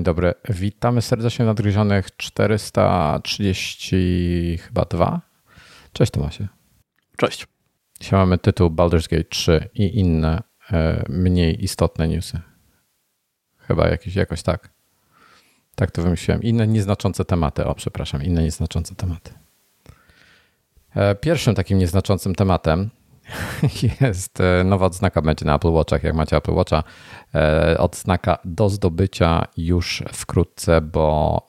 Dzień dobry. Witamy serdecznie nadgryzionych 430 chyba 2. Cześć Tomasie. Cześć. Dzisiaj mamy tytuł Baldur's Gate 3 i inne e, mniej istotne newsy. Chyba jakieś, jakoś tak. Tak to wymyśliłem. Inne nieznaczące tematy. O, przepraszam, inne nieznaczące tematy. E, pierwszym takim nieznaczącym tematem jest e, nowa odznaka będzie na Apple Watchach, jak macie Apple Watcha. E, odznaka do zdobycia już wkrótce, bo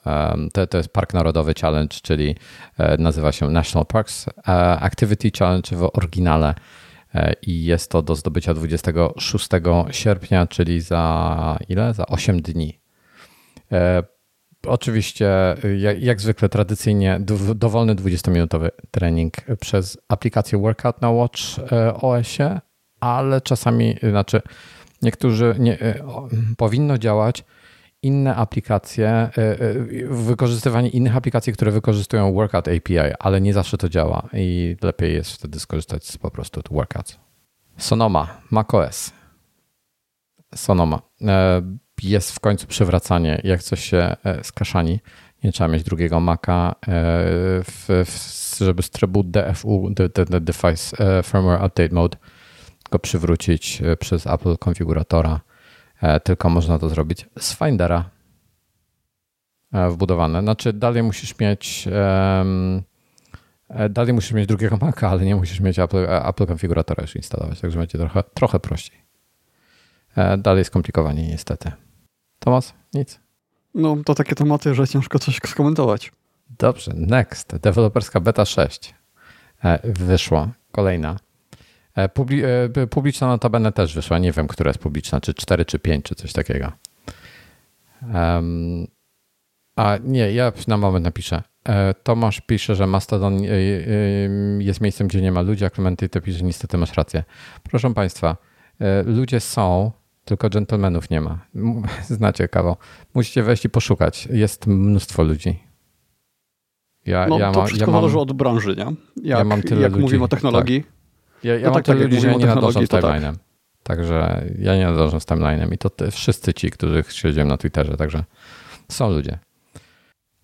to, to jest Park Narodowy Challenge, czyli e, nazywa się National Parks Activity Challenge w oryginale i jest to do zdobycia 26 sierpnia, czyli za ile? Za 8 dni. Oczywiście, jak, jak, zwykle, tradycyjnie dowolny 20-minutowy trening przez aplikację Workout na Watch e, OS-ie, ale czasami, znaczy, niektórzy nie, e, powinno działać inne aplikacje, e, wykorzystywanie innych aplikacji, które wykorzystują Workout API, ale nie zawsze to działa i lepiej jest wtedy skorzystać z po prostu Workout. Sonoma, macOS. Sonoma jest w końcu przywracanie, jak coś się e, skaszani. Nie trzeba mieć drugiego Maca, e, w, w, żeby z trybu DFU, Device e, Firmware Update Mode, go przywrócić przez Apple konfiguratora. Tylko można to zrobić z Findera wbudowane. Znaczy, dalej musisz mieć. Dalej musisz mieć drugiego Maca, ale nie musisz mieć Apple, Apple konfiguratora już instalować, także będzie trochę, trochę prościej. Dalej skomplikowanie niestety. Tomas? Nic. No, to takie tematy, że ciężko coś skomentować. Dobrze, next. Deweloperska beta 6 e, wyszła. Kolejna. E, publi e, publiczna notabene też wyszła. Nie wiem, która jest publiczna, czy 4, czy 5, czy coś takiego. Um, a nie, ja na moment napiszę. Tomasz pisze, że Mastodon jest miejscem, gdzie nie ma ludzi, a Clementy to pisze, niestety masz rację. Proszę Państwa, ludzie są, tylko dżentelmenów nie ma. Znacie kawał. Musicie wejść i poszukać. Jest mnóstwo ludzi. Ja, no, ja to wszystko ja zależy od branży, nie? Jak, ja mam tyle jak ludzi, mówimy o technologii. Tak. Ja, ja no mam tak, tyle tak, ludzi, że ja nie nadążam z tak. timeline'em. Tak. Także ja nie nadążam z timeline'em i to te, wszyscy ci, których śledziłem na Twitterze, także są ludzie.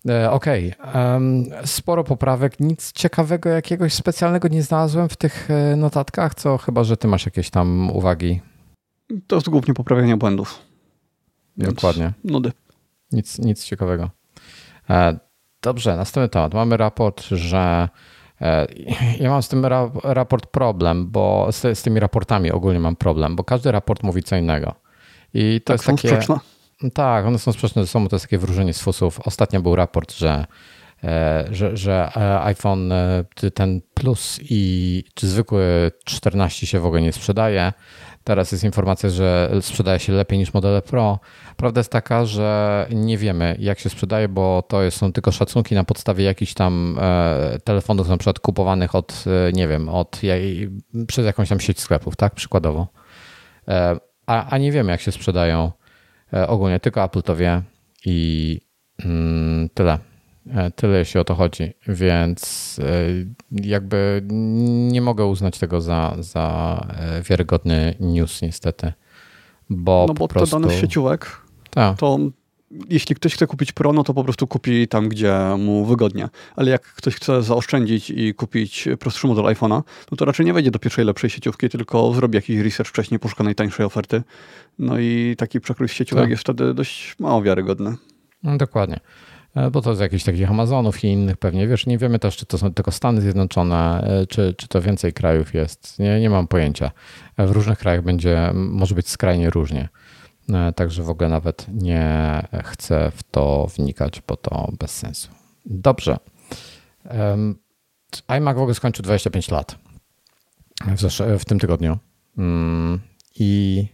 E, okej, okay. sporo poprawek, nic ciekawego jakiegoś specjalnego nie znalazłem w tych e, notatkach, co chyba, że ty masz jakieś tam uwagi to jest głównie poprawianie błędów. Dokładnie. Nudy. Nic, nic ciekawego. E, dobrze, następny temat. Mamy raport, że e, ja mam z tym ra raport problem, bo z, z, tymi raportami ogólnie mam problem, bo każdy raport mówi co innego. I to tak, jest są takie. Sprzeczne? Tak, one są sprzeczne ze sobą, to jest takie wróżenie z fusów. Ostatnio był raport, że E, że, że iPhone ten Plus i czy zwykły 14 się w ogóle nie sprzedaje. Teraz jest informacja, że sprzedaje się lepiej niż modele Pro. Prawda jest taka, że nie wiemy jak się sprzedaje, bo to są tylko szacunki na podstawie jakichś tam telefonów na przykład kupowanych od, nie wiem, od, przez jakąś tam sieć sklepów, tak, przykładowo. A, a nie wiemy jak się sprzedają ogólnie, tylko Apple to wie i mm, tyle. E, tyle jeśli o to chodzi, więc e, jakby nie mogę uznać tego za, za e, wiarygodny news niestety. Bo no bo prostu... to danych sieciówek, Ta. to jeśli ktoś chce kupić Pro, no to po prostu kupi tam, gdzie mu wygodnie. Ale jak ktoś chce zaoszczędzić i kupić prostszy model iPhone'a, no to raczej nie wejdzie do pierwszej lepszej sieciówki, tylko zrobi jakiś research wcześniej, poszuka najtańszej oferty. No i taki przekrój sieciówek tak. jest wtedy dość mało wiarygodny. No, dokładnie. E, bo to z jakichś takich Amazonów i innych pewnie, wiesz, nie wiemy też, czy to są tylko Stany Zjednoczone, e, czy, czy to więcej krajów jest, nie, nie mam pojęcia. E, w różnych krajach będzie, może być skrajnie różnie, także w ogóle nawet nie chcę w to wnikać, bo to bez sensu. Dobrze. iMac w ogóle skończył 25 lat w, w tym tygodniu mm, i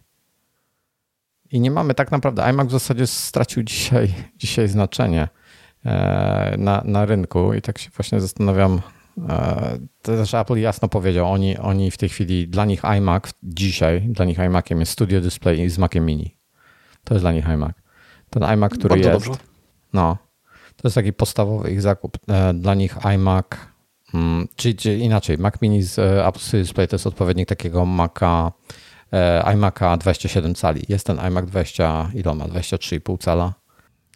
i nie mamy tak naprawdę, iMac w zasadzie stracił dzisiaj, dzisiaj znaczenie. E, na, na rynku i tak się właśnie zastanawiam, e, to też Apple jasno powiedział, oni, oni w tej chwili, dla nich iMac dzisiaj, dla nich iMaciem jest Studio Display z Maciem Mini. To jest dla nich iMac. Ten iMac, który Bardzo jest, dobrze. no, to jest taki podstawowy ich zakup. E, dla nich iMac, hmm, czyli, czyli, inaczej, Mac Mini z Apple Studio Display to jest odpowiednik takiego Maca, iMac'a 27 cali. Jest ten iMac 20, ile ma? 23,5 cala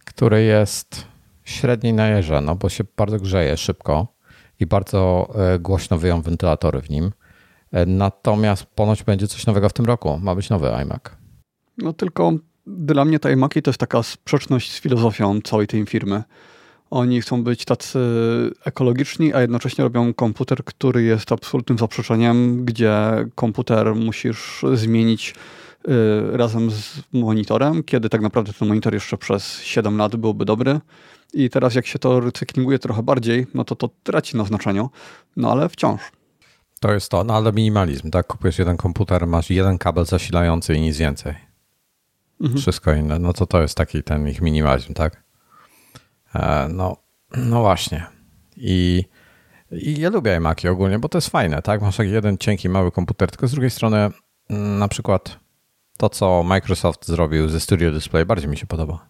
który jest średniej na jeża, no bo się bardzo grzeje szybko i bardzo e, głośno wyją wentylatory w nim. E, natomiast ponoć będzie coś nowego w tym roku. Ma być nowy iMac. No tylko dla mnie te iMaki to jest taka sprzeczność z filozofią całej tej firmy. Oni chcą być tacy ekologiczni, a jednocześnie robią komputer, który jest absolutnym zaprzeczeniem, gdzie komputer musisz zmienić y, razem z monitorem, kiedy tak naprawdę ten monitor jeszcze przez 7 lat byłby dobry. I teraz jak się to recyklinguje trochę bardziej, no to to traci na znaczeniu, no ale wciąż. To jest to, no ale minimalizm, tak? Kupujesz jeden komputer, masz jeden kabel zasilający i nic więcej. Mhm. Wszystko inne, no to to jest taki ten ich minimalizm, tak? E, no, no właśnie. I, I ja lubię iMaki ogólnie, bo to jest fajne, tak? Masz taki jeden cienki, mały komputer, tylko z drugiej strony mm, na przykład to, co Microsoft zrobił ze Studio Display, bardziej mi się podoba.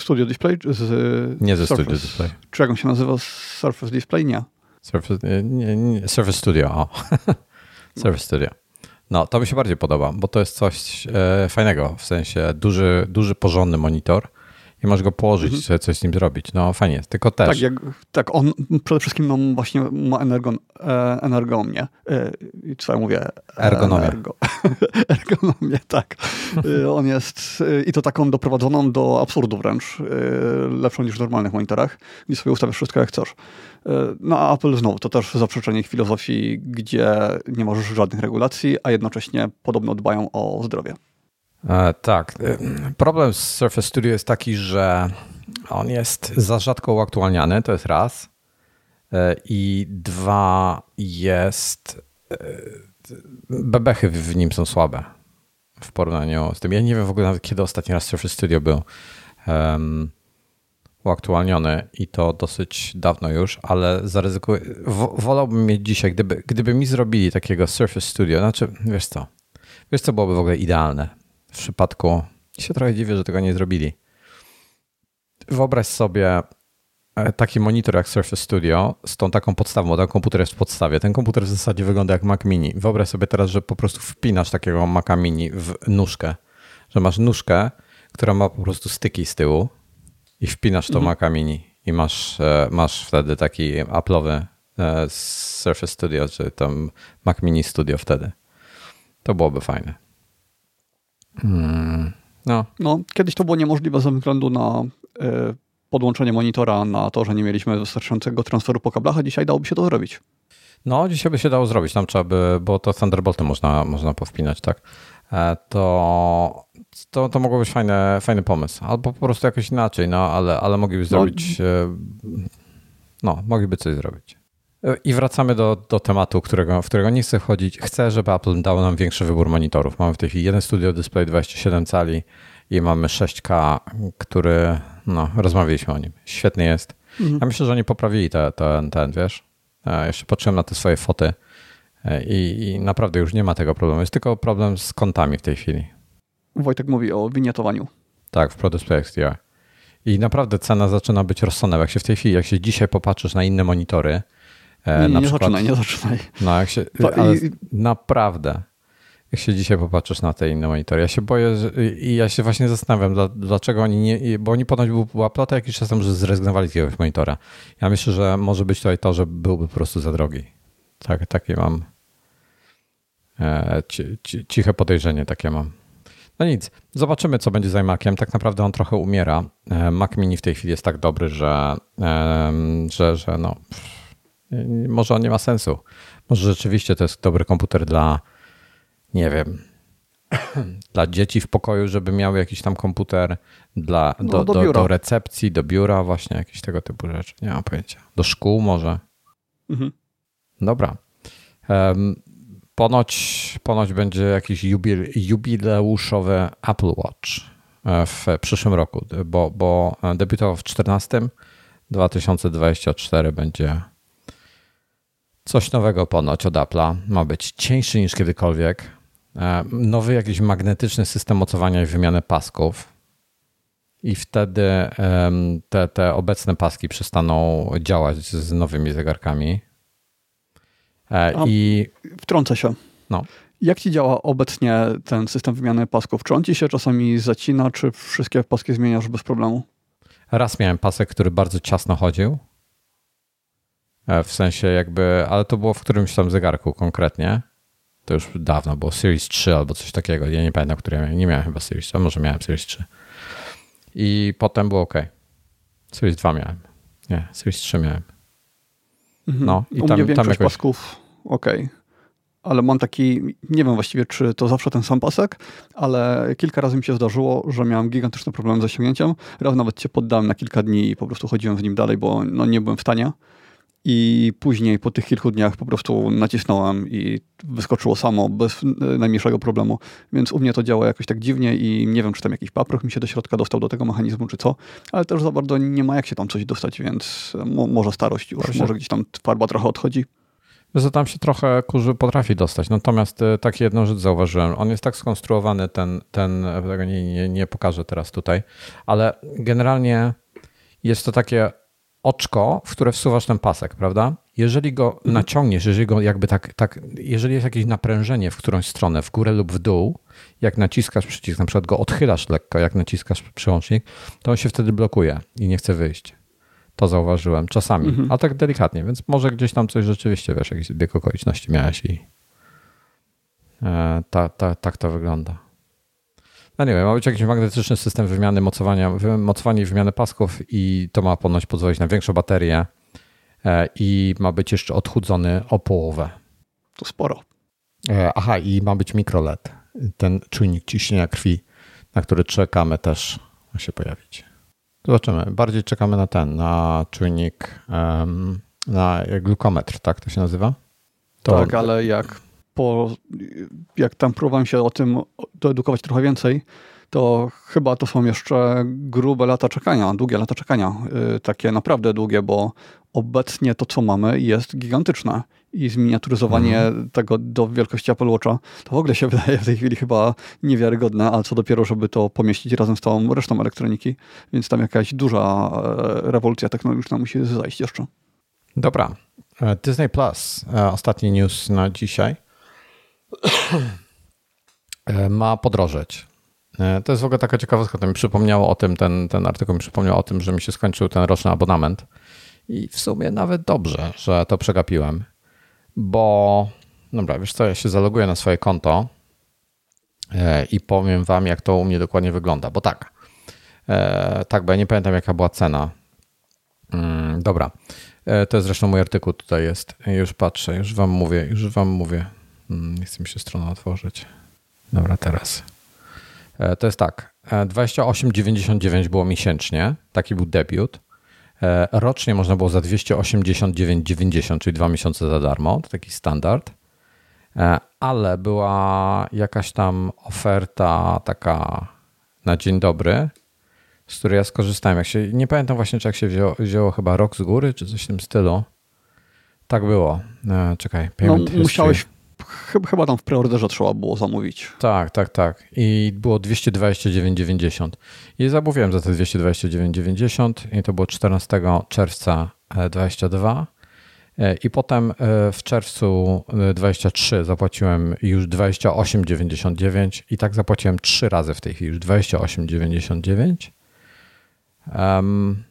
Studio Display? Z nie ze Surface. Studio Display. Czy jak on się nazywa? Surface Display? Nie. Surface, nie, nie, Surface Studio, o. Surface Studio. No, to mi się bardziej podoba, bo to jest coś e, fajnego, w sensie duży, duży, porządny monitor, i możesz go położyć, mhm. coś z nim zrobić. No fajnie, tylko też. Tak, jak, tak on przede wszystkim no, właśnie ma energon, e, energomię. E, co ja mówię? Ergonomię. Ergo, ergonomię, tak. E, on jest e, i to taką doprowadzoną do absurdu wręcz, e, lepszą niż w normalnych monitorach, gdzie sobie ustawiasz wszystko jak chcesz. No a Apple znowu, to też zaprzeczenie filozofii, gdzie nie możesz żadnych regulacji, a jednocześnie podobno dbają o zdrowie. E, tak. E, problem z Surface Studio jest taki, że on jest za rzadko uaktualniany, to jest raz. E, I dwa jest. Bebechy w nim są słabe w porównaniu z tym. Ja nie wiem w ogóle nawet kiedy ostatni raz Surface Studio był um, uaktualniony i to dosyć dawno już, ale zaryzykuję. Wolałbym mieć dzisiaj, gdyby, gdyby mi zrobili takiego Surface Studio, znaczy wiesz co, wiesz co byłoby w ogóle idealne przypadku. się trochę dziwię, że tego nie zrobili. Wyobraź sobie e, taki monitor jak Surface Studio z tą taką podstawą, bo ten komputer jest w podstawie. Ten komputer w zasadzie wygląda jak Mac Mini. Wyobraź sobie teraz, że po prostu wpinasz takiego Maca Mini w nóżkę, że masz nóżkę, która ma po prostu styki z tyłu i wpinasz to mhm. Maca Mini i masz, e, masz wtedy taki Apple'owy e, Surface Studio, czy tam Mac Mini Studio wtedy. To byłoby fajne. Hmm. No. no, kiedyś to było niemożliwe ze względu na y, podłączenie monitora, na to, że nie mieliśmy wystarczającego transferu po kablach, a dzisiaj dałoby się to zrobić. No, dzisiaj by się dało zrobić, tam trzeba by, bo to Thunderboltem można, można powpinać, tak? E, to, to, to mogło być fajny, fajny pomysł. Albo po prostu jakoś inaczej, no, ale, ale mogliby no. zrobić, no, no mogliby coś zrobić. I wracamy do, do tematu, którego, w którego nie chcę wchodzić. Chcę, żeby Apple dało nam większy wybór monitorów. Mamy w tej chwili jeden Studio Display 27 cali i mamy 6K, który, no, rozmawialiśmy o nim. Świetny jest. Mhm. Ja myślę, że oni poprawili ten, ten, ten wiesz. Ja jeszcze patrzyłem na te swoje foty e, i, i naprawdę już nie ma tego problemu. Jest tylko problem z kątami w tej chwili. Wojtek mówi o winietowaniu. Tak, w Pro Display XDR. I naprawdę cena zaczyna być rozsądna. Jak się w tej chwili, jak się dzisiaj popatrzysz na inne monitory, E, nie, nie, nie przykład, zaczynaj, nie zaczynaj. No, jak się, ale i... naprawdę, jak się dzisiaj popatrzysz na te inne monitory, ja się boję że, i ja się właśnie zastanawiam, dlaczego oni nie, bo oni ponoć była plata jakiś czas temu, że zrezygnowali z jakiegoś monitora. Ja myślę, że może być tutaj to, że byłby po prostu za drogi. Tak, takie mam e, ci, ci, ciche podejrzenie, takie mam. No nic, zobaczymy, co będzie z iMaciem. Tak naprawdę on trochę umiera. E, Mac Mini w tej chwili jest tak dobry, że, że, że no, może on nie ma sensu. Może rzeczywiście to jest dobry komputer dla, nie wiem, dla dzieci w pokoju, żeby miały jakiś tam komputer, dla, do, no, do, do, do, recepcji, do biura, właśnie jakieś tego typu rzeczy. Nie mam pojęcia. Do szkół może. Mhm. Dobra. Um, ponoć, ponoć będzie jakiś jubil, jubileuszowy Apple Watch e, w przyszłym roku, bo, bo debiutował w 14. 2024 będzie Coś nowego ponoć od Apple'a. Ma być cieńszy niż kiedykolwiek. E, nowy jakiś magnetyczny system mocowania i wymiany pasków. I wtedy te, te obecne paski przestaną działać z nowymi zegarkami. E, I wtrącę się. No. Jak ci działa obecnie ten system wymiany pasków? Czy on ci się czasami zacina, czy wszystkie paski zmieniasz bez problemu? Raz miałem pasek, który bardzo ciasno chodził. E, w sensie jakby, ale to było w którymś tam zegarku konkretnie. To już dawno było Series 3 albo coś takiego. Ja nie pamiętam, który ja miałem. Nie miałem chyba Series 3, może miałem Series 3. I potem było ok. Series 2 miałem. Nie, Series 3 miałem. Mhm. No, i U tam, mnie tam jakoś... pasków ok. Ale mam taki, nie wiem właściwie, czy to zawsze ten sam pasek, ale kilka razy mi się zdarzyło, że miałem gigantyczny problem z zasięgnięciem. Raz nawet się poddałem na kilka dni i po prostu chodziłem w nim dalej, bo no, nie byłem w stanie. I później po tych kilku dniach po prostu nacisnąłem i wyskoczyło samo bez najmniejszego problemu. Więc u mnie to działa jakoś tak dziwnie i nie wiem, czy tam jakiś paproch mi się do środka dostał do tego mechanizmu, czy co, ale też za bardzo nie ma jak się tam coś dostać, więc mo może starość już, Proszę. może gdzieś tam farba trochę odchodzi. Że tam się trochę kurzy potrafi dostać. Natomiast e, tak jedną rzecz zauważyłem. On jest tak skonstruowany, ten, ten tego nie, nie, nie pokażę teraz tutaj, ale generalnie jest to takie oczko, w które wsuwasz ten pasek, prawda? Jeżeli go mhm. naciągniesz, jeżeli go jakby tak, tak, jeżeli jest jakieś naprężenie w którąś stronę, w górę lub w dół, jak naciskasz przycisk, na przykład go odchylasz lekko, jak naciskasz przyłącznik, to on się wtedy blokuje i nie chce wyjść. To zauważyłem czasami, mhm. a tak delikatnie, więc może gdzieś tam coś rzeczywiście, wiesz, jakiś zbieg okoliczności miałeś i e, ta, ta, tak to wygląda. No nie wiem, ma być jakiś magnetyczny system wymiany mocowania, mocowania i wymiany pasków i to ma ponoć pozwolić na większą baterię e, i ma być jeszcze odchudzony o połowę. To sporo. E, aha, i ma być mikroLED. Ten czujnik ciśnienia krwi, na który czekamy też ma się pojawić. Zobaczymy. Bardziej czekamy na ten, na czujnik, na glukometr, tak to się nazywa? To... Tak, ale jak po, jak tam próbowałem się o tym doedukować trochę więcej, to chyba to są jeszcze grube lata czekania, długie lata czekania. Yy, takie naprawdę długie, bo obecnie to, co mamy, jest gigantyczne. I zminiaturyzowanie mhm. tego do wielkości Apple Watcha to w ogóle się wydaje w tej chwili chyba niewiarygodne, a co dopiero, żeby to pomieścić razem z tą resztą elektroniki. Więc tam jakaś duża e, rewolucja technologiczna musi zajść jeszcze. Dobra. E, Disney Plus, e, ostatni news na dzisiaj. E, ma podrożeć. E, to jest w ogóle taka ciekawostka, to mi przypomniało o tym, ten, ten artykuł mi przypomniał o tym, że mi się skończył ten roczny abonament i w sumie nawet dobrze, że to przegapiłem, bo dobra, wiesz co, ja się zaloguję na swoje konto e, i powiem wam, jak to u mnie dokładnie wygląda, bo tak, tak, bo ja nie pamiętam, jaka była cena. Mm, dobra, to jest zresztą mój artykuł tutaj jest, już patrzę, już wam mówię, już wam mówię. Mm, nie chce mi się strona otworzyć. Dobra, teraz. E, to jest tak. 28,99 e, było miesięcznie. Taki był debiut. E, rocznie można było za 289,90, czyli dwa miesiące za darmo. To taki standard. Ale była jakaś tam oferta taka na dzień dobry, z której ja skorzystałem. Jak się, nie pamiętam właśnie, czy jak się wzięło, wzięło chyba rok z góry, czy coś w tym stylu. Tak było. Czekaj, payment no, musiałeś chyba, tam w preorderze trzeba było zamówić. Tak, tak, tak. I było 229,90. I zamówiłem za te 229,90 i to było 14 czerwca 22. E, e, I potem e, w czerwcu 23 zapłaciłem już 28,99 i tak zapłaciłem trzy razy w tej chwili, już 28,99. Um,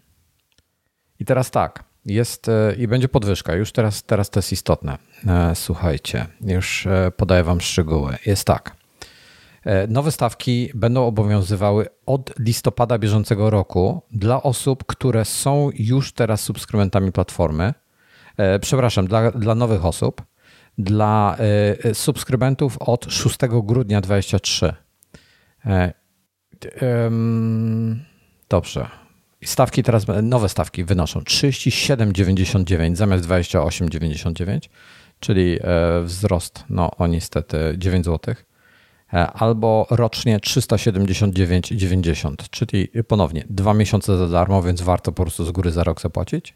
I teraz tak. Jest e, i będzie podwyżka. Już teraz, teraz to jest istotne. E, słuchajcie, już e, podaję Wam szczegóły. Jest tak. Nowe stawki będą obowiązywały od listopada bieżącego roku dla osób, które są już teraz subskrybentami platformy. Przepraszam, dla, dla nowych osób. Dla subskrybentów od 6 grudnia 2023. Dobrze. Stawki teraz, nowe stawki wynoszą 37,99 zamiast 28,99, czyli e, wzrost, no o niestety 9 zł, e, albo rocznie 379,90, czyli ponownie dwa miesiące za darmo, więc warto po prostu z góry za rok zapłacić.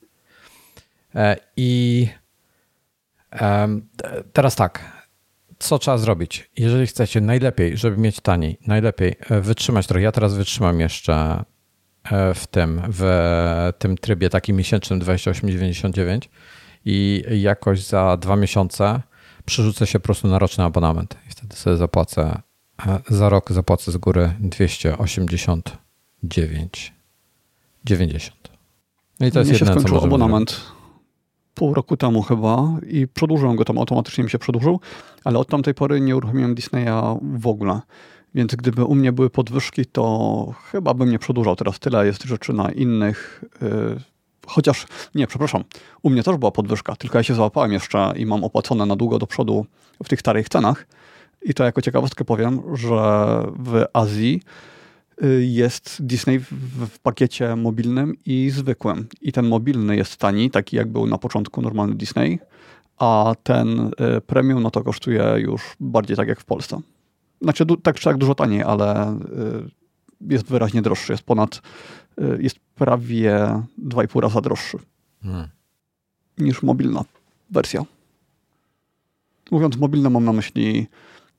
E, I teraz tak, co trzeba zrobić? Jeżeli chcecie najlepiej, żeby mieć taniej, najlepiej wytrzymać trochę, ja teraz wytrzymam jeszcze w tym, w tym trybie takim miesięcznym 28,99 i jakoś za dwa miesiące przerzucę się po prostu na roczny abonament i wtedy sobie zapłacę, e, za rok zapłacę z góry 289,90. No i to jest Mnie się skończył abonament pół roku temu chyba i przedłużyłem go tam, automatycznie mi się przedłużył, ale od tamtej pory nie uruchomiłem Disneya w ogóle. Więc gdyby u mnie były podwyżki, to chyba bym nie przedłużał. Teraz tyle jest rzeczy na innych. Yy, chociaż, nie, przepraszam, u mnie też była podwyżka, tylko ja się załapałem jeszcze i mam opłacone na długo do przodu w tych starych cenach. I to jako ciekawostkę powiem, że w Azji y, jest Disney w pakiecie mobilnym i zwykłym. I ten mobilny jest tani, taki jak był na początku normalny Disney, a ten y, premium no to kosztuje już bardziej tak jak w Polsce. Znaczy tak czy tak dużo taniej, ale y, jest wyraźnie droższy. Jest ponad, y, jest prawie 2,5 raza droższy hmm. niż mobilna wersja. Mówiąc mobilne mam na myśli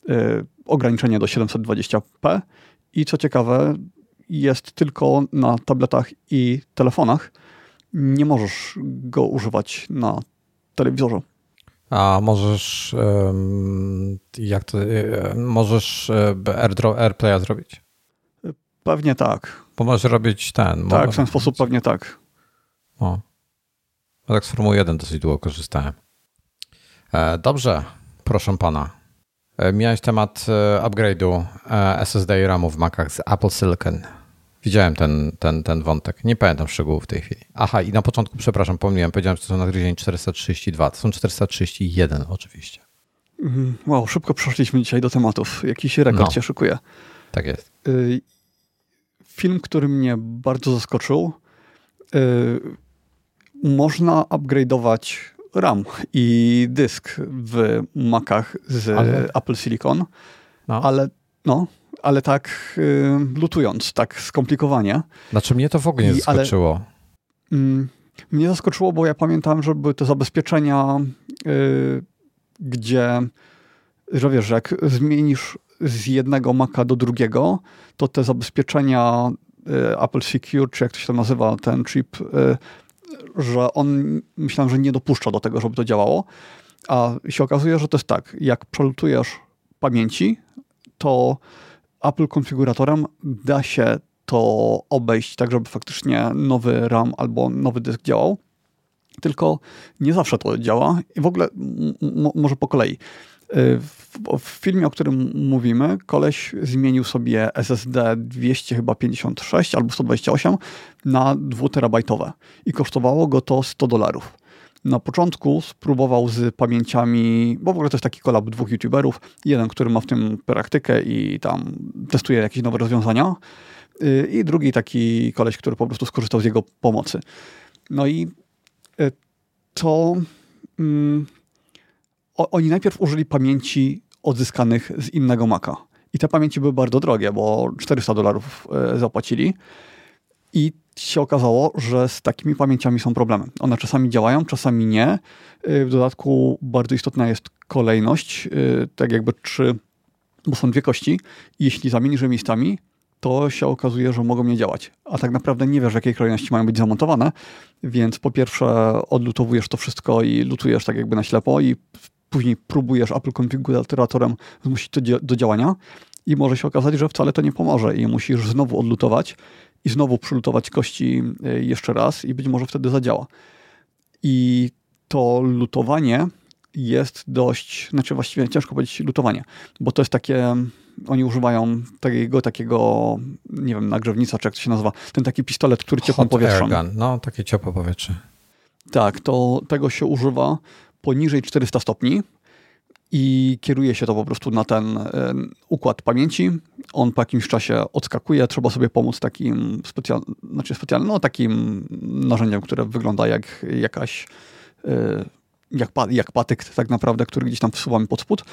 y, ograniczenie do 720p i co ciekawe jest tylko na tabletach i telefonach. Nie możesz go używać na telewizorze. A możesz jak to, e, możesz e, AirPlaya zrobić? Pewnie tak. Bo możesz robić ten. Tak, w ten sposób pewnie tak. O. Tak z Formuły 1 dosyć długo korzystałem. E, dobrze, proszę pana. Miałeś temat upgrade'u SSD i RAMu w Macach z Apple Silicon. Widziałem ten, ten, ten wątek. Nie pamiętam szczegółów w tej chwili. Aha, i na początku, przepraszam, pomyliłem, powiedziałem, że to są nagryzienie 432. To są 431 oczywiście. Mhm. Wow, szybko przeszliśmy dzisiaj do tematów. Jakiś rekord no. się szykuje. Tak jest. Y, film, który mnie bardzo zaskoczył. Y, można upgrade'ować RAM i dysk w Macach z ale... Apple Silicon, no. ale no, ale tak y, lutując, tak skomplikowanie. Znaczy mnie to w ogóle nie I, zaskoczyło. Ale, mm, mnie zaskoczyło, bo ja pamiętam, że były te zabezpieczenia, y, gdzie, że wiesz, jak zmienisz z jednego Maca do drugiego, to te zabezpieczenia y, Apple Secure, czy jak to się nazywa, ten chip, y, że on myślałem, że nie dopuszcza do tego, żeby to działało. A się okazuje, że to jest tak, jak przelutujesz pamięci, to Apple konfiguratorem da się to obejść tak, żeby faktycznie nowy RAM albo nowy dysk działał. Tylko nie zawsze to działa i w ogóle może po kolei. Y, w, w, filmie, o którym mówimy, koleś zmienił sobie SSD 256 albo 128 na 2 terabajtowe i kosztowało go to 100 dolarów. Na początku spróbował z pamięciami, bo w ogóle to jest taki kolab dwóch youtuberów. Jeden, który ma w tym praktykę i tam testuje jakieś nowe rozwiązania y, i drugi taki koleś, który po prostu skorzystał z jego pomocy. No i y, to um, oni najpierw użyli pamięci odzyskanych z innego Maca. I te pamięci były bardzo drogie, bo 400 dolarów y, zapłacili. I się okazało, że z takimi pamięciami są problemy. One czasami działają, czasami nie. Y, w dodatku bardzo istotna jest kolejność, y, tak jakby czy, bo są dwie kości jeśli zamienisz je miejscami, to się okazuje, że mogą nie działać. A tak naprawdę nie wiesz, w jakiej kolejności mają być zamontowane, więc po pierwsze odlutowujesz to wszystko i lutujesz tak jakby na ślepo i później próbujesz Apple konfiguratorem zmusić to do działania i może się okazać, że wcale to nie pomoże i musisz znowu odlutować i znowu przylutować kości e, jeszcze raz i być może wtedy zadziała. I to lutowanie jest dość, znaczy właściwie ciężko powiedzieć lutowanie, bo to jest takie, oni używają takiego, takiego nie wiem, nagrzewnica, czy jak to się nazywa, ten taki pistolet, który ciepło powietrze. No, takie ciepło powietrze. Tak, to tego się używa poniżej 400 stopni, i kieruje się to po prostu na ten układ pamięci. On po jakimś czasie odskakuje, trzeba sobie pomóc takim specjalnym, znaczy specjalnym, no takim narzędziem, które wygląda jak jakaś, e, jak, jak patyk tak naprawdę, który gdzieś tam wsuwamy pod spód.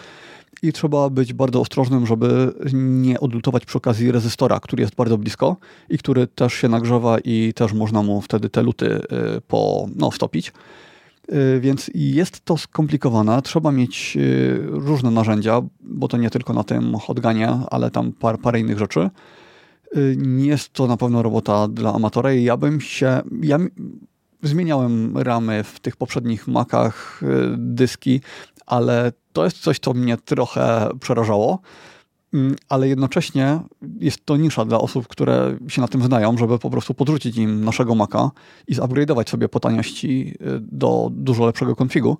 I trzeba być bardzo ostrożnym, żeby nie odlutować przy okazji rezystora, który jest bardzo blisko i który też się nagrzewa i też można mu wtedy te luty e, po, no, stopić. Y, więc jest to skomplikowane. Trzeba mieć y, różne narzędzia, bo to nie tylko na tym hotganie, ale tam par, parę innych rzeczy. Nie y, jest to na pewno robota dla amatora ja bym się, ja zmieniałem ramy w tych poprzednich Macach, dyski, ale to jest coś, co mnie trochę przerażało. Mm, ale jednocześnie jest to nisza dla osób, które się na tym znają, żeby po prostu podrzucić im naszego Maca i zupgrade'ować sobie po taniości y, do dużo lepszego konfigu,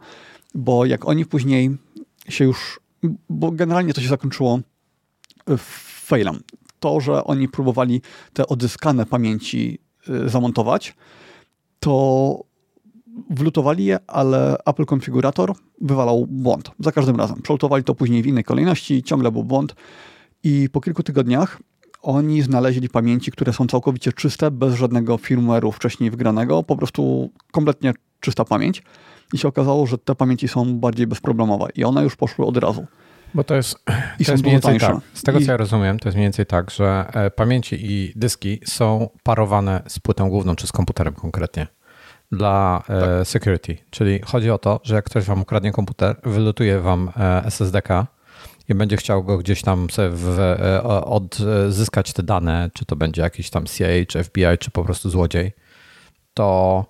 bo jak oni później się już, bo generalnie to się zakończyło failem. To, że oni próbowali te odzyskane pamięci y, zamontować, to wlutowali je, ale Apple konfigurator wywalał błąd za każdym razem. Przelutowali to później w innej kolejności, ciągle był błąd i po kilku tygodniach oni znaleźli pamięci, które są całkowicie czyste, bez żadnego firmware'u wcześniej wgranego, po prostu kompletnie czysta pamięć. I się okazało, że te pamięci są bardziej bezproblemowe i one już poszły od razu. Bo to jest, I to jest mniej więcej tak. Z tego I... co ja rozumiem, to jest mniej więcej tak, że e, pamięci i dyski są parowane z płytą główną czy z komputerem konkretnie dla e, tak. security. Czyli chodzi o to, że jak ktoś wam ukradnie komputer, wylutuje wam e, SSDK i będzie chciał go gdzieś tam sobie w, e, odzyskać te dane, czy to będzie jakiś tam CIA, czy FBI, czy po prostu złodziej, to,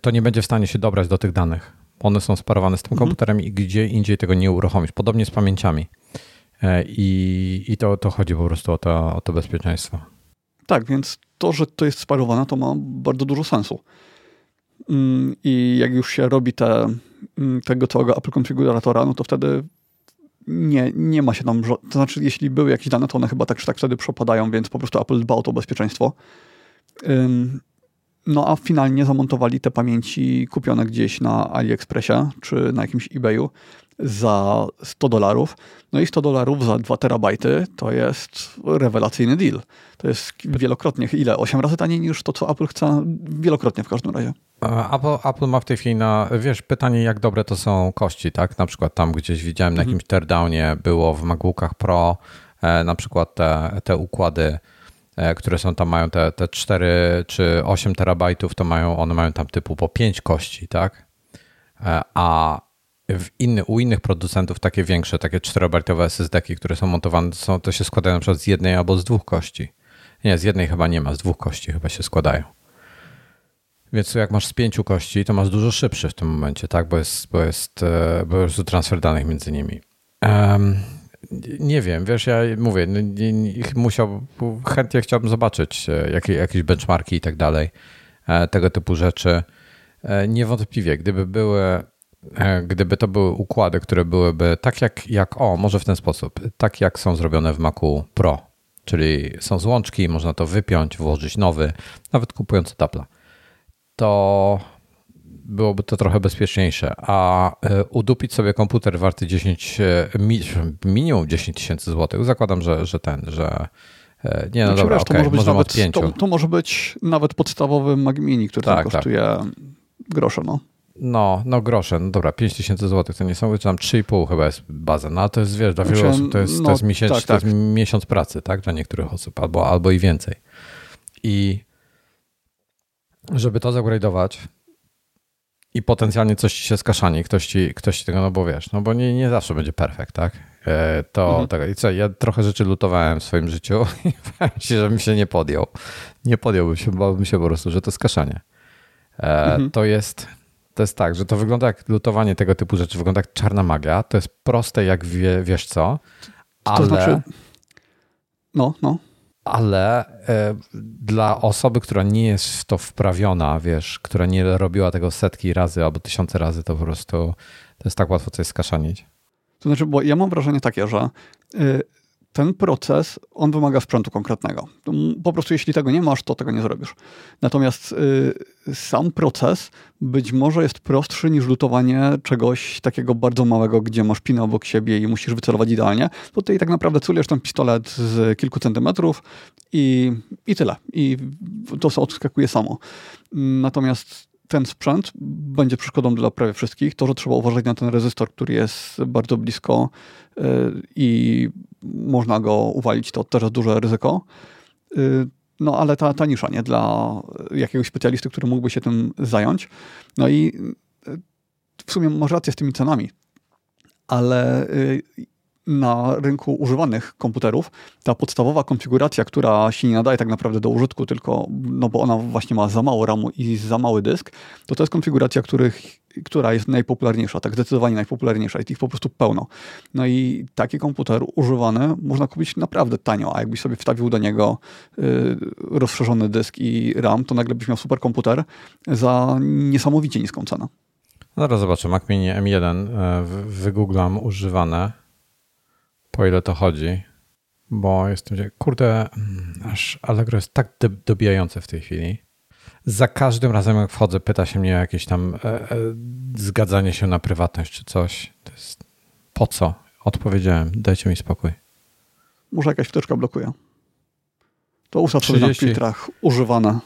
to nie będzie w stanie się dobrać do tych danych. One są sparowane z tym mhm. komputerem i gdzie indziej tego nie uruchomić. Podobnie z pamięciami. I, i to, to chodzi po prostu o to, o to bezpieczeństwo. Tak, więc to, że to jest sparowane, to ma bardzo dużo sensu. Mm, i jak już się robi te, mm, tego całego Apple konfiguratora, no to wtedy nie, nie ma się tam, to znaczy jeśli były jakieś dane, to one chyba tak czy tak wtedy przepadają, więc po prostu Apple dba o to bezpieczeństwo. No a finalnie zamontowali te pamięci kupione gdzieś na AliExpressie czy na jakimś eBayu za 100 dolarów. No i 100 dolarów za 2 terabajty to jest rewelacyjny deal. To jest wielokrotnie, ile? 8 razy taniej niż to, co Apple chce? Wielokrotnie w każdym razie. Apple, Apple ma w tej chwili na, wiesz, pytanie jak dobre to są kości, tak? Na przykład tam gdzieś widziałem na mhm. jakimś teardownie było w MacBookach Pro e, na przykład te, te układy E, które są tam, mają te, te 4 czy 8 terabajtów, to mają, one mają tam typu po 5 kości, tak? E, a w inny, u innych producentów takie większe, takie 4-bajtowe SSD-ki, które są montowane, są, to się składają na przykład z jednej albo z dwóch kości. Nie, z jednej chyba nie ma, z dwóch kości chyba się składają. Więc jak masz z pięciu kości, to masz dużo szybszy w tym momencie, tak? Bo jest, bo jest e, po prostu transfer danych między nimi. Um, nie wiem, wiesz, ja mówię, no, nie, nie, musiał, chętnie chciałbym zobaczyć e, jakie, jakieś benchmarki i tak dalej, e, tego typu rzeczy. Niewątpliwie, gdyby były, gdyby to były układy, które byłyby tak jak, jak, o, może w ten sposób, tak jak są zrobione w Macu Pro, czyli są złączki, można to wypiąć, włożyć nowy, nawet kupując od Apple'a, to byłoby to trochę bezpieczniejsze. A e, udupić sobie komputer warty 10, e, minimum 10 tysięcy złotych, zakładam, że, że ten, że e, nie, no znaczy, dobra, wiesz, to okay, może być nawet, to, to, może być nawet podstawowy Mac Mini, który tak, kosztuje tak. grosze, no. No, no grosze, no dobra, 5 tysięcy złotych to nie są, czy tam 3,5 chyba jest baza, no to jest, wiesz, dla wielu znaczy, osób to jest, no, to jest, miesiąc, tak, to jest tak. miesiąc pracy, tak, dla niektórych osób, albo, albo i więcej. I żeby to upgrade'ować, i potencjalnie coś ci się skaszani, ktoś ci, ktoś ci tego, no bo wiesz, no bo nie, nie zawsze będzie perfekt, tak? E, to mhm. tak, i co, ja trochę rzeczy lutowałem w swoim życiu i mi się, żebym się nie podjął. Nie podjąłbym się, bałbym się po prostu, że to skaszanie. E, mhm. To jest, to jest tak, że to wygląda jak lutowanie tego typu rzeczy, wygląda jak czarna magia, to jest proste jak wie, wiesz co, ale... To znaczy... No, no ale e, dla osoby, która nie jest w to wprawiona, wiesz, która nie robiła tego setki razy albo tysiące razy, to po prostu to jest tak łatwo coś skaszanić. To znaczy, bo ja mam wrażenie takie, że y, ten proces, on wymaga sprzętu konkretnego. Po prostu jeśli tego nie masz, to tego nie zrobisz. Natomiast y, sam proces być może jest prostszy niż lutowanie czegoś takiego bardzo małego, gdzie masz pinę obok siebie i musisz wycelować idealnie, ty tak naprawdę celujesz ten pistolet z kilku centymetrów i, i tyle. I to odskakuje samo. Natomiast ten sprzęt będzie przeszkodą dla prawie wszystkich. To, że trzeba uważać na ten rezystor, który jest bardzo blisko i można go uwalić, to też duże ryzyko. Y, no ale ta, ta nisza, nie? Dla jakiegoś specjalisty, który mógłby się tym zająć. No i y, w sumie masz rację z tymi cenami, ale na rynku używanych komputerów ta podstawowa konfiguracja, która się nie nadaje tak naprawdę do użytku, tylko no bo ona właśnie ma za mało RAMu i za mały dysk, to to jest konfiguracja, których, która jest najpopularniejsza, tak zdecydowanie najpopularniejsza. Jest ich po prostu pełno. No i taki komputer używany można kupić naprawdę tanio, a jakbyś sobie wstawił do niego y, rozszerzony dysk i RAM, to nagle byś miał super komputer za niesamowicie niską cenę. Zaraz zobaczę. Mac Mini M1 e, wygooglam używane, po ile to chodzi, bo jestem, kurde, mm, aż Allegro jest tak dobijające w tej chwili. Za każdym razem, jak wchodzę, pyta się mnie o jakieś tam e, e, zgadzanie się na prywatność czy coś. Jest, po co? Odpowiedziałem, dajcie mi spokój. Może jakaś wtyczka blokuje. To ustaw 30... sobie na filtrach używane.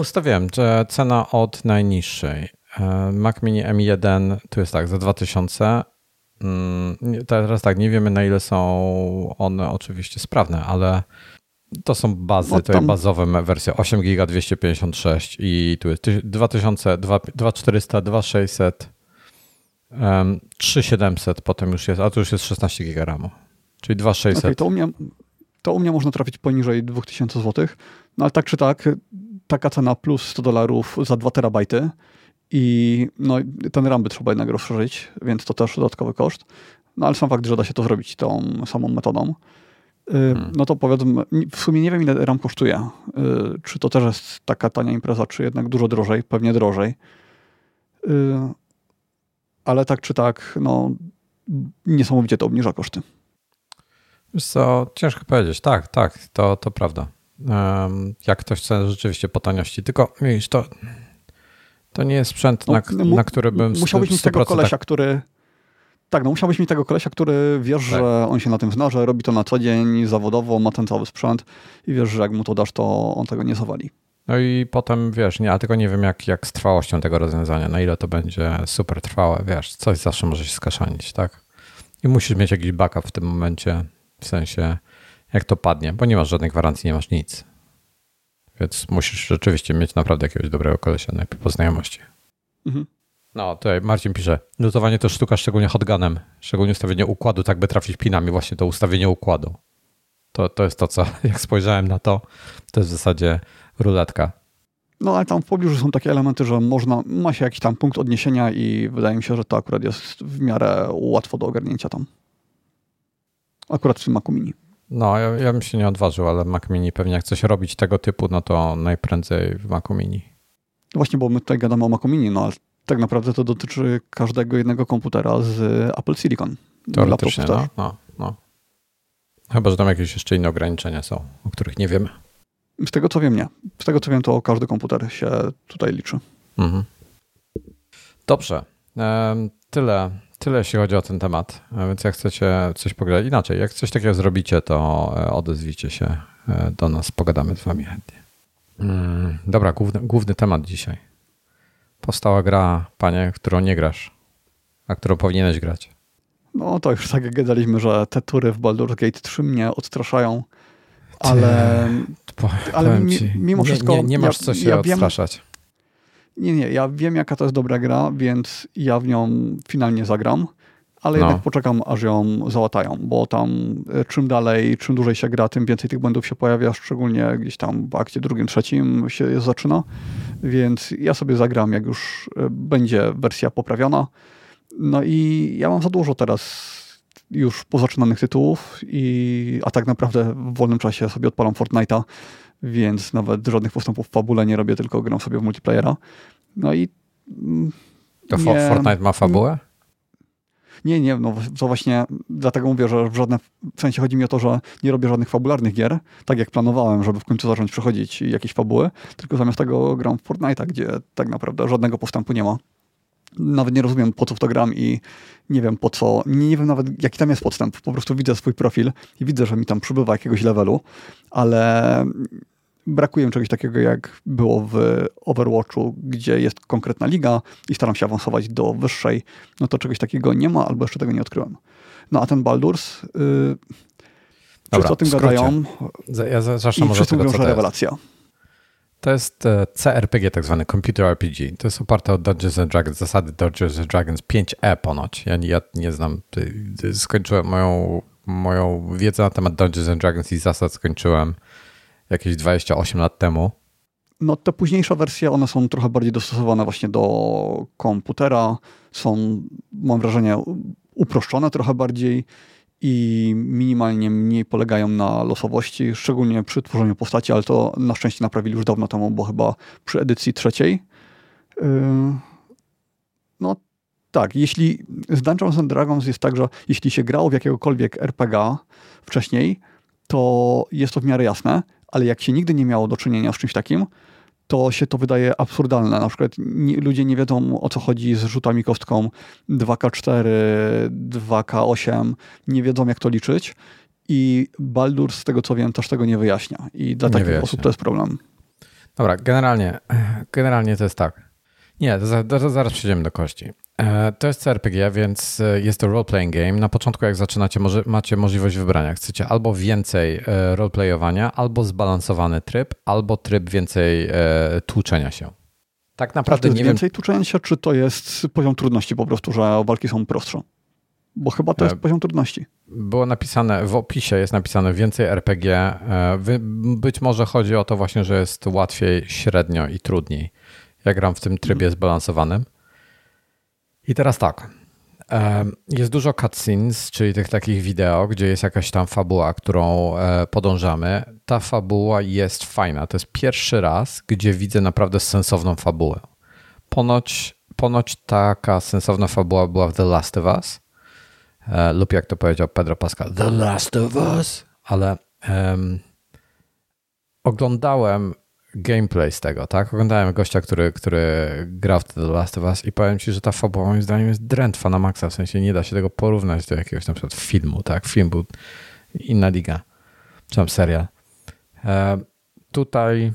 Ustawiłem, że cena od najniższej. E, Mac Mini M1 tu jest tak, za 2000. Mm, teraz tak, nie wiemy na ile są one oczywiście sprawne, ale to są bazy, no to jest bazowe wersja 8 GB 256 i tu jest 2000, 2400, 2600, 3700 potem już jest, a tu już jest 16 GB RAMu, czyli 2600. Okay, to, u mnie, to u mnie można trafić poniżej 2000 zł, no ale tak czy tak, taka cena plus 100 dolarów za 2 terabajty i no, ten RAM by trzeba jednak rozszerzyć, więc to też dodatkowy koszt. No ale sam fakt, że da się to zrobić tą samą metodą, hmm. no to powiedzmy, w sumie nie wiem ile RAM kosztuje. Y, czy to też jest taka tania impreza, czy jednak dużo drożej, pewnie drożej. Y, ale tak czy tak, no niesamowicie to obniża koszty. Wiesz co, ciężko powiedzieć. Tak, tak, to, to prawda. Jak ktoś chce rzeczywiście po taniości, tylko wiesz, to to nie jest sprzęt, no, na, na który bym Musiałbyś mieć tego kolesia, który... Tak, no musiałbyś mieć tego kolesia, który wiesz, tak. że on się na tym zna, że robi to na co dzień, zawodowo, ma ten cały sprzęt i wiesz, że jak mu to dasz, to on tego nie zawali. No i potem wiesz, nie, a tylko nie wiem jak, jak z trwałością tego rozwiązania, na ile to będzie super trwałe, wiesz, coś zawsze może się skaszanić, tak? I musisz mieć jakiś backup w tym momencie, w sensie jak to padnie, bo nie masz żadnej gwarancji, nie masz nic. Więc musisz rzeczywiście mieć naprawdę jakiegoś dobrego kolesia najpierw po znajomości. Mhm. No, tutaj Marcin pisze, lutowanie to sztuka szczególnie hotgunem, szczególnie ustawienie układu, tak by trafić pinami, właśnie to ustawienie układu. To, to jest to, co jak spojrzałem na to, to jest w zasadzie ruletka. No ale tam w pobliżu są takie elementy, że można, ma się jakiś tam punkt odniesienia i wydaje mi się, że to akurat jest w miarę łatwo do ogarnięcia tam. Akurat w tym Macu Mini. No, ja, ja bym się nie odważył, ale Mac Mini pewnie jak coś robić tego typu, no to najprędzej w Macu Mini. Właśnie, bo my tutaj gadamy o Macu Mini, no ale tak naprawdę to dotyczy każdego jednego komputera z Apple Silicon. Teoretycznie, no, no, no. Chyba, że tam jakieś jeszcze inne ograniczenia są, o których nie wiemy. Z tego co wiem, nie. Z tego co wiem, to każdy komputer się tutaj liczy. Mhm. Dobrze. Tyle Tyle jeśli chodzi o ten temat, więc jak chcecie coś pogadać inaczej, jak coś takiego zrobicie, to e, odezwijcie się e, do nas, pogadamy z wami chętnie. Mm, dobra, główny, główny temat dzisiaj. Powstała gra, panie, którą nie grasz, a którą powinieneś grać. No to już tak jak gadaliśmy, że te tury w Baldur's Gate 3 mnie odstraszają, ale, Ty, ale mimo wszystko... Nie, nie, nie masz co się ja odstraszać. Wiem, nie, nie, ja wiem jaka to jest dobra gra, więc ja w nią finalnie zagram, ale no. jednak poczekam aż ją załatają, bo tam e, czym dalej, czym dłużej się gra, tym więcej tych błędów się pojawia, szczególnie gdzieś tam w akcie drugim, trzecim się zaczyna, więc ja sobie zagram jak już e, będzie wersja poprawiona. No i ja mam za dużo teraz już pozaczynanych tytułów, i, a tak naprawdę w wolnym czasie sobie odpalam Fortnite'a, więc nawet żadnych postępów w fabule nie robię, tylko gram sobie w multiplayera. No i... To nie, Fortnite ma fabułę? Nie, nie, no to właśnie dlatego mówię, że w żadne, w sensie chodzi mi o to, że nie robię żadnych fabularnych gier, tak jak planowałem, żeby w końcu zacząć przechodzić jakieś fabuły, tylko zamiast tego gram w Fortnite'a, gdzie tak naprawdę żadnego postępu nie ma. Nawet nie rozumiem, po co w to gram i nie wiem po co, nie, nie wiem nawet jaki tam jest podstęp. Po prostu widzę swój profil i widzę, że mi tam przybywa jakiegoś levelu, ale brakuje mi czegoś takiego, jak było w Overwatchu, gdzie jest konkretna liga i staram się awansować do wyższej. No to czegoś takiego nie ma, albo jeszcze tego nie odkryłem. No a ten Baldur's, yy, wszyscy o tym gadają. Ja zacznę i wszyscy mówią, że rewelacja. To jest e, CRPG, tak zwany Computer RPG. To jest oparte o Dungeons and Dragons, zasady Dungeons and Dragons 5e ponoć. Ja, ja nie znam, skończyłem moją, moją wiedzę na temat Dungeons and Dragons i zasad skończyłem jakieś 28 lat temu. No te późniejsze wersje, one są trochę bardziej dostosowane właśnie do komputera, są, mam wrażenie, uproszczone trochę bardziej i minimalnie mniej polegają na losowości, szczególnie przy tworzeniu postaci, ale to na szczęście naprawili już dawno temu, bo chyba przy edycji trzeciej. Yy, no tak, jeśli z Dungeons and Dragons jest tak, że jeśli się grało w jakiegokolwiek RPG wcześniej, to jest to w miarę jasne, ale jak się nigdy nie miało do czynienia z czymś takim, to się to wydaje absurdalne. Na przykład nie, ludzie nie wiedzą o co chodzi z rzutami kostką 2K4, 2K8, nie wiedzą jak to liczyć i Baldur z tego co wiem też tego nie wyjaśnia i dla nie takich wyjaśnia. osób to jest problem. Dobra, generalnie, generalnie to jest tak. Nie, zaraz przejdziemy do kości. E, to jest CRPG, więc e, jest to role-playing game. Na początku, jak zaczynacie, może, macie możliwość wybrania. Chcecie albo więcej e, roleplayowania, albo zbalansowany tryb, albo tryb więcej tłuczenia się. Tak naprawdę nie wiem. więcej tłuczenia się, czy to jest poziom trudności po prostu, że walki są prostsze? Bo chyba to jest poziom trudności. Było napisane, w opisie jest napisane więcej RPG. Być może chodzi o to właśnie, że jest łatwiej, średnio i trudniej. Ja gram w tym trybie mhm. zbalansowanym. I teraz tak. Jest dużo cutscenes, czyli tych takich wideo, gdzie jest jakaś tam fabuła, którą e, podążamy. Ta fabuła jest fajna. To jest pierwszy raz, gdzie widzę naprawdę sensowną fabułę. Ponoć, ponoć taka sensowna fabuła była w The Last of Us, e, lub jak to powiedział Pedro Pascal, The Last of Us, ale um, oglądałem gameplay z tego, tak? Oglądałem gościa, który, który grał w The Last of Us i powiem ci, że ta fabuła moim zdaniem jest drętwa na maksa, w sensie nie da się tego porównać do jakiegoś na przykład filmu, tak? Film był inna liga, czy tam serial. E, tutaj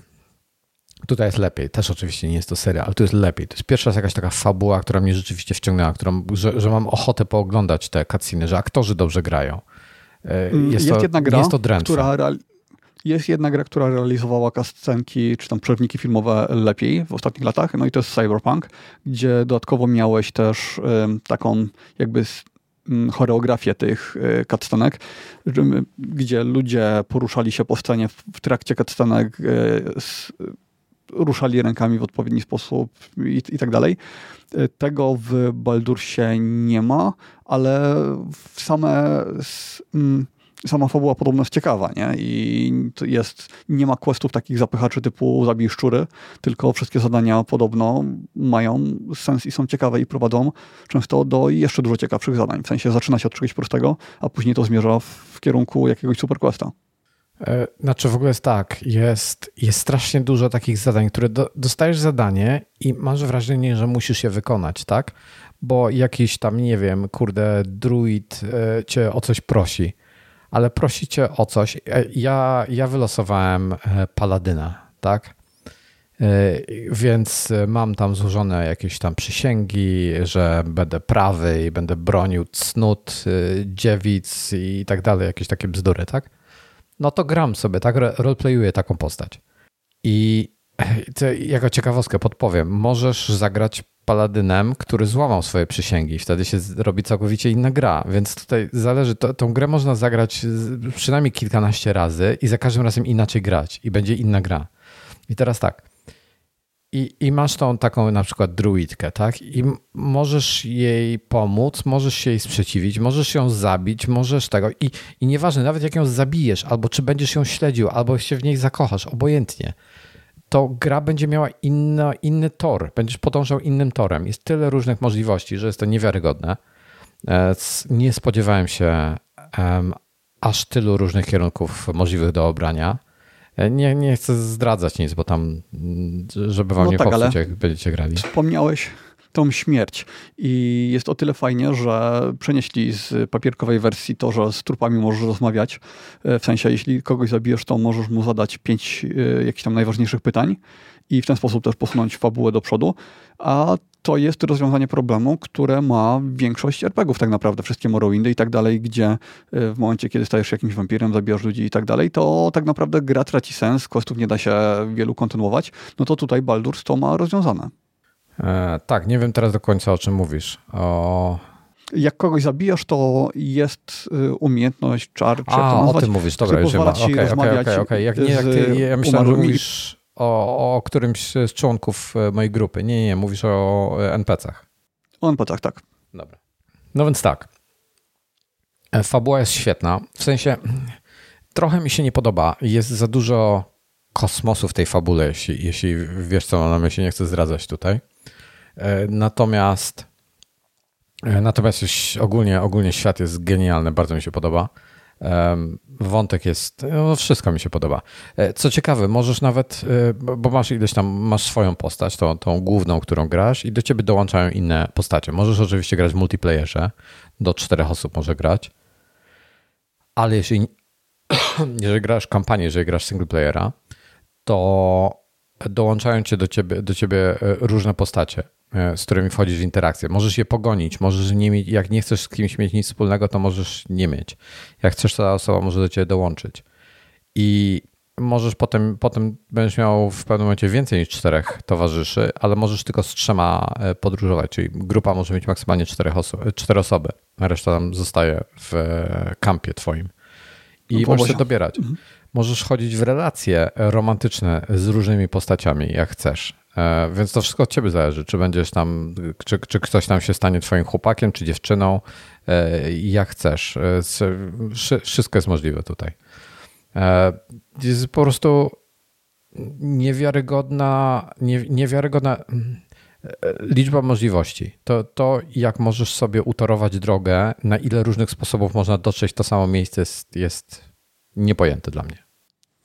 Tutaj jest lepiej. Też oczywiście nie jest to serial, ale tu jest lepiej. To jest pierwsza raz jakaś taka fabuła, która mnie rzeczywiście wciągnęła, którą, że, że mam ochotę pooglądać te cutsceny, że aktorzy dobrze grają. E, jest, jest to, jedna gra, jest to która, jest jedna gra, która realizowała kascenki czy tam przerywniki filmowe lepiej w ostatnich latach, no i to jest Cyberpunk, gdzie dodatkowo miałeś też taką jakby choreografię tych y, cutscenek, gdzie ludzie poruszali się po scenie w trakcie cutscenek, y, ruszali rękami w odpowiedni sposób i, i tak dalej. Y, tego w Baldursie nie ma, ale same sama fabuła podobno jest ciekawa, nie? I jest, nie ma questów takich zapychaczy typu zabij szczury, tylko wszystkie zadania podobno mają sens i są ciekawe i prowadzą często do jeszcze dużo ciekawszych zadań. W sensie zaczyna się od czegoś prostego, a później to zmierza w kierunku jakiegoś superquesta. E, znaczy w ogóle jest tak, jest, jest strasznie dużo takich zadań, które do, dostajesz zadanie i masz wrażenie, że musisz je wykonać, tak? Bo jakiś tam, nie wiem, kurde, druid e, cię o coś prosi ale prosicie o coś. E, ja, ja wylosowałem e, Paladyna, tak? E, więc mam tam złożone jakieś tam przysięgi, że będę prawy i będę bronił cnót, dziewic i tak dalej, jakieś takie bzdury, tak? No to gram sobie, tak? Roleplayuję taką postać. I jako ciekawostkę podpowiem, możesz zagrać paladynem, który złamał swoje przysięgi. Wtedy się robi całkowicie inna gra. Więc tutaj zależy, to, tą grę można zagrać przynajmniej kilkanaście razy i za każdym razem inaczej grać i będzie inna gra. I teraz tak. I, I masz tą taką na przykład druidkę, tak? I możesz jej pomóc, możesz się jej sprzeciwić, możesz ją zabić, możesz tego. I, I nieważne, nawet jak ją zabijesz, albo czy będziesz ją śledził, albo się w niej zakochasz, obojętnie to gra będzie miała inna, inny tor, będziesz podążał innym torem. Jest tyle różnych możliwości, że jest to niewiarygodne. E, nie spodziewałem się um, aż tylu różnych kierunków możliwych do obrania. E, nie, nie chcę zdradzać nic, bo tam, żeby wam no nie tak, popsuć, jak będziecie grali. Wspomniałeś tą śmierć. I jest o tyle fajnie, że przenieśli z papierkowej wersji to, że z trupami możesz rozmawiać. E, w sensie, jeśli kogoś zabijesz, to możesz mu zadać pięć e, jakichś tam najważniejszych pytań i w ten sposób też posunąć fabułę do przodu. A to jest rozwiązanie problemu, które ma większość RPGów tak naprawdę, wszystkie Morrowindy i tak dalej, gdzie e, w momencie, kiedy stajesz jakimś wampirem, zabijasz ludzi i tak dalej, to tak naprawdę gra traci sens, questów nie da się wielu kontynuować, no to tutaj Baldur's to ma rozwiązane. E, tak, nie wiem teraz do końca o czym mówisz. O... Jak kogoś zabijasz, to jest y, umiejętność, czar, A, o tym mówisz, dobra, już. Okej, okej, okej, okej. Jak nie, jak ty, ja myślałem, że mówisz o, o którymś z członków e, mojej grupy. Nie, nie, nie mówisz o NPC-ach. O NPC-ach, tak. Dobra. No więc tak. E, fabuła jest świetna. W sensie trochę mi się nie podoba. Jest za dużo kosmosu w tej fabule, jeśli, jeśli wiesz co mam na myśli, nie chcę zdradzać tutaj. E, natomiast natomiast ogólnie, ogólnie świat jest genialny, bardzo mi się podoba. Wątek jest, no wszystko mi się podoba. E, co ciekawe, możesz nawet, e, bo masz ileś tam, masz swoją postać, tą, tą główną, którą grasz i do ciebie dołączają inne postacie. Możesz oczywiście grać w multiplayerze, do czterech osób może grać, ale jeśli, jeżeli grasz kampanię, jeżeli grasz singleplayera, to dołączają cię do ciebie, do ciebie e, różne postacie. E, z którymi wchodzisz w interakcję. Możesz je pogonić, możesz nie mieć, jak nie chcesz z kimś mieć nic wspólnego, to możesz nie mieć. Jak chcesz, ta osoba może do ciebie dołączyć. I możesz potem, potem będziesz miał w pewnym momencie więcej niż czterech towarzyszy, ale możesz tylko z trzema e, podróżować, czyli grupa może mieć maksymalnie czterech oso cztery osoby, reszta tam zostaje w e, kampie twoim. I no, możesz się dobierać. Mhm. Możesz chodzić w relacje romantyczne z różnymi postaciami, jak chcesz. E, więc to wszystko od ciebie zależy, czy będziesz tam, czy, czy ktoś tam się stanie twoim chłopakiem, czy dziewczyną, e, jak chcesz. E, wszystko jest możliwe tutaj. Jest po prostu niewiarygodna, nie, niewiarygodna liczba możliwości. To, to, jak możesz sobie utorować drogę, na ile różnych sposobów można dotrzeć to samo miejsce, jest, jest niepojęte dla mnie.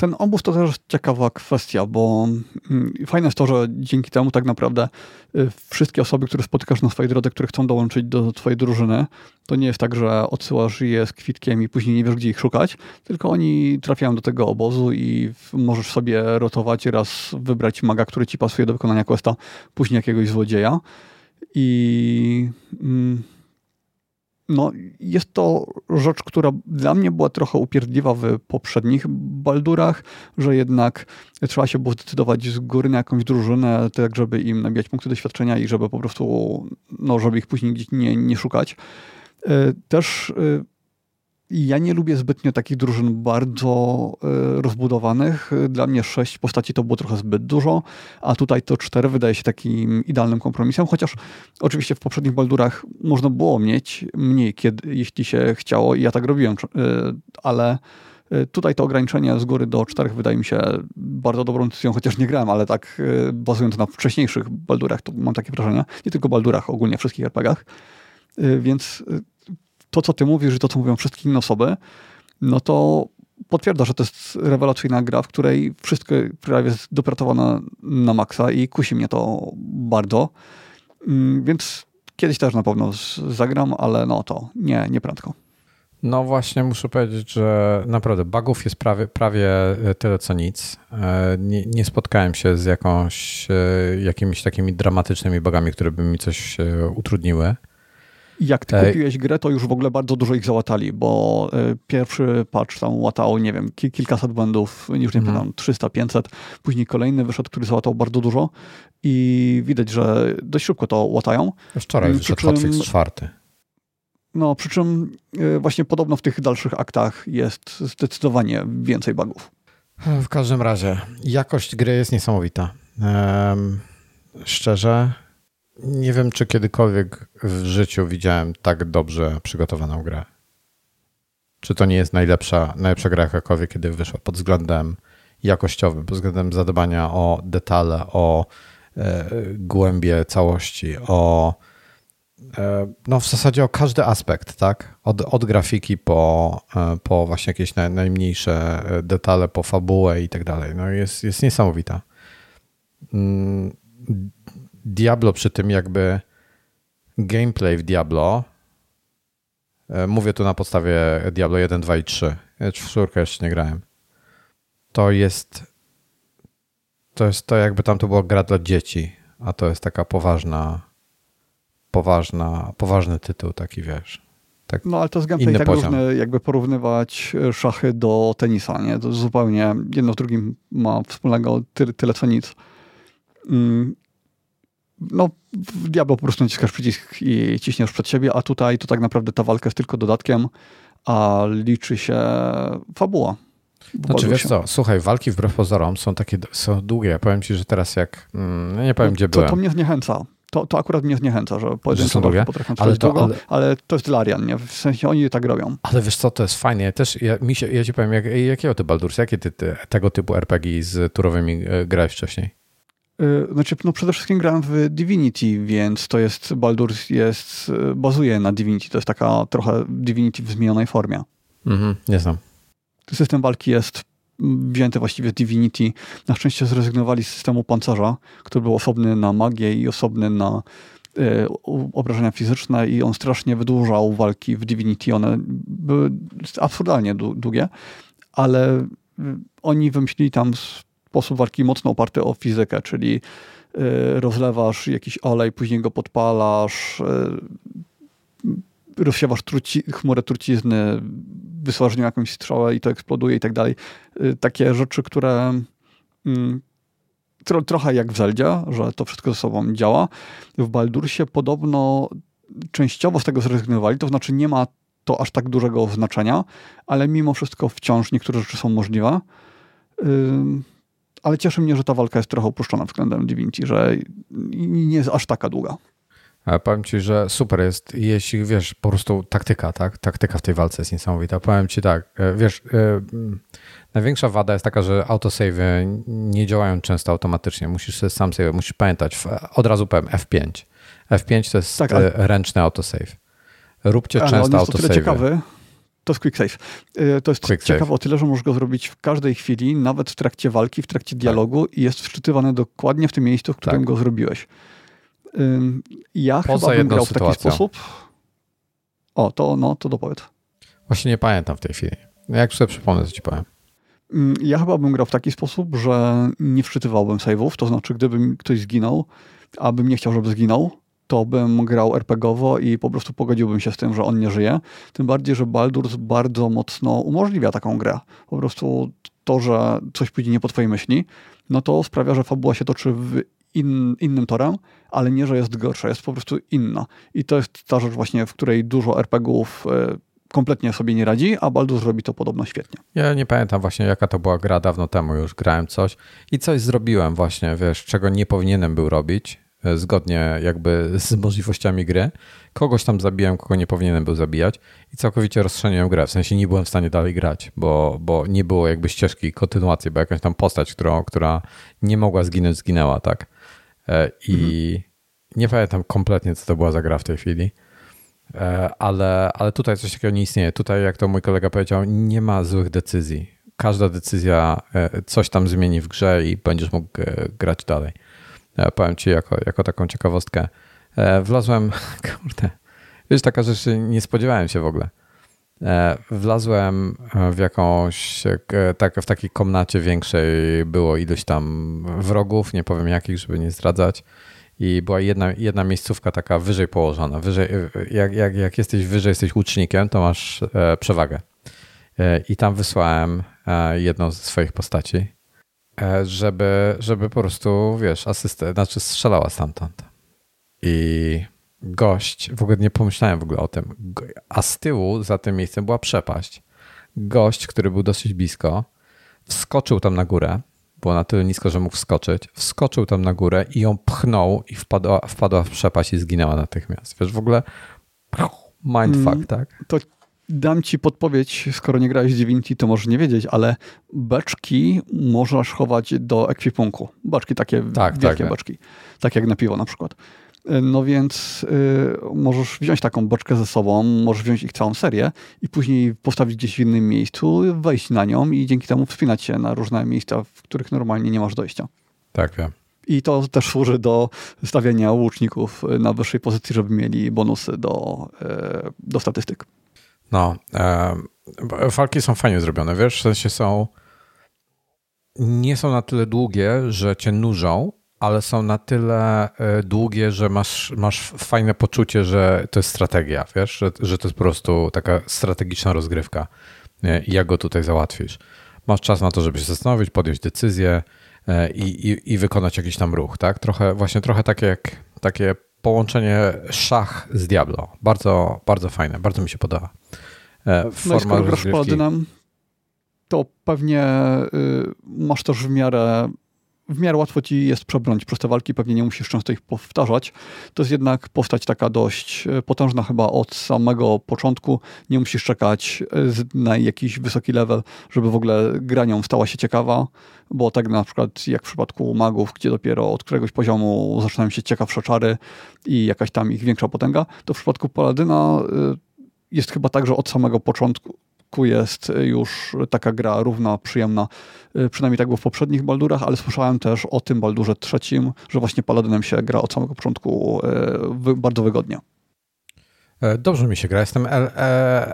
Ten obóz to też ciekawa kwestia, bo mm, fajne jest to, że dzięki temu tak naprawdę y, wszystkie osoby, które spotykasz na swojej drodze, które chcą dołączyć do twojej drużyny, to nie jest tak, że odsyłasz je z kwitkiem i później nie wiesz, gdzie ich szukać, tylko oni trafiają do tego obozu i możesz sobie rotować, raz wybrać maga, który ci pasuje do wykonania questa, później jakiegoś złodzieja. I... Mm, no, jest to rzecz, która dla mnie była trochę upierdliwa w poprzednich Baldurach, że jednak trzeba się było zdecydować z góry na jakąś drużynę, tak żeby im nabijać punkty doświadczenia i żeby po prostu, no, żeby ich później gdzieś nie, nie szukać. E, też e, ja nie lubię zbytnio takich drużyn bardzo y, rozbudowanych. Dla mnie sześć postaci to było trochę zbyt dużo, a tutaj to cztery wydaje się takim idealnym kompromisem, chociaż oczywiście w poprzednich Baldurach można było mieć mniej, kiedy, jeśli się chciało i ja tak robiłem, y, ale y, Tutaj to ograniczenie z góry do czterech wydaje mi się bardzo dobrą decyzją, chociaż nie grałem, ale tak bazując na wcześniejszych Baldurach, to mam takie wrażenie. Nie tylko Baldurach, ogólnie wszystkich RPGach. Więc to, co ty mówisz i to, co mówią wszystkie inne osoby, no to potwierdza, że to jest rewelacyjna gra, w której wszystko prawie jest dopracowane na maksa i kusi mnie to bardzo. Mm, więc kiedyś też na pewno zagram, ale no to nie, nie prędko. No właśnie muszę powiedzieć, że naprawdę bugów jest prawie, prawie tyle co nic. E, nie, nie spotkałem się z jakąś, e, jakimiś takimi dramatycznymi bugami, które by mi coś e, utrudniły. Jak ty kupiłeś grę, to już w ogóle bardzo dużo ich załatali, bo y, pierwszy patch tam łatał, nie wiem, kilkaset błędów, już nie pamiętam, 300, 500. Później kolejny wyszedł, który załatał bardzo dużo i widać, że dość szybko to łatają. Wczoraj wyszedł czym, hotfix czwarty. No, przy czym y, właśnie podobno w tych dalszych aktach jest zdecydowanie więcej bugów. W każdym razie, jakość gry jest niesamowita. Um, szczerze, nie wiem, czy kiedykolwiek w życiu widziałem tak dobrze przygotowaną grę. Czy to nie jest najlepsza, najlepsza gra jakakolwiek, kiedy wyszła pod względem jakościowym, pod względem zadbania o detale, o e, głębie całości, o e, no w zasadzie o każdy aspekt, tak? Od, od grafiki po, e, po właśnie jakieś naj, najmniejsze detale, po fabułę i tak dalej. No jest, jest niesamowita. Mm, Diablo przy tym jakby gameplay w Diablo e, mówię tu na podstawie Diablo 1, 2 i 3 w czwórkę jeszcze nie grałem to jest to jest to jakby tam to była gra dla dzieci a to jest taka poważna poważna, poważny tytuł, taki wiesz. Tak no ale to jest gameplay tak poziom. jakby porównywać szachy do tenisa, nie? To zupełnie jedno z drugim ma wspólnego tyle, tyle co nic. No, w Diablo po prostu naciskasz przycisk i ciśniesz przed siebie, a tutaj to tak naprawdę ta walka jest tylko dodatkiem, a liczy się fabuła. Znaczy wiesz co, słuchaj, walki wbrew pozorom są takie, są długie. Ja powiem ci, że teraz jak, mm, nie powiem no, gdzie to, byłem. To mnie zniechęca. To, to akurat mnie zniechęca, że pojedyncze walki potrafią trwać ale to, długo, ale... ale... to jest Larian, nie? W sensie oni tak robią. Ale wiesz co, to jest fajnie. Ja też, ja, mi się, ja ci powiem, jak, jakiego ty Baldur's, jakie ty, ty, tego typu RPG z turowymi e, grałeś wcześniej? Y, znaczy, no przede wszystkim grałem w Divinity, więc to jest, Baldur jest, y, bazuje na Divinity. To jest taka trochę Divinity w zmienionej formie. Mhm, nie znam. System walki jest wzięty właściwie z Divinity. Na szczęście zrezygnowali z systemu pancerza, który był osobny na magię i osobny na y, obrażenia fizyczne i on strasznie wydłużał walki w Divinity. One były absurdalnie długie, ale oni wymyślili tam sposób walki mocno oparty o fizykę, czyli y, rozlewasz jakiś olej, później go podpalasz, y, rozsiewasz truci, chmurę trucizny, wysyłasz nią jakąś strzałę i to eksploduje i tak dalej. Y, takie rzeczy, które mm, tro, trochę jak w Zeldzie, że to wszystko ze sobą działa. W Baldursie podobno częściowo z tego zrezygnowali, to znaczy nie ma to aż tak dużego znaczenia, ale mimo wszystko wciąż niektóre rzeczy są możliwe ale cieszy mnie, że ta walka jest trochę opuszczona względem Divinity, że nie jest aż taka długa. A powiem ci, że super jest, jeśli wiesz, po prostu taktyka, tak? Taktyka w tej walce jest niesamowita. Powiem ci tak, e, wiesz, e, największa wada jest taka, że autosave nie działają często automatycznie. Musisz sobie sam sobie, musisz pamiętać, od razu powiem F5. F5 to jest tak, ale... ręczny autosave. Róbcie ale często autosave. To jest quick save. Y, to jest quick ciekawe save. o tyle, że możesz go zrobić w każdej chwili, nawet w trakcie walki, w trakcie tak. dialogu tak. i jest wczytywany dokładnie w tym miejscu, w którym tak. go zrobiłeś. Ja Poza chyba bym grał w taki sposób. O, to, no, to dopowiedz. Właśnie nie pamiętam w tej chwili. Jak sobie przypomnę, to ci powiem. Ja chyba bym grał w taki sposób, że nie wczytywałbym save'ów, to znaczy gdybym ktoś zginął, abym nie chciał, żeby zginął, to bym grał RPGowo i po prostu pogodziłbym się z tym, że on nie żyje. Tym bardziej, że Baldur's bardzo mocno umożliwia taką grę. Po prostu to, że coś pójdzie nie po twojej myśli, no to sprawia, że fabuła się toczy w in, innym torem, ale nie, że jest gorsza, jest po prostu inna. I to jest ta rzecz właśnie, w której dużo RPGów y, kompletnie sobie nie radzi, a Baldur's robi to podobno świetnie. Ja nie pamiętam właśnie, jaka to była gra dawno temu, już grałem coś i coś zrobiłem właśnie, wiesz, czego nie powinienem był robić E, zgodnie jakby z możliwościami gry. Kogoś tam zabiłem, kogo nie powinienem był zabijać i całkowicie rozstrzeliłem grę. W sensie nie byłem w stanie dalej grać, bo, bo nie było jakby ścieżki kontynuacji, bo jakaś tam postać, którą, która nie mogła zginąć, zginęła, tak? E, I mhm. nie pamiętam kompletnie, co to była za gra w tej chwili. E, ale, ale tutaj coś takiego nie istnieje. Tutaj, jak to mój kolega powiedział, nie ma złych decyzji. Każda decyzja coś tam zmieni w grze i będziesz mógł grać dalej. Ja powiem ci jako, jako taką ciekawostkę. E, wlazłem, kurde, wiesz, taka rzecz, nie spodziewałem się w ogóle. E, wlazłem w jakąś, tak, w takiej komnacie większej było ilość tam wrogów, nie powiem jakich, żeby nie zdradzać. I była jedna, jedna miejscówka taka wyżej położona. Wyżej, jak, jak, jak jesteś wyżej, jesteś łucznikiem, to masz e, przewagę. I tam wysłałem jedną ze swoich postaci E, żeby, żeby po prostu, wiesz, asystę, znaczy strzelała stamtąd. I gość, w ogóle nie pomyślałem w ogóle o tym, a z tyłu za tym miejscem była przepaść. Gość, który był dosyć blisko, wskoczył tam na górę, było na tyle nisko, że mógł wskoczyć, wskoczył tam na górę i ją pchnął i wpadła, wpadła w przepaść i zginęła natychmiast. Wiesz, w ogóle mindfuck, mm, tak? To dam ci podpowiedź, skoro nie grałeś z Divinity, to możesz nie wiedzieć, ale beczki możesz chować do ekwipunku. Beczki takie tak, wielkie tak, beczki. Tak jak na piwo na przykład. No więc y, możesz wziąć taką beczkę ze sobą, możesz wziąć ich całą serię i później postawić gdzieś w innym miejscu, wejść na nią i dzięki temu wspinać się na różne miejsca, w których normalnie nie masz dojścia. Tak, wiem. I to też służy do stawiania łuczników na wyższej pozycji, żeby mieli bonusy do, y, do statystyk. No, e, walki są fajnie zrobione, wiesz, w sensie są nie są na tyle długie, że cię nużą, ale są na tyle e, długie, że masz, masz fajne poczucie, że to jest strategia, wiesz, że, że to jest po prostu taka strategiczna rozgrywka jak go tutaj załatwisz. Masz czas na to, żeby się zastanowić, podjąć decyzję e, i, i, i wykonać jakiś tam ruch, tak? Trochę, właśnie trochę takie jak takie połączenie szach z Diablo. Bardzo, bardzo fajne, bardzo mi się podoba. Forma no i skoro grasz to pewnie y, masz też w miarę w miarę łatwo ci jest przebrnąć przez te walki, pewnie nie musisz często ich powtarzać. To jest jednak postać taka dość e, potężna chyba od samego początku. Nie musisz czekać e, na jakiś wysoki level, żeby w ogóle granią stała się ciekawa, bo tak na przykład jak w przypadku magów, gdzie dopiero od któregoś poziomu zaczynają się ciekawsze czary i jakaś tam ich większa potęga, to w przypadku Paladyna e, jest chyba tak, że od samego początku jest już taka gra równa, przyjemna. Y, przynajmniej tak było w poprzednich Baldurach, ale słyszałem też o tym Baldurze trzecim, że właśnie Paladynem się gra od samego początku y, bardzo wygodnie. E, dobrze mi się gra. Jestem e,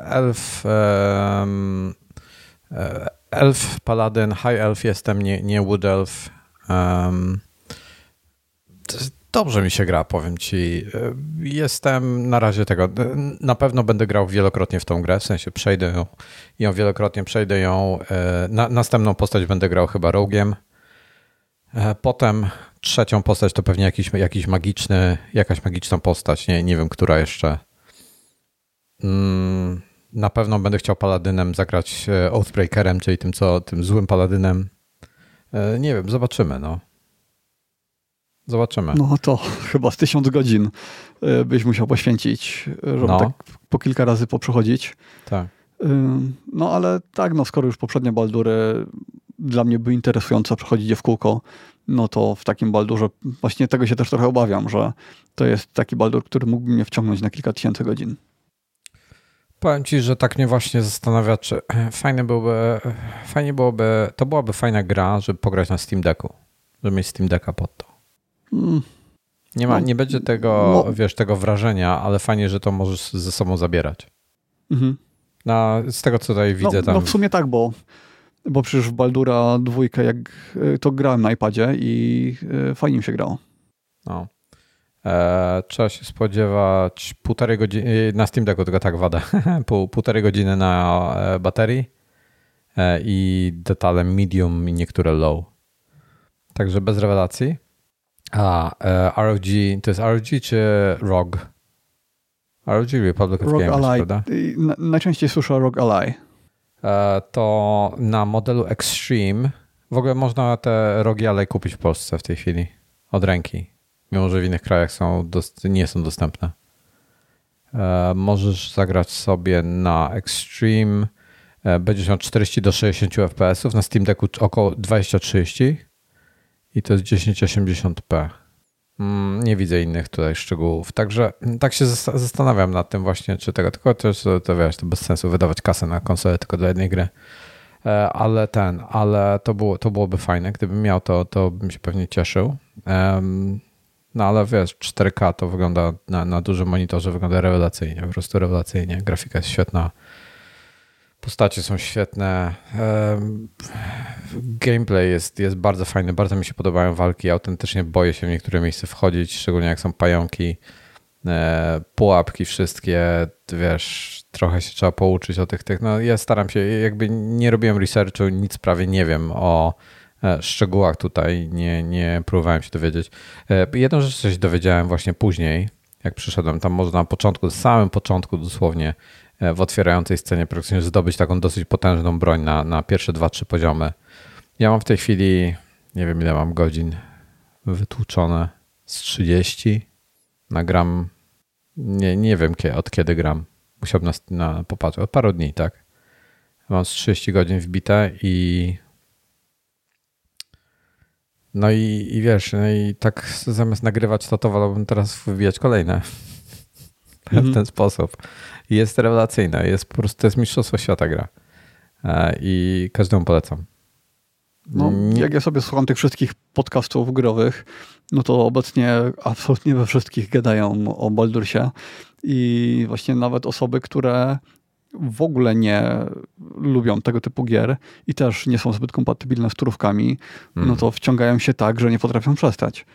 elf, e, elf, paladyn, high elf jestem, nie, nie wood elf. Dobrze mi się gra, powiem ci. Jestem na razie tego. Na pewno będę grał wielokrotnie w tą grę, w sensie przejdę ją, ją wielokrotnie, przejdę ją. E, na, następną postać będę grał chyba rogiem. Potem trzecią postać to pewnie jakiś, jakiś magiczny, jakaś magiczna postać, nie, nie wiem, która jeszcze. Mm, na pewno będę chciał paladynem zagrać Oathbreakerem, czyli tym, co, tym złym paladynem. Nie wiem, zobaczymy, no. Zobaczymy. No to chyba z tysiąc godzin y, byś musiał poświęcić, żeby no. tak po kilka razy poprzechodzić. Tak. Y, no ale tak, no skoro już poprzednie Baldury dla mnie były interesujące, przechodzić je w kółko, no to w takim Baldurze właśnie tego się też trochę obawiam, że to jest taki Baldur, który mógłby mnie wciągnąć na kilka tysięcy godzin. Powiem ci, że tak mnie właśnie zastanawia, czy fajnie byłoby, fajnie byłoby, to byłaby fajna gra, żeby pograć na Steam Decku, żeby mieć Steam Decka pod to. Nie, ma, no, nie będzie tego, no. wiesz, tego wrażenia, ale fajnie, że to możesz ze sobą zabierać. Mhm. Na, z tego, co tutaj widzę no, tam. No w sumie tak, bo, bo przecież w Baldura dwójkę, jak y, to grałem na iPadzie i y, fajnie mi się grało. No. E, trzeba się spodziewać półtorej godziny, na Steam Decku tylko tak wadę, Pół, półtorej godziny na e, baterii e, i detale medium i niektóre low. Także bez rewelacji. A, e, ROG, to jest ROG czy ROG? ROG Republic of Rogue Games, Ally. prawda? najczęściej słyszę ROG Ally. E, to na modelu Extreme w ogóle można te rogi Ally kupić w Polsce w tej chwili od ręki, mimo że w innych krajach są nie są dostępne. E, możesz zagrać sobie na Extreme, będziesz miał 40 do 60 fps, na Steam Decku około 20-30 i to jest 1080p. Mm, nie widzę innych tutaj szczegółów. Także mm, tak się zastanawiam nad tym właśnie, czy tego, tylko też to wiesz, to bez sensu wydawać kasę na konsolę tylko dla jednej gry. E, ale ten, ale to, było, to byłoby fajne. Gdybym miał to, to bym się pewnie cieszył. No ale wiesz, 4K to wygląda na, na dużym monitorze, wygląda rewelacyjnie, po prostu rewelacyjnie. Grafika jest świetna. Postacie są świetne. Gameplay jest, jest bardzo fajny, bardzo mi się podobają walki. Autentycznie boję się w niektóre miejsca wchodzić, szczególnie jak są pająki, e, pułapki wszystkie, wiesz, trochę się trzeba pouczyć o tych, tych. No ja staram się, jakby nie robiłem researchu, nic prawie nie wiem o e, szczegółach tutaj, nie, nie próbowałem się dowiedzieć. E, jedną rzecz coś dowiedziałem właśnie później, jak przyszedłem tam może na początku, na samym początku dosłownie w otwierającej scenie praktycznie zdobyć taką dosyć potężną broń na, na pierwsze dwa, trzy poziomy. Ja mam w tej chwili, nie wiem ile mam godzin wytłuczone, z 30. Nagram, nie, nie wiem od kiedy gram. Musiałbym na, na popatrzeć, od paru dni, tak. Mam z 30 godzin wbite i no i, i wiesz, no i tak zamiast nagrywać to, to wolałbym teraz wybijać kolejne w mhm. ten sposób jest rewelacyjna. Jest po prostu, to jest mistrzostwo świata gra. E, I każdemu polecam. No, jak ja sobie słucham tych wszystkich podcastów growych, no to obecnie absolutnie we wszystkich gadają o Baldursie i właśnie nawet osoby, które w ogóle nie lubią tego typu gier i też nie są zbyt kompatybilne z turówkami, mm. no to wciągają się tak, że nie potrafią przestać.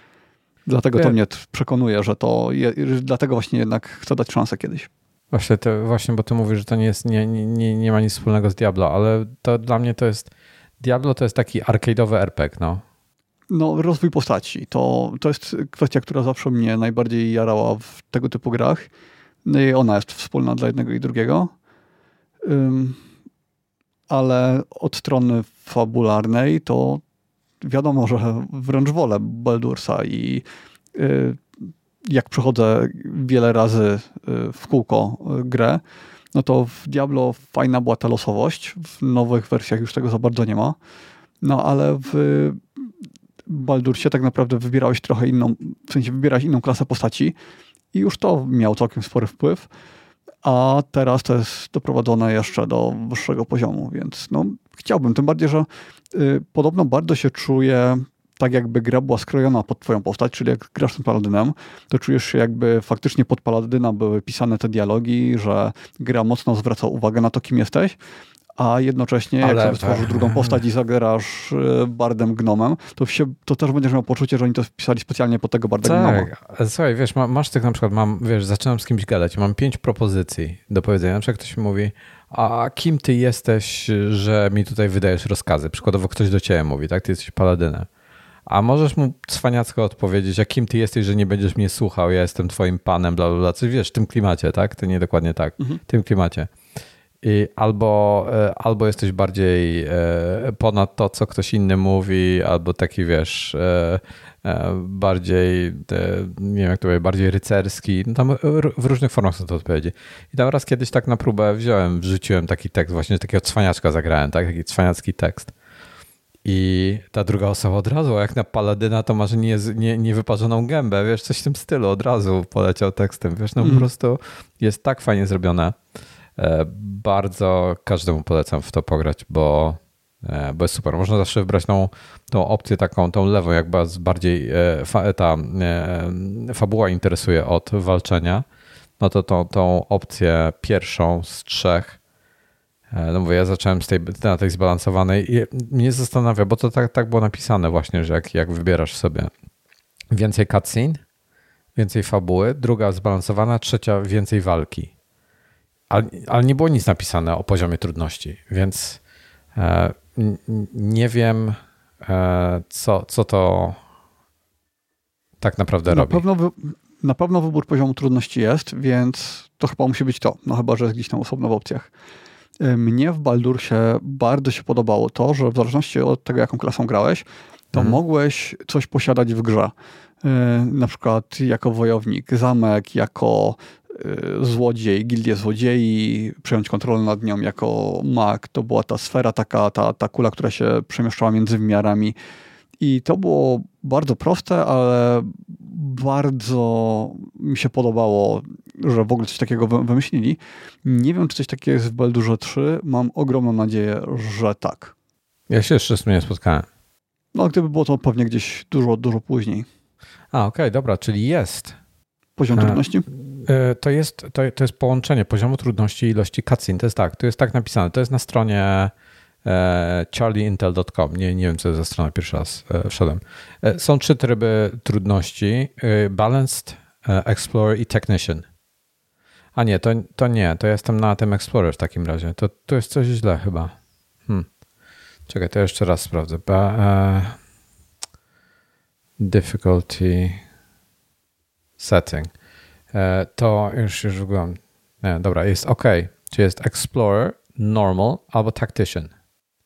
Dlatego to mnie przekonuje, że to, je, dlatego właśnie jednak chcę dać szansę kiedyś. Właśnie, to, właśnie, bo ty mówisz, że to nie, jest, nie, nie, nie ma nic wspólnego z Diablo, ale to dla mnie to jest, Diablo to jest taki arcade'owy RPG, no. No, rozwój postaci. To, to jest kwestia, która zawsze mnie najbardziej jarała w tego typu grach. No i ona jest wspólna dla jednego i drugiego. Um, ale od strony fabularnej to wiadomo, że wręcz wolę Baldursa i y, jak przechodzę wiele razy y, w kółko y, grę, no to w Diablo fajna była ta losowość. W nowych wersjach już tego za bardzo nie ma. No ale w Baldursie tak naprawdę wybierałeś trochę inną, w sensie wybierałeś inną klasę postaci i już to miało całkiem spory wpływ. A teraz to jest doprowadzone jeszcze do wyższego poziomu, więc no, chciałbym. Tym bardziej, że y, podobno bardzo się czuję tak jakby gra była skrojona pod twoją postać, czyli jak grasz tym paladynem, to czujesz się jakby faktycznie pod paladyna były pisane te dialogi, że gra mocno zwraca uwagę na to, kim jesteś, a jednocześnie Ale... jak sobie stworzysz drugą postać i zagrasz y, bardem gnomem, to, się, to też będziesz miał poczucie, że oni to wpisali specjalnie pod tego barda tak. gnoma. Słuchaj, wiesz, masz tych na przykład, mam, wiesz, zaczynam z kimś gadać, mam pięć propozycji do powiedzenia. Na przykład ktoś mi mówi, a kim ty jesteś, że mi tutaj wydajesz rozkazy? Przykładowo ktoś do ciebie mówi, tak? Ty jesteś paladynem. A możesz mu cwaniacko odpowiedzieć, a kim ty jesteś, że nie będziesz mnie słuchał, ja jestem twoim panem, bla, bla, bla. Coś wiesz, w tym klimacie, tak? To nie dokładnie tak. Mhm. W tym klimacie. I albo, e, albo jesteś bardziej e, ponad to, co ktoś inny mówi, albo taki wiesz, e, bardziej, nie wiem jak to powiedzieć, bardziej rycerski. No tam w różnych formach są to odpowiedzi. I tam raz kiedyś tak na próbę wziąłem, wrzuciłem taki tekst, właśnie takiego cwaniaczka zagrałem, tak? Taki cwaniacki tekst. I ta druga osoba od razu, jak na paladyna, to masz nie, nie, niewyparzoną gębę, wiesz, coś w tym stylu, od razu poleciał tekstem, wiesz, no mm. po prostu jest tak fajnie zrobione. E, bardzo każdemu polecam w to pograć, bo, e, bo jest super. Można zawsze wybrać tą, tą opcję taką, tą lewą, jak bardziej e, ta fabuła interesuje od walczenia, no to tą, tą opcję pierwszą z trzech no mówię, ja zacząłem z tej, na tej zbalansowanej i mnie zastanawia, bo to tak, tak było napisane właśnie, że jak, jak wybierasz sobie więcej cutscene, więcej fabuły, druga zbalansowana, trzecia więcej walki. Ale, ale nie było nic napisane o poziomie trudności, więc e, nie wiem, e, co, co to tak naprawdę na robi. Pewno wy, na pewno wybór poziomu trudności jest, więc to chyba musi być to. No chyba, że jest gdzieś tam osobno w opcjach. Mnie w Baldursie bardzo się podobało to, że w zależności od tego, jaką klasą grałeś, to mhm. mogłeś coś posiadać w grze. E, na przykład jako wojownik, zamek, jako e, złodziej, gildię złodziei, przejąć kontrolę nad nią jako mag. To była ta sfera, taka, ta, ta kula, która się przemieszczała między wymiarami. I to było bardzo proste, ale bardzo mi się podobało, że w ogóle coś takiego wymyślili. Nie wiem, czy coś takiego jest w Baldurze 3. Mam ogromną nadzieję, że tak. Ja się jeszcze z tym nie spotkałem. No, gdyby było to pewnie gdzieś dużo, dużo później. A, okej, okay, dobra, czyli jest. Poziom trudności? E, to jest, to, to jest połączenie poziomu trudności i ilości cutscene. To jest tak, to jest tak napisane. To jest na stronie charlieintel.com. Nie, nie wiem, co jest za strona, pierwszy raz e, wszedłem. E, są trzy tryby trudności. Balanced, Explorer i Technician. A nie, to, to nie, to jestem na tym Explorer w takim razie. To, to jest coś źle chyba. Hmm. Czekaj, to jeszcze raz sprawdzę. Ba, uh, difficulty setting. to już, już wyglądam. Nie, dobra, jest OK. Czy jest Explorer, Normal albo Tactician.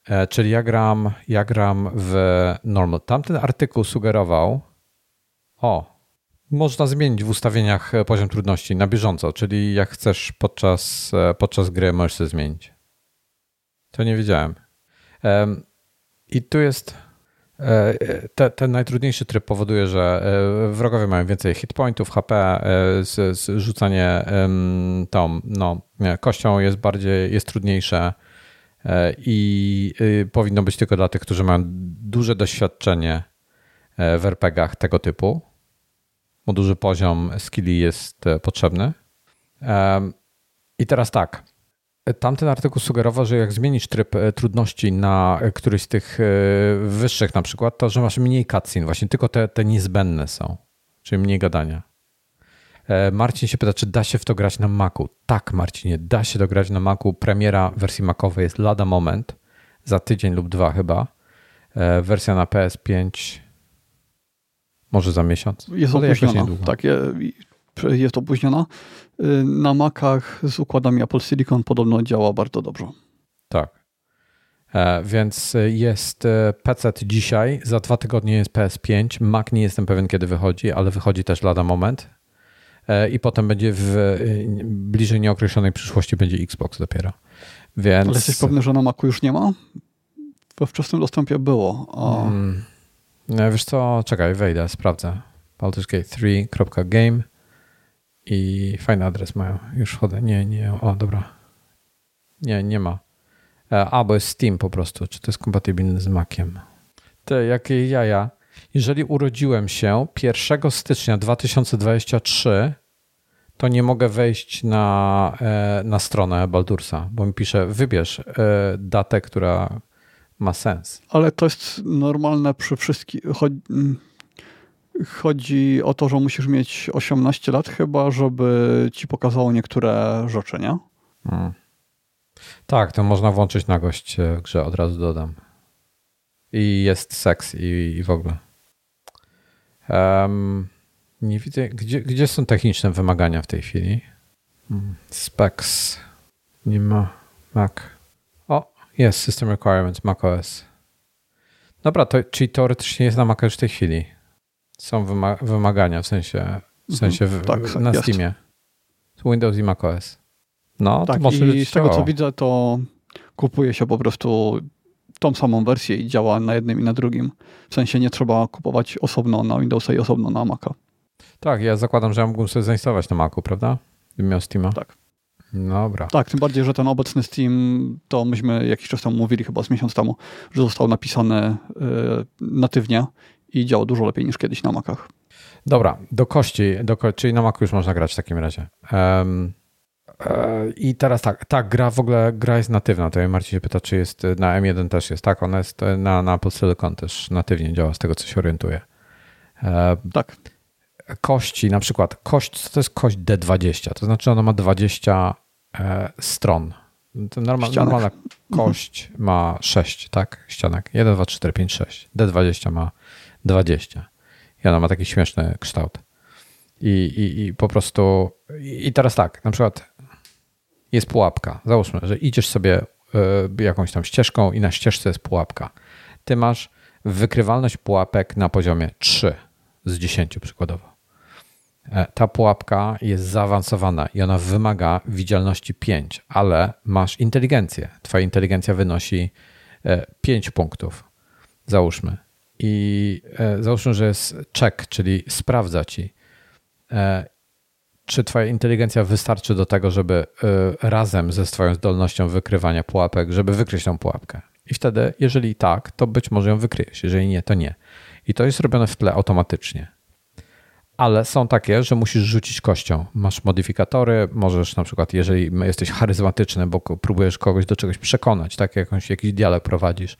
E, czyli ja gram, ja gram w normal. Tamten artykuł sugerował, o, można zmienić w ustawieniach e, poziom trudności na bieżąco, czyli jak chcesz podczas, e, podczas gry możesz sobie zmienić. To nie wiedziałem. I tu jest te, ten najtrudniejszy tryb powoduje, że wrogowie mają więcej hitpointów, HP, rzucanie tą no, kością jest bardziej, jest trudniejsze i y, powinno być tylko dla tych, którzy mają duże doświadczenie e, w RPGach tego typu, bo duży poziom skilli jest e, potrzebny. I teraz tak. tamten artykuł sugerował, że jak zmienisz tryb trudności na któryś z tych wyższych na przykład, to że masz mniej cutscene, właśnie tylko te, te niezbędne są, czyli mniej gadania. Marcin się pyta, czy da się w to grać na Macu. Tak, Marcinie, da się to grać na Macu. Premiera wersji Macowej jest lada moment, za tydzień lub dwa chyba. Wersja na PS5 może za miesiąc. Jest opóźniona. Tak, jest opóźniona. Y, na Macach z układami Apple Silicon podobno działa bardzo dobrze. Tak. E, więc jest e, PC dzisiaj, za dwa tygodnie jest PS5. Mac nie jestem pewien kiedy wychodzi, ale wychodzi też lada moment. E, I potem będzie w bliżej nieokreślonej przyszłości będzie Xbox dopiero. Więc... Ale jesteś pewny, że na Macu już nie ma? We wczesnym dostępie było. A... Hmm. Wiesz co, czekaj, wejdę, sprawdzę. Baldur's Gate 3.game i fajny adres mają. Już wchodzę. Nie, nie, o dobra. Nie, nie ma. E, a, bo jest Steam po prostu. Czy to jest kompatybilne z Maciem? Te, jakie jaja. Jeżeli urodziłem się 1 stycznia 2023, to nie mogę wejść na, e, na stronę Baldursa, bo mi pisze, wybierz e, datę, która ma sens. Ale to jest normalne przy wszystkich. Chodzi o to, że musisz mieć 18 lat chyba, żeby ci pokazało niektóre rzeczy, nie? Hmm. Tak, to można włączyć nagość w grze, od razu dodam. I jest seks i, i w ogóle. Um, nie widzę, gdzie, gdzie są techniczne wymagania w tej chwili? Hmm. Specs. Nie ma. Mac. O, jest System Requirements, macOS. Dobra, to, czyli teoretycznie jest na Maca już w tej chwili. Są wymagania w sensie, w sensie w, tak, na jest. Steamie. Windows i macOS. No, tak, to może i z tego co widzę, to kupuje się po prostu tą samą wersję i działa na jednym i na drugim. W sensie nie trzeba kupować osobno na Windowsa i osobno na Maca. Tak, ja zakładam, że ja mógłbym sobie zainstalować na Macu, prawda? Gdybym miał Steama. Tak. Dobra. Tak, tym bardziej, że ten obecny Steam, to myśmy jakiś czas temu mówili, chyba z miesiąc temu, że został napisany y, natywnie i działa dużo lepiej niż kiedyś na Macach. Dobra, do kości, do, czyli na Macu już można grać w takim razie. Um, I teraz tak, tak, gra w ogóle gra jest natywna. To Marcin się pyta, czy jest na M1 też jest. Tak, ona jest na, na Apple Silicon też natywnie działa, z tego co się orientuję. tak. Kości, na przykład kość, to jest kość D20, to znaczy ona ma 20 e, stron. Normal, normalna kość ma 6, tak? Ścianek. 1, 2, 3, 4, 5, 6. D20 ma 20. I ona ma taki śmieszny kształt. I, i, i po prostu. I teraz tak, na przykład jest pułapka. Załóżmy, że idziesz sobie y, jakąś tam ścieżką i na ścieżce jest pułapka. Ty masz wykrywalność pułapek na poziomie 3 z 10 przykładowo. E, ta pułapka jest zaawansowana i ona wymaga widzialności 5, ale masz inteligencję. Twoja inteligencja wynosi 5 e, punktów. Załóżmy i e, załóżmy, że jest check, czyli sprawdza ci, e, czy twoja inteligencja wystarczy do tego, żeby e, razem ze swoją zdolnością wykrywania pułapek, żeby wykryć tą pułapkę. I wtedy, jeżeli tak, to być może ją wykryjesz, jeżeli nie, to nie. I to jest robione w tle automatycznie. Ale są takie, że musisz rzucić kością. Masz modyfikatory, możesz na przykład, jeżeli jesteś charyzmatyczny, bo próbujesz kogoś do czegoś przekonać, tak jakąś, jakiś dialog prowadzisz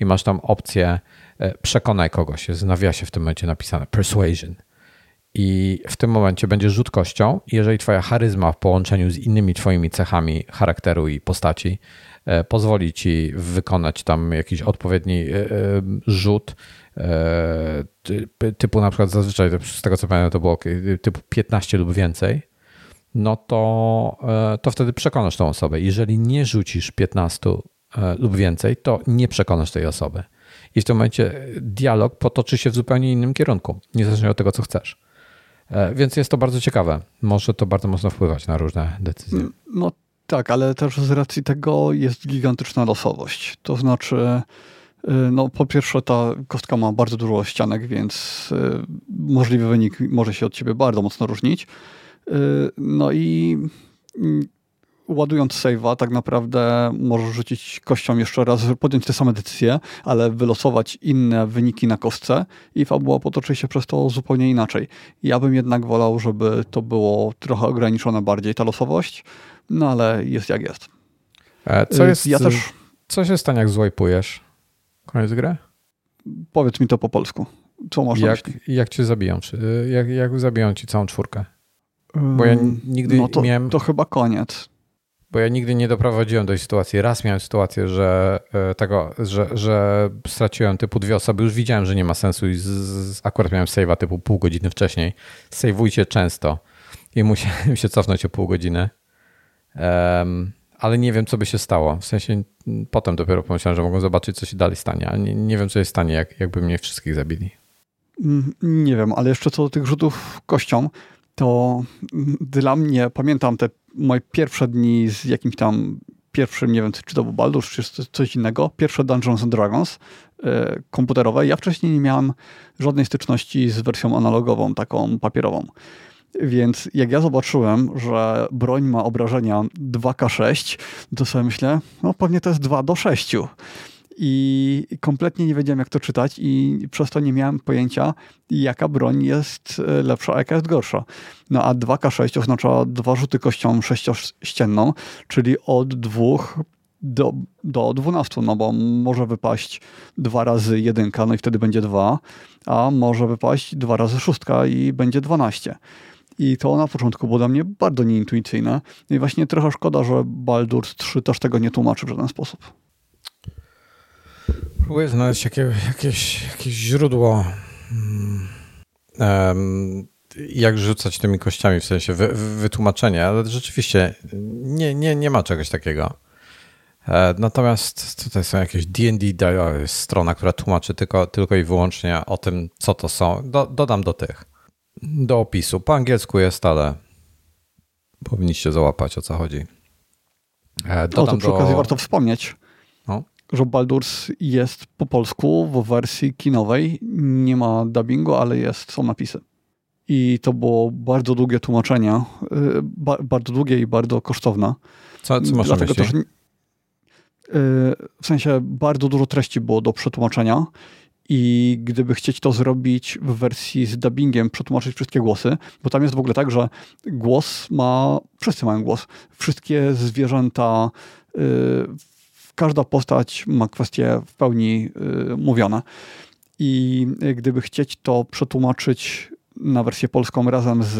i masz tam opcję E, przekonaj kogoś, jest w nawiasie w tym momencie napisane persuasion. I w tym momencie będzie rzut kością. Jeżeli twoja charyzma w połączeniu z innymi twoimi cechami charakteru i postaci e, pozwoli ci wykonać tam jakiś odpowiedni e, rzut, typu na przykład zazwyczaj, z tego co pamiętam, to było typu 15 lub więcej, no to, to wtedy przekonasz tą osobę. Jeżeli nie rzucisz 15 lub więcej, to nie przekonasz tej osoby i w tym momencie dialog potoczy się w zupełnie innym kierunku, niezależnie od tego, co chcesz. E, więc jest to bardzo ciekawe. Może to bardzo mocno wpływać na różne decyzje. No tak, ale też z racji tego jest gigantyczna losowość. To znaczy, y, no po pierwsze ta kostka ma bardzo dużo ścianek, więc y, możliwy wynik może się od ciebie bardzo mocno różnić. No i mm, ładując save'a, tak naprawdę możesz rzucić kością jeszcze raz, podjąć te same decyzje, ale wylosować inne wyniki na kostce i fabuła potoczy się przez to zupełnie inaczej. Ja bym jednak wolał, żeby to było trochę ograniczone bardziej, ta losowość, no ale jest jak jest. Co jest, ja też... co się stanie, jak złajpujesz? Koniec gry? Powiedz mi to po polsku. Co masz jak, jak cię zabiją? Czy, jak, jak zabiją ci całą czwórkę? Bo ja nigdy no to, miałem... To chyba koniec. Bo ja nigdy nie doprowadziłem do sytuacji. Raz miałem sytuację, że e, tego, że, że straciłem typu dwie osoby. Już widziałem, że nie ma sensu i z, z, akurat miałem save'a typu pół godziny wcześniej. Sejwujcie często. I musiałem się cofnąć o pół godziny. Um, ale nie wiem, co by się stało. W sensie potem dopiero pomyślałem, że mogą zobaczyć, co się dalej stanie, ale nie, nie wiem, co się stanie, jak, jakby mnie wszystkich zabili. Mm, nie wiem, ale jeszcze co do tych rzutów kością, to dla mnie, pamiętam te moje pierwsze dni z jakimś tam pierwszym, nie wiem, czy to był Baldur's, czy coś innego, pierwsze Dungeons and Dragons yy, komputerowe. Ja wcześniej nie miałem żadnej styczności z wersją analogową, taką papierową. Więc jak ja zobaczyłem, że broń ma obrażenia 2K6, to sobie myślę, no pewnie to jest 2 do 6 i kompletnie nie wiedziałem, jak to czytać, i przez to nie miałem pojęcia, jaka broń jest e, lepsza, a jaka jest gorsza. No a 2K6 oznacza dwa rzuty kością sześciościenną, czyli od dwóch do, do 12, no bo może wypaść dwa razy jedynka, no i wtedy będzie dwa, a może wypaść dwa razy szóstka i będzie 12. I to na początku było dla mnie bardzo nieintuicyjne. I właśnie trochę szkoda, że Baldur's 3 też tego nie tłumaczy w żaden sposób. Próbuję znaleźć jakie, jakieś, jakieś źródło, um, jak rzucać tymi kościami, w sensie wy, wytłumaczenie, ale rzeczywiście nie, nie, nie ma czegoś takiego. E, natomiast tutaj są jakieś D&D, strona, która tłumaczy tylko, tylko i wyłącznie o tym, co to są. Do, dodam do tych, do opisu. Po angielsku jest, ale powinniście załapać, o co chodzi. E, dodam o, to przy okazji do... warto wspomnieć, że Baldur's jest po polsku w wersji kinowej. Nie ma dubbingu, ale jest, są napisy. I to było bardzo długie tłumaczenie, y, ba, bardzo długie i bardzo kosztowne. Co, co masz Dlatego też, y, w sensie bardzo dużo treści było do przetłumaczenia i gdyby chcieć to zrobić w wersji z dubbingiem, przetłumaczyć wszystkie głosy, bo tam jest w ogóle tak, że głos ma, wszyscy mają głos. Wszystkie zwierzęta, y, każda postać ma kwestie w pełni y, mówione. I gdyby chcieć to przetłumaczyć na wersję polską razem z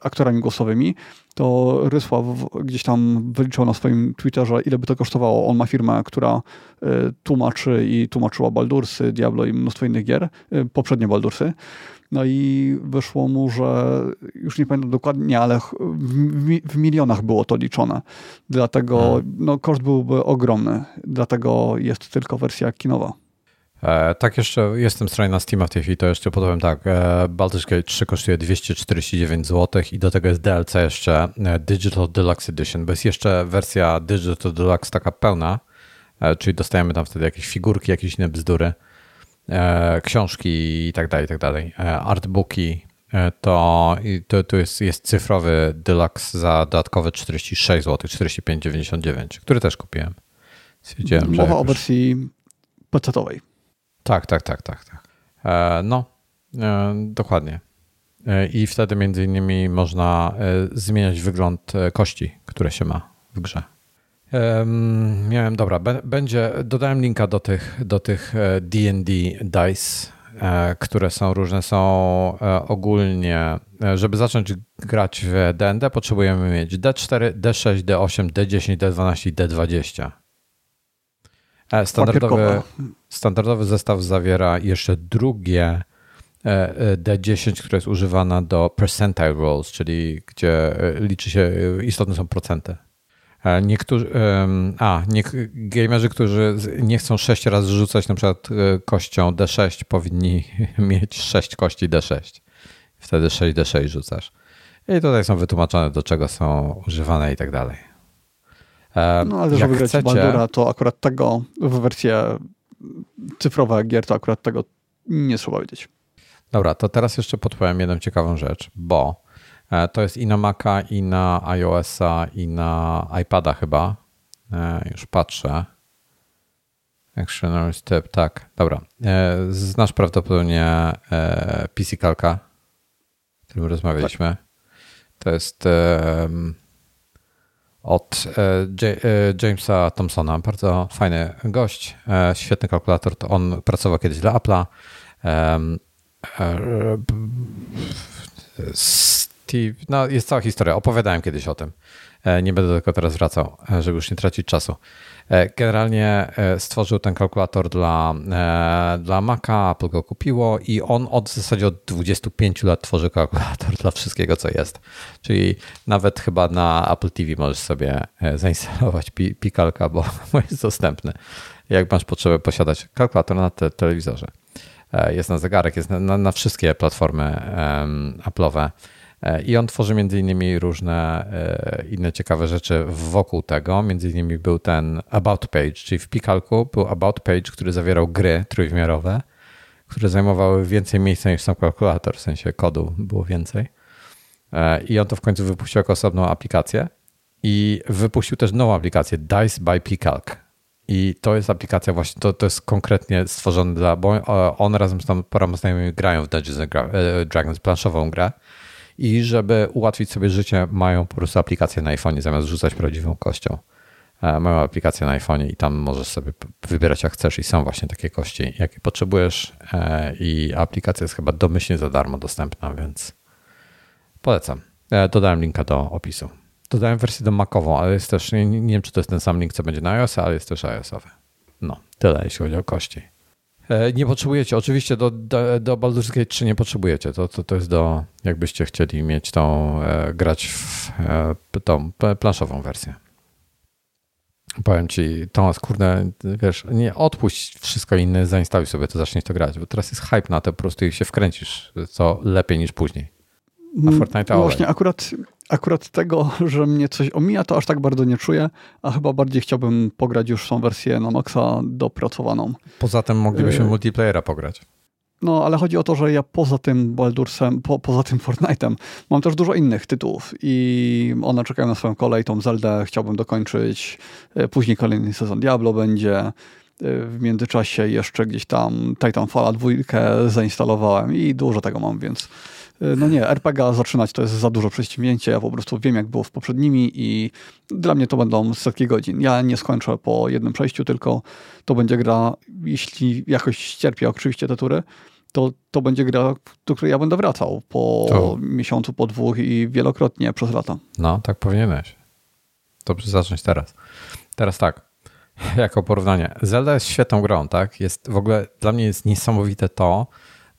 aktorami głosowymi, to Rysław gdzieś tam wyliczył na swoim Twitterze, ile by to kosztowało. On ma firmę, która y, tłumaczy i tłumaczyła Baldursy, Diablo i mnóstwo innych gier, y, poprzednie Baldursy. No i wyszło mu, że już nie pamiętam dokładnie, ale w, w milionach było to liczone. Dlatego hmm. no, koszt byłby ogromny. Dlatego jest tylko wersja kinowa. E, tak, jeszcze jestem stronie na Steam w tej chwili, to jeszcze powiem tak, e, Baldur's Gate 3 kosztuje 249 zł i do tego jest DLC jeszcze e, Digital Deluxe Edition, bo jest jeszcze wersja Digital Deluxe taka pełna, e, czyli dostajemy tam wtedy jakieś figurki, jakieś inne bzdury, książki i tak dalej, i tak dalej, e, artbooki, to, to, to jest, jest cyfrowy Deluxe za dodatkowe 46 zł, 45,99, który też kupiłem. Mowa o wersji pecetowej. Tak, tak, tak, tak. tak. E, no, e, dokładnie. E, I wtedy między innymi można zmieniać wygląd kości, które się ma w grze. Miałem, dobra, będzie, dodałem linka do tych, do tych D&D dice, które są różne, są ogólnie, żeby zacząć grać w D&D potrzebujemy mieć D4, D6, D8, D10, D12 i D20. Standardowy, standardowy zestaw zawiera jeszcze drugie e, e, D10, które jest używane do percentile rolls, czyli gdzie e, liczy się, istotne są procenty. Niektórzy, a, nie, gamerzy, którzy nie chcą 6 razy rzucać na przykład kością D6, powinni mieć 6 kości D6. Wtedy 6D6 rzucasz. I tutaj są wytłumaczone, do czego są używane i tak dalej. No ale żeby grać chcecie... Baldura, to akurat tego w wersję cyfrowa gier, to akurat tego nie trzeba wiedzieć. Dobra, to teraz jeszcze podpowiem jedną ciekawą rzecz, bo e, to jest i na Maca, i na iOS-a, i na iPada chyba. E, już patrzę. Actionary tip, tak, dobra. E, znasz prawdopodobnie PC Calca, o którym rozmawialiśmy. Tak. To jest od Jamesa Thompsona. Bardzo fajny gość, świetny kalkulator. To on pracował kiedyś dla Apple'a. No jest cała historia. Opowiadałem kiedyś o tym. Nie będę tylko teraz wracał, żeby już nie tracić czasu. E, generalnie e, stworzył ten kalkulator dla, e, dla Maca, Apple go kupiło i on od w zasadzie od 25 lat tworzy kalkulator dla wszystkiego, co jest. Czyli nawet chyba na Apple TV możesz sobie zainstalować Pikalka, bo jest dostępny. Jak masz potrzebę posiadać kalkulator na te telewizorze. Jest na zegarek, jest na, na, na wszystkie platformy um, Apple'owe. E, I on tworzy między innymi różne e, inne ciekawe rzeczy wokół tego. Między innymi był ten About Page, czyli w Pikalku był About Page, który zawierał gry trójwymiarowe, które zajmowały więcej miejsca niż sam kalkulator, w sensie kodu było więcej. E, I on to w końcu wypuścił jako osobną aplikację. I wypuścił też nową aplikację, Dice by Picalc. I to jest aplikacja właśnie, to, to jest konkretnie stworzone dla, bo on razem z tam paroma znajomymi grają w Dungeons Dragons, planszową grę i żeby ułatwić sobie życie, mają po prostu aplikację na iPhone zamiast rzucać prawdziwą kością. E, mają aplikację na iPhone i tam możesz sobie wybierać jak chcesz i są właśnie takie kości, jakie potrzebujesz e, i aplikacja jest chyba domyślnie za darmo dostępna, więc polecam. E, dodałem linka do opisu. Dodałem wersję do Macową, ale jest też, nie, nie wiem czy to jest ten sam link, co będzie na iOS, ale jest też iOSowy. No, tyle jeśli chodzi o kości. E, nie potrzebujecie, oczywiście do, do, do Baldur's Gate 3 nie potrzebujecie. To, to, to jest do, jakbyście chcieli mieć tą, e, grać w e, tą planszową wersję. Powiem ci, Tomas, kurde, wiesz, nie odpuść wszystko inne, zainstaluj sobie to, zacznij to grać, bo teraz jest hype na to, po prostu i się wkręcisz, co lepiej niż później. A mm, Fortnite no Właśnie, akurat akurat tego, że mnie coś omija, to aż tak bardzo nie czuję, a chyba bardziej chciałbym pograć już tą wersję na maksa dopracowaną. Poza tym moglibyśmy y multiplayera pograć. No, ale chodzi o to, że ja poza tym Baldursem, po, poza tym Fortnite'em mam też dużo innych tytułów i one czekają na swoją kolej. Tą Zeldę chciałbym dokończyć, y, później kolejny sezon Diablo będzie. Y, w międzyczasie jeszcze gdzieś tam Titanfalla dwójkę zainstalowałem i dużo tego mam, więc no nie, RPG zaczynać to jest za dużo przedsięwzięcie. Ja po prostu wiem, jak było w poprzednimi i dla mnie to będą setki godzin. Ja nie skończę po jednym przejściu, tylko to będzie gra, jeśli jakoś ścierpię oczywiście te tury, to, to będzie gra, do której ja będę wracał po to. miesiącu, po dwóch i wielokrotnie przez lata. No, tak powinieneś. Dobrze zacząć teraz. Teraz tak, jako porównanie. Zelda jest świetną grą, tak? Jest w ogóle dla mnie jest niesamowite to,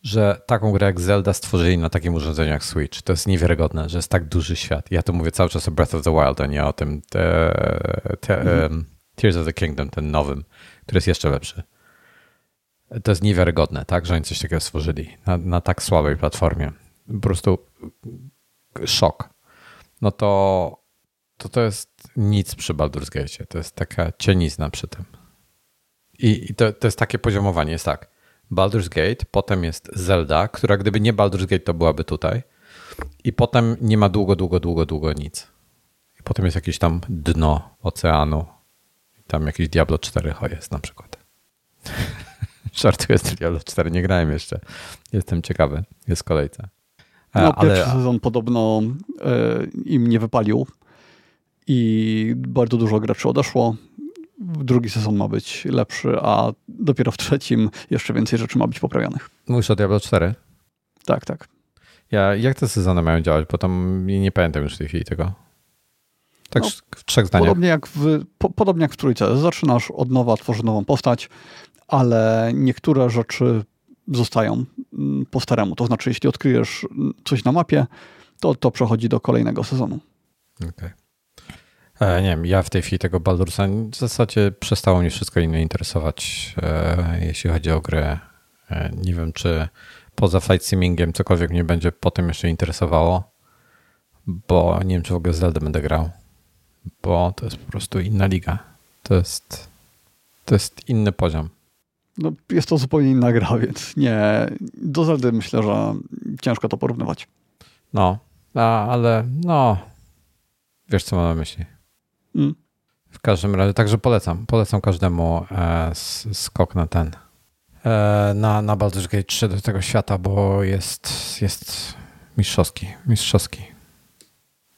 że taką grę jak Zelda stworzyli na takim urządzeniu jak Switch. To jest niewiarygodne, że jest tak duży świat. Ja tu mówię cały czas o Breath of the Wild, a nie o tym te, te, um, Tears of the Kingdom, ten nowym, który jest jeszcze lepszy. To jest niewiarygodne, tak, że oni coś takiego stworzyli na, na tak słabej platformie. Po prostu szok. No to, to to jest nic przy Baldur's Gate. To jest taka cienizna przy tym. I, i to, to jest takie poziomowanie. Jest tak Baldur's Gate, potem jest Zelda, która gdyby nie Baldur's Gate, to byłaby tutaj. I potem nie ma długo, długo, długo, długo nic. I potem jest jakieś tam dno oceanu. I tam jakieś Diablo 4 jest na przykład. Żartuję z Diablo 4, nie grałem jeszcze. Jestem ciekawy, jest w kolejce. No, ale... Pierwszy sezon podobno y, im nie wypalił i bardzo dużo graczy odeszło drugi sezon ma być lepszy, a dopiero w trzecim jeszcze więcej rzeczy ma być poprawionych. Mówisz o Diablo 4? Tak, tak. Ja, jak te sezony mają działać? Bo tam nie pamiętam już w tej chwili tego. Tak no, w trzech zdaniach. Podobnie jak w, po, podobnie jak w trójce. Zaczynasz od nowa, tworzysz nową postać, ale niektóre rzeczy zostają mm, po staremu. To znaczy, jeśli odkryjesz coś na mapie, to to przechodzi do kolejnego sezonu. Okej. Okay. E, nie wiem, ja w tej chwili tego Baldursa w zasadzie przestało mnie wszystko inne interesować, e, jeśli chodzi o grę. E, nie wiem, czy poza flight simingiem cokolwiek mnie będzie potem jeszcze interesowało, bo nie wiem, czy w ogóle Zelda będę grał, bo to jest po prostu inna liga. To jest, to jest inny poziom. No, jest to zupełnie inna gra, więc nie. Do Zeldy myślę, że ciężko to porównywać. No, ale no, wiesz co mam na myśli. Mm. W każdym razie, także polecam. Polecam każdemu e, skok na ten. E, na, na Baldur's Gate 3 do tego świata, bo jest, jest mistrzowski. Mistrzowski.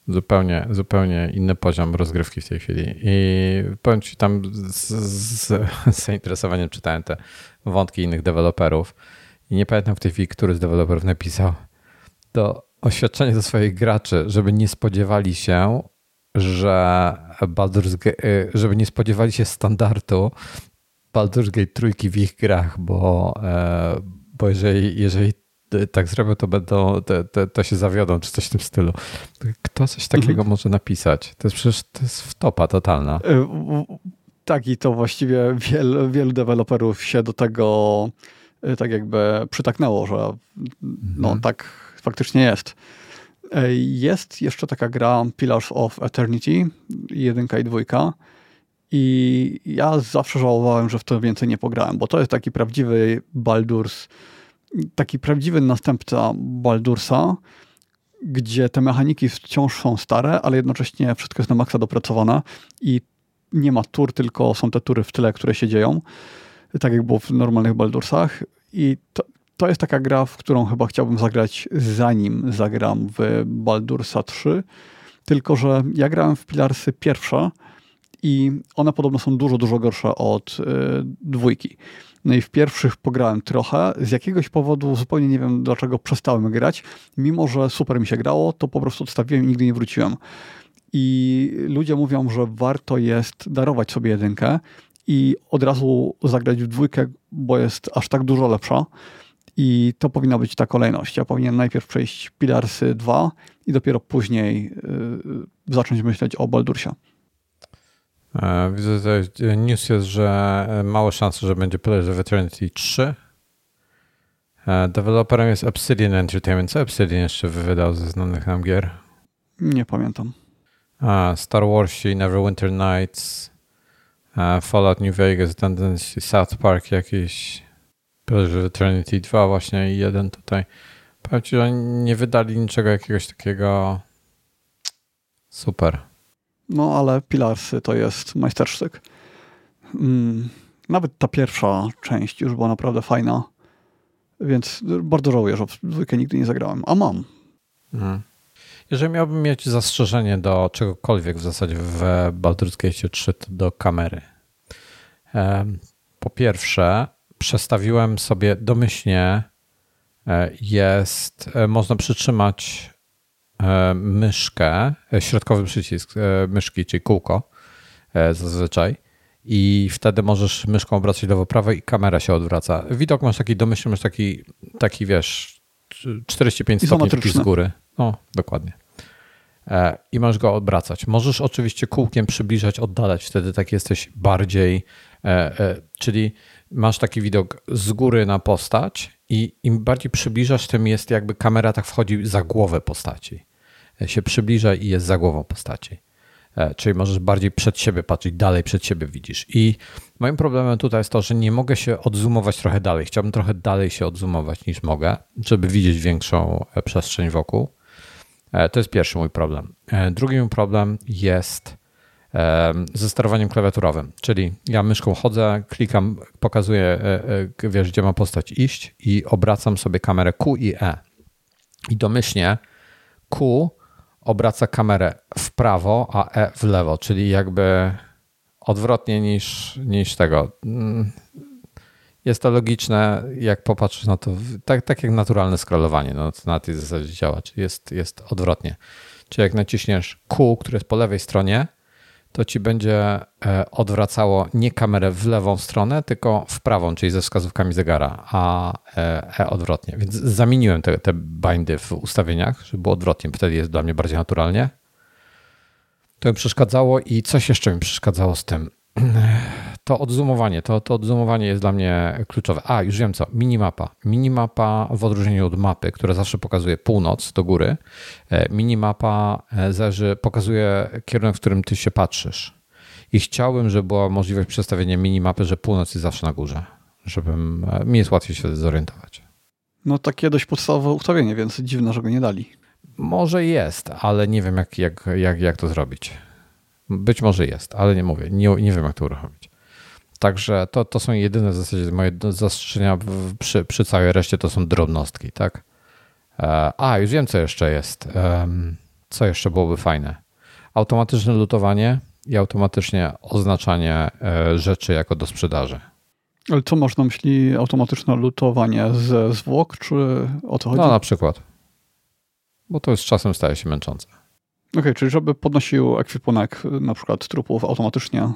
Zupełnie, zupełnie inny poziom rozgrywki w tej chwili. I powiem Ci, tam z, z, z zainteresowaniem czytałem te wątki innych deweloperów i nie pamiętam w tej chwili, który z deweloperów napisał to oświadczenie do swoich graczy, żeby nie spodziewali się, że Baldur's y, żeby nie spodziewali się standardu Baldur's Gate trójki w ich grach, bo, e, bo jeżeli, jeżeli tak zrobią, to będą, to, to, to, się zawiodą, czy coś w tym stylu. Kto coś takiego mhm. może napisać? To jest przecież to jest wtopa totalna. E, tak, i to właściwie wielu, wielu deweloperów się do tego e, tak jakby przytaknęło, że no mhm. tak faktycznie jest. Jest jeszcze taka gra Pillars of Eternity, jedynka i dwójka. I ja zawsze żałowałem, że w to więcej nie pograłem, bo to jest taki prawdziwy Baldur's, taki prawdziwy następca Baldursa, gdzie te mechaniki wciąż są stare, ale jednocześnie wszystko jest na maksa dopracowane i nie ma tur, tylko są te tury w tyle, które się dzieją, tak jak było w normalnych Baldursach. I to, to jest taka gra, w którą chyba chciałbym zagrać zanim zagram w Baldursa 3. Tylko, że ja grałem w Pilarsy pierwsze i one podobno są dużo, dużo gorsze od y, dwójki. No i w pierwszych pograłem trochę. Z jakiegoś powodu, zupełnie nie wiem dlaczego, przestałem grać. Mimo, że super mi się grało, to po prostu odstawiłem i nigdy nie wróciłem. I ludzie mówią, że warto jest darować sobie jedynkę i od razu zagrać w dwójkę, bo jest aż tak dużo lepsza. I to powinna być ta kolejność. Ja powinienem najpierw przejść Pilarsy 2 i dopiero później y, zacząć myśleć o Baldursie. E, widzę, że news jest, że e, małe szanse, że będzie Pillars of Eternity 3. E, deweloperem jest Obsidian Entertainment. Co Obsidian jeszcze wydał ze znanych nam gier? Nie pamiętam. A, Star Wars, Neverwinter Nights, Fallout New Vegas, Tendency, South Park jakiś. Pillars Eternity 2 właśnie i jeden tutaj. Powiem ci, że nie wydali niczego jakiegoś takiego super. No ale Pilarsy to jest majstersztyk. Mm, nawet ta pierwsza część już była naprawdę fajna, więc bardzo żałuję, że w dwójkę nigdy nie zagrałem, a mam. Mhm. Jeżeli miałbym mieć zastrzeżenie do czegokolwiek w zasadzie w Baldur's Gate 3, to do kamery. Po pierwsze, przestawiłem sobie domyślnie, e, jest, e, można przytrzymać e, myszkę, środkowy przycisk myszki, czyli kółko zazwyczaj i wtedy możesz myszką obracać lewo-prawo i kamera się odwraca. Widok masz taki domyślny, masz taki, taki wiesz, 45 stopni z góry. No, dokładnie. I możesz go odwracać. Możesz oczywiście kółkiem przybliżać, oddalać, wtedy tak jesteś bardziej, czyli masz taki widok z góry na postać i im bardziej przybliżasz, tym jest jakby kamera tak wchodzi za głowę postaci. E, się przybliża i jest za głową postaci. E, czyli możesz bardziej przed siebie patrzeć, dalej przed siebie widzisz. I moim problemem tutaj jest to, że nie mogę się odzumować trochę dalej. Chciałbym trochę dalej się odzumować niż mogę, żeby widzieć większą e, przestrzeń wokół. To jest pierwszy mój problem. Drugi mój problem jest ze sterowaniem klawiaturowym. Czyli ja myszką chodzę, klikam, pokazuję, e, e, wiesz, gdzie ma postać iść i obracam sobie kamerę Q i E. I domyślnie Q obraca kamerę w prawo, a E w lewo, czyli jakby odwrotnie niż, niż tego. Mm, jest to logiczne, jak popatrzysz na to, tak, tak jak naturalne scrollowanie, no, na tej zasadzie działa, czyli jest, jest odwrotnie. Czyli jak naciśniesz Q, które jest po lewej stronie, to ci będzie e, odwracało nie kamerę w lewą stronę, tylko w prawą, czyli ze wskazówkami zegara, a e, e odwrotnie. Więc zamieniłem te, te bindy w ustawieniach, żeby było odwrotnie. Wtedy jest dla mnie bardziej naturalnie. To mi przeszkadzało i coś jeszcze mi przeszkadzało z tym. To odzumowanie, to, to odzumowanie jest dla mnie kluczowe. A, już wiem co, minimapa. Minimapa w odróżnieniu od mapy, która zawsze pokazuje północ do góry, e, minimapa e, zależy, pokazuje kierunek, w którym ty się patrzysz. I chciałbym, żeby była możliwość przestawienia minimapy, że północ jest zawsze na górze, żebym e, mi jest łatwiej się zorientować. No takie dość podstawowe ustawienie, więc dziwne, że go nie dali. Może jest, ale nie wiem jak, jak, jak, jak to zrobić. Być może jest, ale nie mówię, nie, nie wiem jak to uruchomić. Także to, to są jedyne w zasadzie moje zastrzeżenia przy, przy całej reszcie to są drobnostki, tak? E, a, już wiem co jeszcze jest. co jeszcze byłoby fajne? Automatyczne lutowanie i automatycznie oznaczanie e, rzeczy jako do sprzedaży. Ale co masz na myśli automatyczne lutowanie ze zwłok, czy o co chodzi? No na przykład. Bo to już czasem staje się męczące. Okej, okay, czyli żeby podnosił ekwipunek na przykład trupów automatycznie,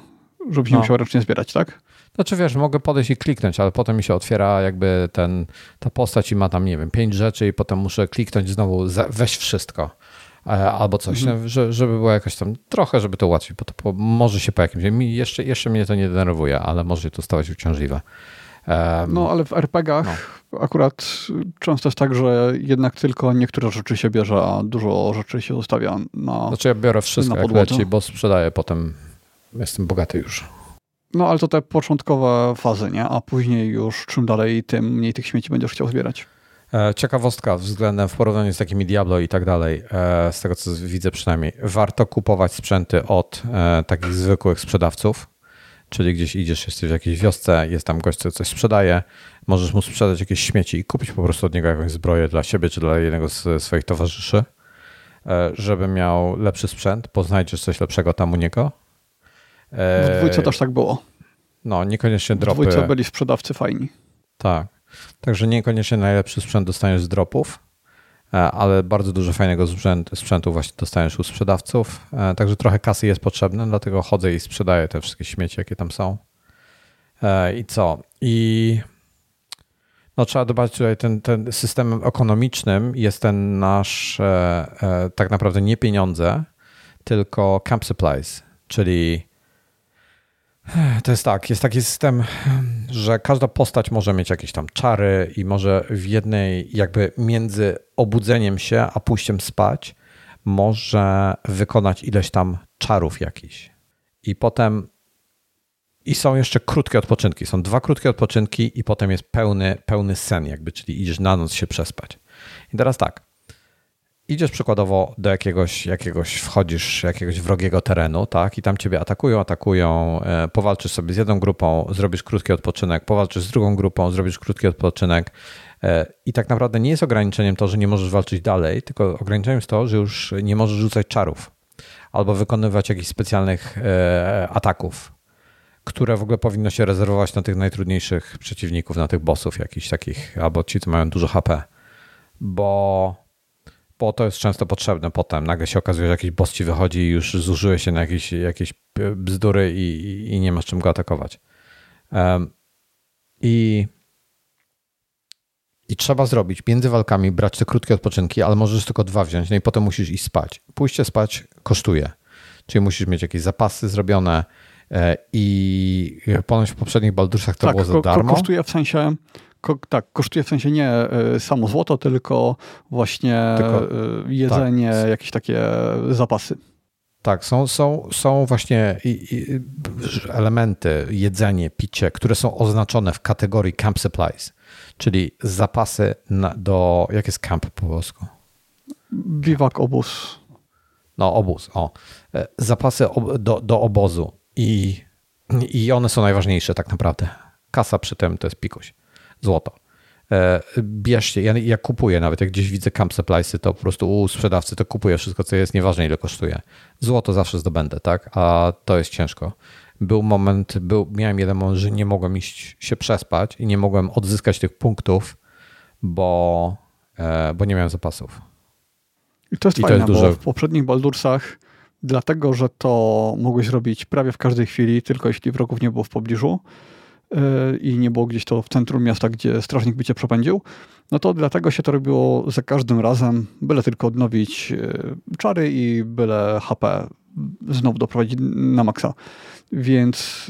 żebyś nie no. musiał ręcznie zbierać, tak? Znaczy wiesz, mogę podejść i kliknąć, ale potem mi się otwiera jakby ten, ta postać i ma tam, nie wiem, pięć rzeczy i potem muszę kliknąć znowu, weź wszystko e, albo coś, mhm. no, żeby było jakoś tam trochę, żeby to ułatwić, bo to po, może się po jakimś, jeszcze, jeszcze mnie to nie denerwuje, ale może to stawać uciążliwe. Um, no ale w RPGach no. akurat często jest tak, że jednak tylko niektóre rzeczy się bierze, a dużo rzeczy się zostawia na Znaczy ja biorę wszystko jak leci, bo sprzedaję potem, jestem bogaty już. No ale to te początkowe fazy, nie? A później już czym dalej, tym mniej tych śmieci będziesz chciał zbierać. E, ciekawostka względem w porównaniu z takimi Diablo i tak dalej, e, z tego co widzę przynajmniej, warto kupować sprzęty od e, takich zwykłych sprzedawców, czyli gdzieś idziesz, jesteś w jakiejś wiosce, jest tam gość, co coś sprzedaje, możesz mu sprzedać jakieś śmieci i kupić po prostu od niego jakąś zbroję dla siebie czy dla jednego z swoich towarzyszy, żeby miał lepszy sprzęt, bo znajdziesz coś lepszego tam u niego w dwójce też tak było. No, niekoniecznie dropy. W dwójce byli sprzedawcy fajni. Tak. Także niekoniecznie najlepszy sprzęt dostaniesz z dropów, e, ale bardzo dużo fajnego sprzętu właśnie dostaniesz u sprzedawców. E, także trochę kasy jest potrzebne, dlatego chodzę i sprzedaję te wszystkie śmieci, jakie tam są. E, I co? I no, trzeba dbać tutaj ten, ten systemem ekonomicznym jest ten nasz tak naprawdę nie pieniądze, tylko camp supplies, czyli to jest tak, jest taki system, że każda postać może mieć jakieś tam czary i może w jednej, jakby między obudzeniem się a pójściem spać, może wykonać ileś tam czarów jakiś. I potem i są jeszcze krótkie odpoczynki. Są dwa krótkie odpoczynki i potem jest pełny, pełny sen, jakby, czyli idziesz na noc się przespać. I teraz tak idziesz przykładowo do jakiegoś, jakiegoś, wchodzisz jakiegoś wrogiego terenu, tak, i tam ciebie atakują, atakują, e, powalczysz sobie z jedną grupą, zrobisz krótki odpoczynek, powalczysz z drugą grupą, zrobisz krótki odpoczynek. E, I tak naprawdę nie jest ograniczeniem to, że nie możesz walczyć dalej, tylko ograniczeniem jest to, że już nie możesz rzucać czarów albo wykonywać jakichś specjalnych e, ataków, które w ogóle powinno się rezerwować na tych najtrudniejszych przeciwników, na tych bossów jakichś takich, albo ci, co mają dużo HP. Bo bo to jest często potrzebne potem. Nagle się okazuje, że jakiś boss ci wychodzi i już zużyłeś się na jakieś, jakieś bzdury i, i nie masz czym go atakować. Um, I i trzeba zrobić między walkami, brać te krótkie odpoczynki, ale możesz tylko dwa wziąć, no i potem musisz iść spać. Pójście spać kosztuje. Czyli musisz mieć jakieś zapasy zrobione e, i ponoć w poprzednich Baldursach to tak, było za darmo. kosztuje w sensie Ko tak, kosztuje w sensie nie y, samo złoto, tylko właśnie tylko, y, jedzenie, tak. jakieś takie zapasy. Tak, są, są, są właśnie i, i elementy, jedzenie, picie, które są oznaczone w kategorii camp supplies, czyli zapasy na, do. Jak jest camp po polsku? Biwak, obóz. No, obóz, o. E, zapasy do, do obozu i, i one są najważniejsze tak naprawdę. Kasa przy tym to jest pikuś złoto. E, bierzcie, ja, ja kupuję nawet, jak gdzieś widzę camp suppliesy, to po prostu u sprzedawcy to kupuję wszystko, co jest, nieważne ile kosztuje. Złoto zawsze zdobędę, tak? A to jest ciężko. Był moment, był, miałem jeden moment, że nie mogłem iść się przespać i nie mogłem odzyskać tych punktów, bo, e, bo nie miałem zapasów. I to jest I fajne, to jest duże... bo w poprzednich Baldursach dlatego, że to mogłeś robić prawie w każdej chwili, tylko jeśli wrogów nie było w pobliżu, i nie było gdzieś to w centrum miasta, gdzie strażnik by cię przepędził, no to dlatego się to robiło za każdym razem, byle tylko odnowić e, czary i byle HP znowu doprowadzić na maksa. Więc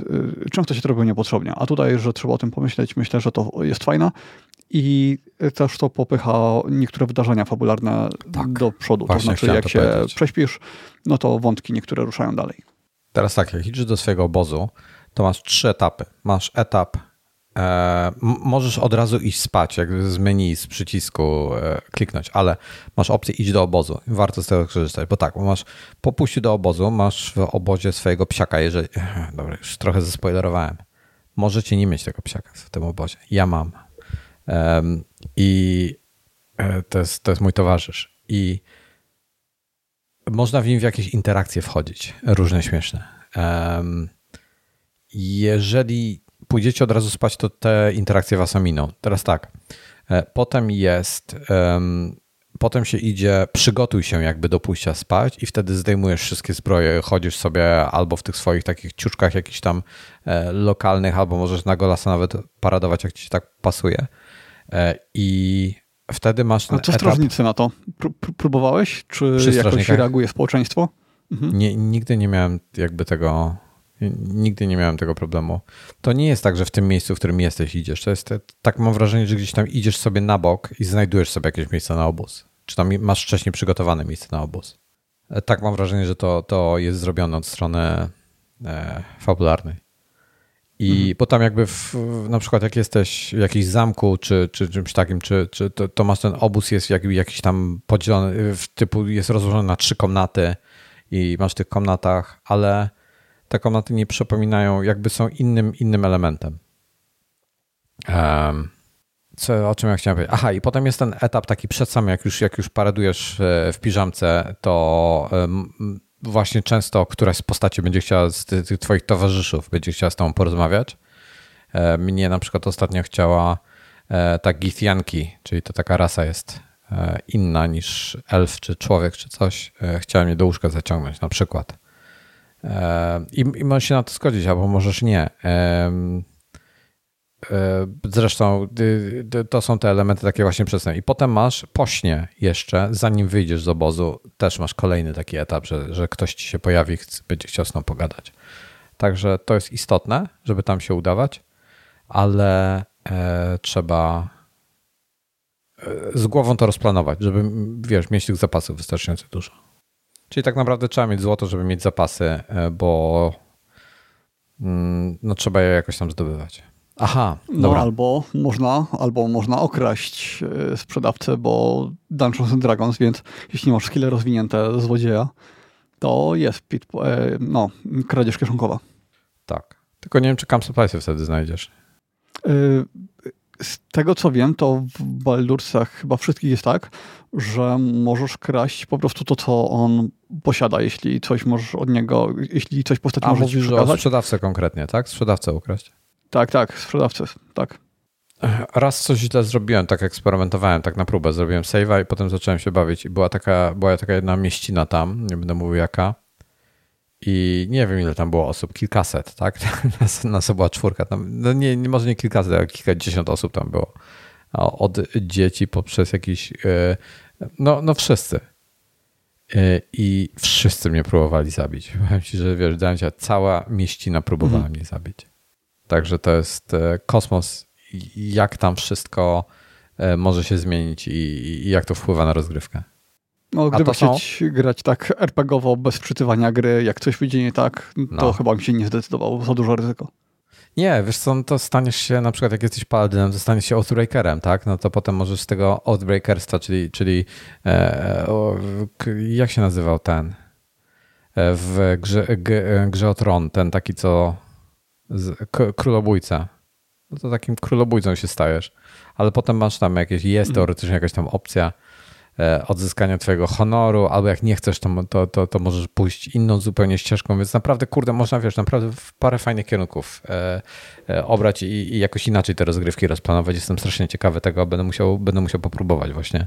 e, często się to robiło niepotrzebnie. A tutaj, że trzeba o tym pomyśleć, myślę, że to jest fajne. I też to popycha niektóre wydarzenia fabularne tak, do przodu. To znaczy, jak się powiedzieć. prześpisz, no to wątki niektóre ruszają dalej. Teraz tak, jak idziesz do swojego obozu, to masz trzy etapy. Masz etap, e, możesz od razu iść spać, jak z menu, z przycisku e, kliknąć, ale masz opcję iść do obozu. Warto z tego korzystać, bo tak, masz po pójściu do obozu, masz w obozie swojego psiaka, jeżeli... Dobra, już trochę zaspoilerowałem. Możecie nie mieć tego psiaka w tym obozie. Ja mam. I e, to jest, to jest mój towarzysz. I można w nim w jakieś interakcje wchodzić, różne śmieszne. Jeżeli pójdziecie od razu spać, to te interakcje was ominą. Teraz tak, e, potem jest, potem się idzie, przygotuj się jakby do pójścia spać i wtedy zdejmujesz wszystkie zbroje, chodzisz sobie albo w tych swoich takich ciuczkach jakichś tam e, lokalnych, albo możesz na golasa nawet paradować, jak ci tak pasuje. E, I wtedy masz A co strażnicy na to? Próbowałeś? Czy jakoś reaguje społeczeństwo? Mhm. Nie, nigdy nie miałem jakby tego Nigdy nie miałem tego problemu. To nie jest tak, że w tym miejscu, w którym jesteś, idziesz. To jest tak, mam wrażenie, że gdzieś tam idziesz sobie na bok i znajdujesz sobie jakieś miejsce na obóz. Czy tam masz wcześniej przygotowane miejsce na obóz. E, tak mam wrażenie, że to, to jest zrobione od strony e, fabularnej. I mhm. potem jakby w, na przykład jak jesteś w jakimś zamku czy, czy czymś takim, czy, czy to, to masz ten obóz jest jak, jakiś tam podzielony, w typu jest rozłożony na trzy komnaty i masz w tych komnatach, ale te komnaty nie przypominają, jakby są innym, innym elementem. Um, co, o czym ja chciałem powiedzieć? Aha, i potem jest ten etap taki przed samym, jak już, jak już paradujesz w piżamce, to um, właśnie często któraś z postaci będzie chciała, z tych twoich towarzyszów będzie chciała z tobą porozmawiać. E, mnie na przykład ostatnio chciała e, ta Githyanki, czyli to taka rasa jest e, inna niż elf czy człowiek czy coś. Chciała mnie do łóżka zaciągnąć na przykład. I, I możesz się na to zgodzić, albo możesz nie. Zresztą to są te elementy takie właśnie przedstawione. I potem masz pośnie jeszcze, zanim wyjdziesz z obozu, też masz kolejny taki etap, że, że ktoś ci się pojawi, będzie chciał z tobą pogadać. Także to jest istotne, żeby tam się udawać, ale e, trzeba e, z głową to rozplanować, żeby, wiesz, mieć tych zapasów wystarczająco dużo. Czyli tak naprawdę trzeba mieć złoto, żeby mieć zapasy, e, bo mm, no, trzeba je jakoś tam zdobywać. Aha, no dobra. albo można, albo można okraść e, sprzedawcę, bo Dungeons and Dragons, więc jeśli masz skille rozwinięte złodzieja, to jest pit, e, no, kradzież kieszonkowa. Tak. Tylko nie wiem, czy Camp Suppliesy wtedy znajdziesz. Z tego co wiem, to w Baldursach chyba wszystkich jest tak, że możesz kraść po prostu to, co on posiada, jeśli coś możesz od niego, jeśli coś postać A, może mówisz, przekazać. o sprzedawcę konkretnie, tak? Sprzedawcę ukraść. Tak, tak, sprzedawcę, tak. Raz coś źle zrobiłem, tak eksperymentowałem, tak na próbę. Zrobiłem save'a i potem zacząłem się bawić. I była taka, była taka jedna mieścina tam, nie będę mówił jaka. I nie wiem, ile tam było osób, kilkaset, tak? Nas, nas była czwórka tam. No nie, może nie kilkaset, ale kilkadziesiąt osób tam było. Od dzieci poprzez jakiś. E, no, no wszyscy. E, I wszyscy mnie próbowali zabić. Powiem ci, że wiesz, dałem się, cała mieścina próbowała mhm. mnie zabić. Także to jest e, kosmos, jak tam wszystko może się zmienić i, i jak to wpływa na rozgrywkę. No, gdyby chcieć są... grać tak RPGowo, bez wczytywania gry, jak coś wyjdzie nie tak, to no. chyba mi się nie zdecydował, za dużo ryzyko. Nie, wiesz co, no to staniesz się, na przykład jak jesteś paladynem, to staniesz się Oathbreakerem, tak? No to potem możesz z tego Oathbreakerstwa, czyli, czyli e, o, jak się nazywał ten e, w grze, g, grze o Tron, ten taki co z, k, królobójca. No to takim królobójcą się stajesz. Ale potem masz tam jakieś, jest mhm. teoretycznie jakaś tam opcja, odzyskania twojego honoru, albo jak nie chcesz, to, to, to, to, możesz pójść inną zupełnie ścieżką, więc naprawdę, kurde, można, wiesz, naprawdę w parę fajnych kierunków e, e, obrać i, i jakoś inaczej te rozgrywki rozplanować. Jestem strasznie ciekawy tego, będę musiał, będę musiał popróbować właśnie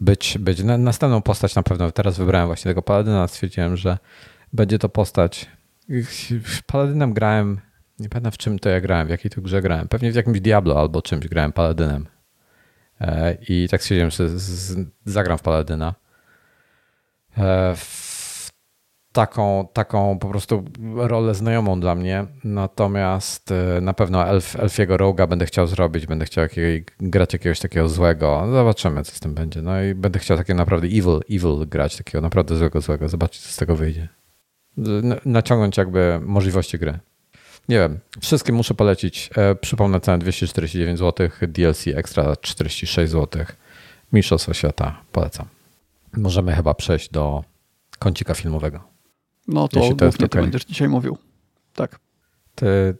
być, być następną postać na pewno. Teraz wybrałem właśnie tego paladyna, stwierdziłem, że będzie to postać. Paladynem grałem, nie pamiętam w czym to ja grałem, w jakiej to grze grałem. Pewnie w jakimś Diablo albo czymś grałem paladynem. E, I tak stwierdziłem, że zagram w Paladyna. E, taką, taką po prostu rolę znajomą dla mnie. Natomiast e, na pewno Elf, Elfiego Roga będę chciał zrobić, będę chciał jakiego, grać jakiegoś takiego złego. Zobaczymy, co z tym będzie. No i będę chciał takiego naprawdę evil, evil grać, takiego naprawdę złego, złego. Zobaczyć, co z tego wyjdzie. Naciągnąć jakby możliwości gry. Nie wiem, wszystkim muszę polecić. E, przypomnę cenę 249 zł, DLC ekstra 46 zł. Mistrzostwo świata, polecam. Możemy chyba przejść do kącika filmowego. No to głównie to ty będziesz dzisiaj mówił. Tak. Ty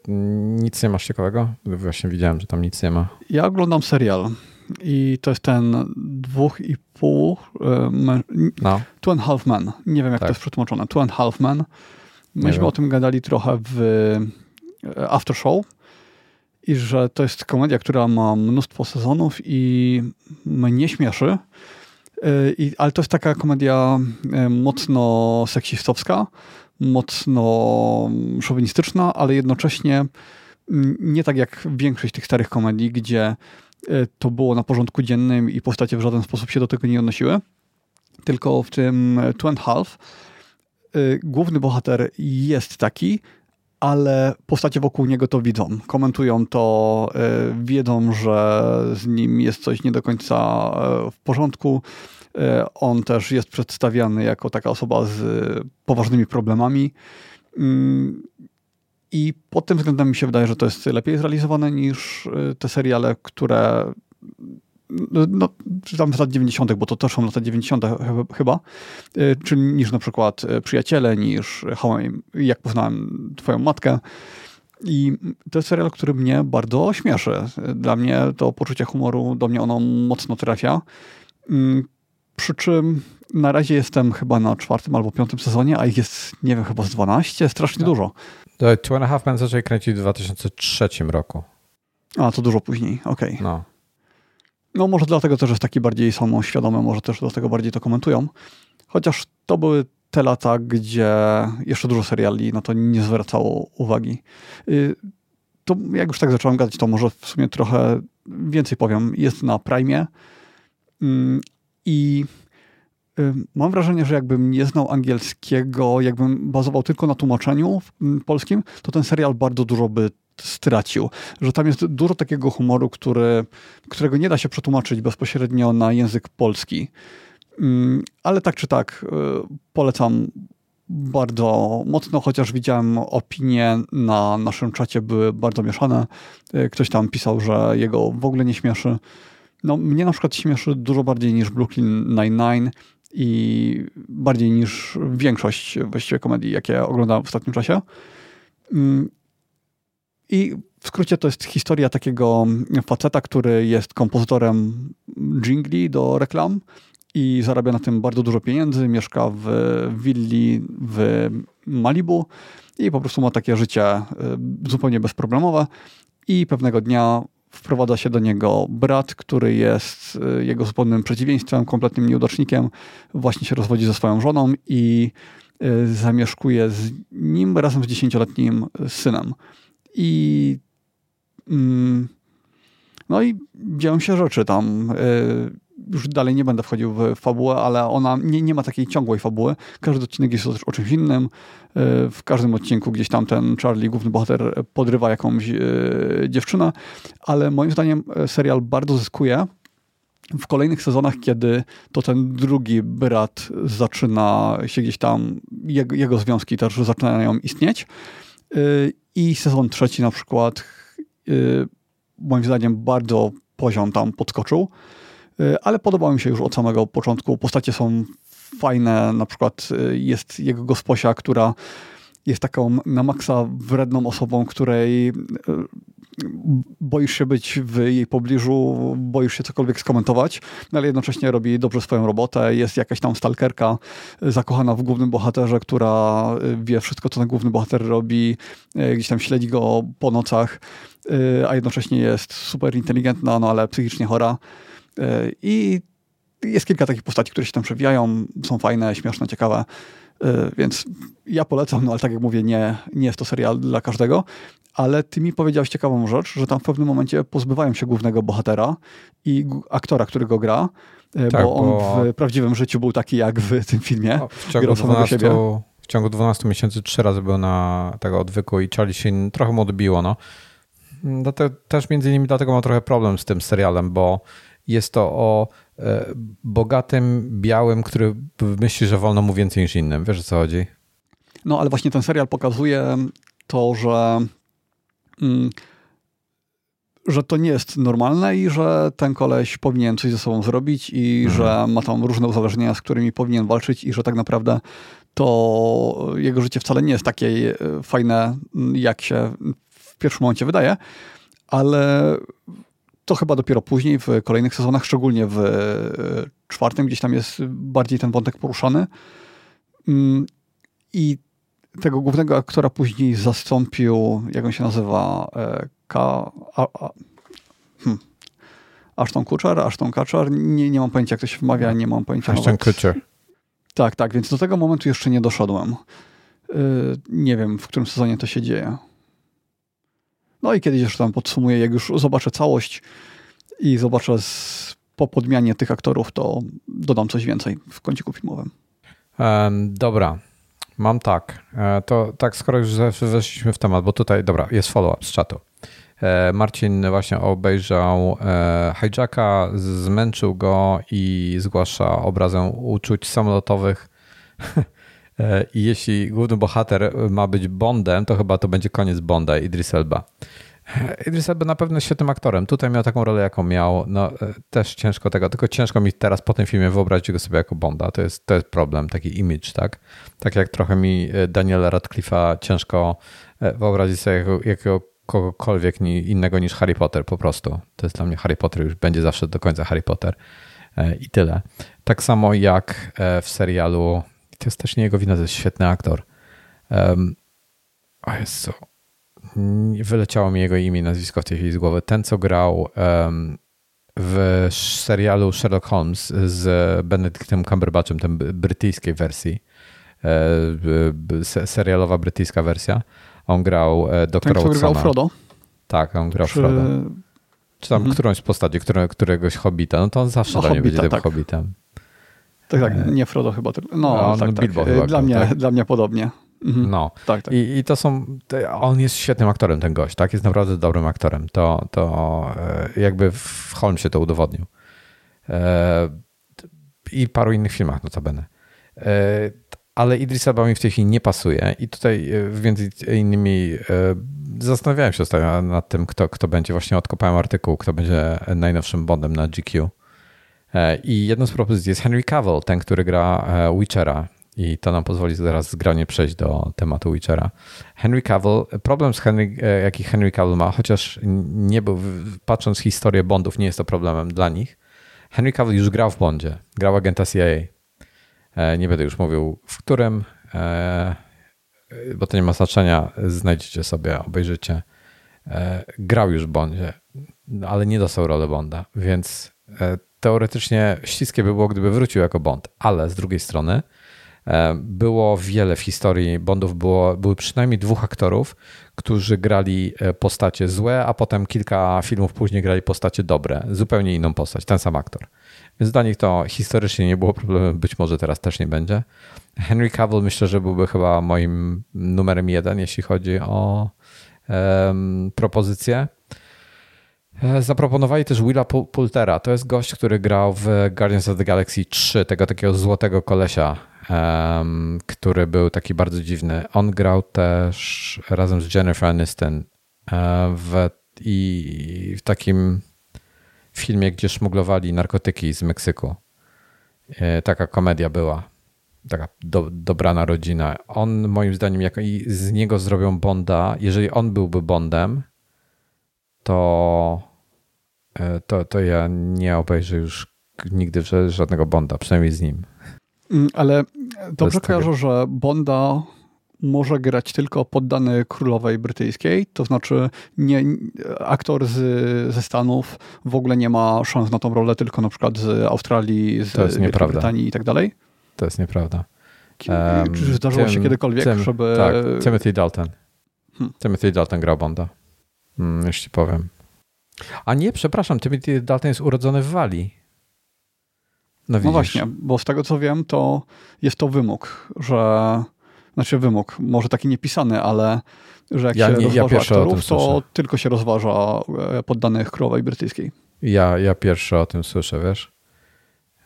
nic nie masz ciekawego? Właśnie widziałem, że tam nic nie ma. Ja oglądam serial i to jest ten dwóch i pół. No. Two and Half Men. Nie wiem, jak tak. to jest przetłumaczone. Two and Half Men. Myśmy o tym gadali trochę w After Show i że to jest komedia, która ma mnóstwo sezonów i mnie śmieszy. I, ale to jest taka komedia mocno seksistowska, mocno szowinistyczna, ale jednocześnie nie tak jak większość tych starych komedii, gdzie e, to było na porządku dziennym i postacie w żaden sposób się do tego nie odnosiły. Tylko w tym Two and Half e, główny bohater jest taki, ale postacie wokół niego to widzą. Komentują to, e, wiedzą, że z nim jest coś nie do końca w porządku. On też jest przedstawiany jako taka osoba z poważnymi problemami. Mm, i pod tym względem mi się wydaje, że to jest lepiej zrealizowane niż te seriale, które no, no tam z lat 90., bo to też są lata 90. chyba, y, czy niż na przykład y, Przyjaciele, niż How I, Jak poznałem twoją matkę. I to jest serial, który mnie bardzo śmieszy. Dla mnie to poczucie humoru, do mnie ono mocno trafia. Mm, przy czym na razie jestem chyba na czwartym albo piątym sezonie, a ich jest, nie wiem, chyba z 12, strasznie tak. dużo. Two and a Half Men zaczęli kręcić w 2003 roku. A, to dużo później, okej. Okay. No. No może dlatego też jest taki bardziej samoświadomy, może też do tego bardziej to komentują. Chociaż to były te lata, gdzie jeszcze dużo seriali na to nie zwracało uwagi. Y, to jak już tak zacząłem gadać, to może w sumie trochę więcej powiem. Jest na Prime mm, i mam wrażenie, że jakbym nie znał angielskiego, jakbym bazował tylko na tłumaczeniu polskim, to ten serial bardzo dużo by stracił. Że tam jest dużo takiego humoru, który, którego nie da się przetłumaczyć bezpośrednio na język polski. Ale tak czy tak, y, polecam bardzo mocno, chociaż widziałem opinie na naszym czacie były bardzo mieszane. Y, ktoś tam pisał, że jego w ogóle nie śmieszy. No, mnie na przykład śmieszy dużo bardziej niż Brooklyn Nine-Nine i bardziej niż większość właściwie komedii, jakie oglądałem w ostatnim czasie. I w skrócie to jest historia takiego faceta, który jest kompozytorem jingli do reklam i zarabia na tym bardzo dużo pieniędzy, mieszka w willi w Malibu i po prostu ma takie życie y, zupełnie bezproblemowe i pewnego dnia wprowadza się do niego brat, który jest y, jego zupełnym przeciwieństwem, kompletnym nieudacznikiem. Właśnie się rozwodzi ze swoją żoną i y, zamieszkuje z nim razem z dziesięcioletnim synem. I mm, no i dzieją się rzeczy tam. Y, już dalej nie będę wchodził w fabułę, ale ona nie, nie ma takiej ciągłej fabuły. Każdy odcinek jest o czymś innym. E, w każdym odcinku gdzieś tam ten Charlie, główny bohater, podrywa jakąś e, dziewczynę, ale moim zdaniem serial bardzo zyskuje w kolejnych sezonach, kiedy to ten drugi brat zaczyna się gdzieś tam, jego, jego związki też zaczynają istnieć. I sezon trzeci na przykład, moim zdaniem, bardzo poziom tam podskoczył. Y, ale podobał mi się już od samego początku. Postacie są fajne, na przykład y, jest jego gosposia, która jest taką na maksa wredną osobą, której y, boisz się być w jej pobliżu, boisz się cokolwiek skomentować, no ale jednocześnie robi dobrze swoją robotę. Jest jakaś tam stalkerka zakochana w głównym bohaterze, która wie wszystko, co ten główny bohater robi, gdzieś tam śledzi go po nocach, a jednocześnie jest super inteligentna, no ale psychicznie chora. E, I jest kilka takich postaci, które się tam przewijają, są fajne, śmieszne, ciekawe, e, więc ja polecam, no ale tak jak mówię, nie, nie jest to serial dla każdego, ale ty mi powiedziałeś ciekawą rzecz, że tam w pewnym momencie pozbywają się głównego bohatera i aktora, który go gra, e, tak, bo on bo... w prawdziwym życiu był taki jak w tym filmie. w, ciągu 12, w ciągu 12 miesięcy trzy razy był na tego odwyku i Charlie się trochę mu odbiło. No. Dlatego, też między innymi dlatego mam trochę problem z tym serialem, bo jest to o e, bogatym, białym, który myśli, że wolno mu więcej niż innym. Wiesz o co chodzi? No, ale właśnie ten serial pokazuje to, że, że to nie jest normalne i że ten koleś powinien coś ze sobą zrobić i mhm. że ma tam różne uzależnienia, z którymi powinien walczyć i że tak naprawdę to jego życie wcale nie jest takie e, fajne, jak się w pierwszym momencie wydaje, ale to chyba dopiero później, w kolejnych sezonach, szczególnie w czwartym, gdzieś tam jest bardziej ten wątek poruszany. Mm, I tego głównego aktora później zastąpił, jak on się nazywa, K. A, a, hmm. Ashton Kutcher, Ashton Kutcher, nie, nie mam pojęcia jak to się wymawia, nie mam pojęcia Ashton nawet. Kutcher. Tak, tak, więc do tego momentu jeszcze nie doszedłem. Yy, nie wiem, w którym sezonie to się dzieje. No i kiedyś jeszcze tam podsumuję, jak już zobaczę całość i zobaczę z, po podmianie tych aktorów, to dodam coś więcej w kąciku filmowym. Um, dobra, mam tak. E, to tak, skoro już weszliśmy w temat, bo tutaj, dobra, jest follow-up z czatu. E, Marcin właśnie obejrzał e, hijacka, zmęczył go i zgłasza obrazę uczuć samolotowych. I jeśli główny bohater ma być Bondem, to chyba to będzie koniec Bonda, Idris Elba. Idris Elba na pewno świetnym aktorem. Tutaj miał taką rolę, jaką miał. No, też ciężko tego, tylko ciężko mi teraz po tym filmie wyobrazić go sobie jako Bonda. To jest, to jest problem, taki image, tak? Tak jak trochę mi Daniela Radcliffe'a ciężko wyobrazić sobie jako, jako kogokolwiek innego niż Harry Potter po prostu. To jest dla mnie Harry Potter, już będzie zawsze do końca Harry Potter e, i tyle. Tak samo jak e, w serialu, to jest też nie jego wina, to jest świetny aktor. Um, o Jezu, wyleciało mi jego imię i nazwisko w tej chwili z głowy. Ten, co grał um, w serialu Sherlock Holmes z Benedictem Cumberbatchem, tej brytyjskiej wersji, e, serialowa brytyjska wersja, on grał e, doktora Ten, grał Frodo? Tak, on grał Przy... Frodo. Czy tam mhm. którąś z postaci, które, któregoś hobita, no to on zawsze no, dla mnie będzie tym tak. hobbitem. Tak, tak, nie Frodo chyba. No, no tak, tak. Chyba dla, mnie, tak? dla mnie podobnie. Mhm. No, tak, tak. I, I, to są, on jest świetnym aktorem, ten gość, tak? Jest naprawdę dobrym aktorem. To, to e, jakby w Holmesie to udowodnił. E, I paru innych filmach notabene ale Idris Elba mi w tej chwili nie pasuje i tutaj e, między innymi zastanawiałem się ostatnio nad tym, kto, kto będzie, właśnie odkopałem artykuł, kto będzie najnowszym Bondem na GQ. I jedną z propozycji jest Henry Cavill, ten, który gra Witchera. I to nam pozwoli zaraz zgranie przejść do tematu Witchera. Henry Cavill, problem z Henry, jaki Henry Cavill ma, chociaż nie był, patrząc historię Bondów, nie jest to problemem dla nich. Henry Cavill już grał w Bondzie, grał agenta CIA E, nie będę już mówił w którym, e, bo to nie ma znaczenia. Znajdziecie sobie, obejrzycie. E, grał już w Bondzie, ale nie dostał rolę Bonda, więc teoretycznie śliskie by było, gdyby wrócił jako Bond, ale z drugiej strony było wiele w historii Bondów, było, były przynajmniej dwóch aktorów, którzy grali postacie złe, a potem kilka filmów później grali postacie dobre, zupełnie inną postać, ten sam aktor. Więc dla nich to historycznie nie było problemu, być może teraz też nie będzie. Henry Cavill myślę, że byłby chyba moim numerem jeden, jeśli chodzi o um, propozycję. E, zaproponowali też Willa Poultera. To jest gość, który grał w Guardians of the Galaxy 3, tego takiego złotego kolesia, um, który był taki bardzo dziwny. On grał też razem z Jennifer Aniston e, w, i w takim filmie, gdzie szmuglowali narkotyki z Meksyku. E, taka komedia była. Taka do, dobrana rodzina. On moim zdaniem, jak z niego zrobią Bonda, jeżeli on byłby Bondem, to, e, to, to ja nie obejrzę już nigdy żadnego Bonda, przynajmniej z nim. Mm, ale dobrze kojarzę, że Bonda może grać tylko poddany królowej brytyjskiej, to znaczy nie, aktor z, ze Stanów w ogóle nie ma szans na tą rolę, tylko na przykład z Australii, z Wielkiej Brytanii i tak dalej? To jest nieprawda. Um, Czy zdarzyło się kiedykolwiek, żeby... Tak, Timothy Dalton. Hmm. Timothy Dalton grał Bonda, hmm, już ci powiem. A nie, przepraszam, Timothy Dalton jest urodzony w Walii. No, no właśnie, bo z tego co wiem, to jest to wymóg, że znaczy wymóg, może taki niepisany, ale że jak ja się nie, rozważa ja aktorów, to tylko się rozważa e, poddanych królowej brytyjskiej. Ja, ja pierwszy o tym słyszę, wiesz.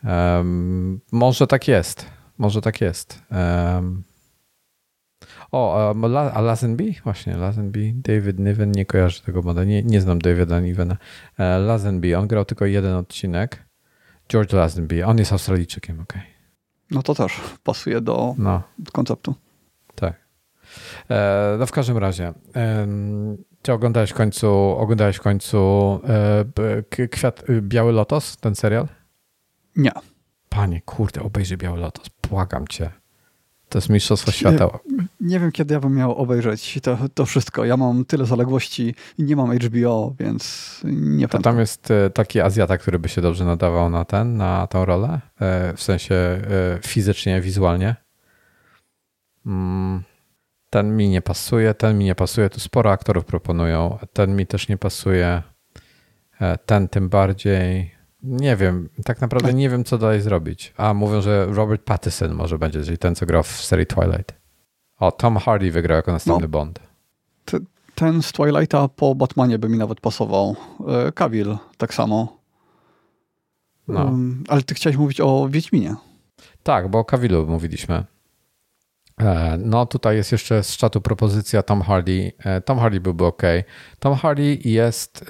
Um, może tak jest. Może tak jest. Um, o, um, a Lazenby? Właśnie, Lazenby. David Niven, nie kojarzę tego moda. Nie, nie znam Davida Nivena. E, Lazenby, on grał tylko jeden odcinek. George Lazenby, on jest Australijczykiem, okej. Okay. No to też pasuje do no. konceptu. Tak. E, no w każdym razie, Czy oglądałeś w końcu, oglądałeś w końcu e, kwiat, Biały Lotos, ten serial? Nie. Panie, kurde, obejrzyj Biały Lotos, błagam cię. To jest Mistrzostwo Świata. Nie, nie, wiem, kiedy ja bym miał obejrzeć to, to wszystko. Ja mam tyle zaległości i nie mam HBO, więc nie to Tam jest e, taki Azjata, który by się dobrze nadawał na ten, na tą rolę, e, w sensie e, fizycznie, wizualnie. Mm, ten mi nie pasuje, ten mi nie pasuje. Tu sporo aktorów proponują. Ten mi też nie pasuje. Ten tym bardziej. Nie wiem, tak naprawdę nie wiem, co dalej zrobić. A mówią, że Robert Pattinson może będzie, czyli ten, co grał w serii Twilight. O, Tom Hardy wygrał jako następny no, Bond. Te, ten z Twilighta po Batmanie by mi nawet pasował. E, Cavill tak samo. No. Um, ale ty chciałeś mówić o Wiedźminie. Tak, bo o Cavillu mówiliśmy. E, no tutaj jest jeszcze z czatu propozycja Tom Hardy. E, Tom Hardy byłby ok. Tom Hardy jest,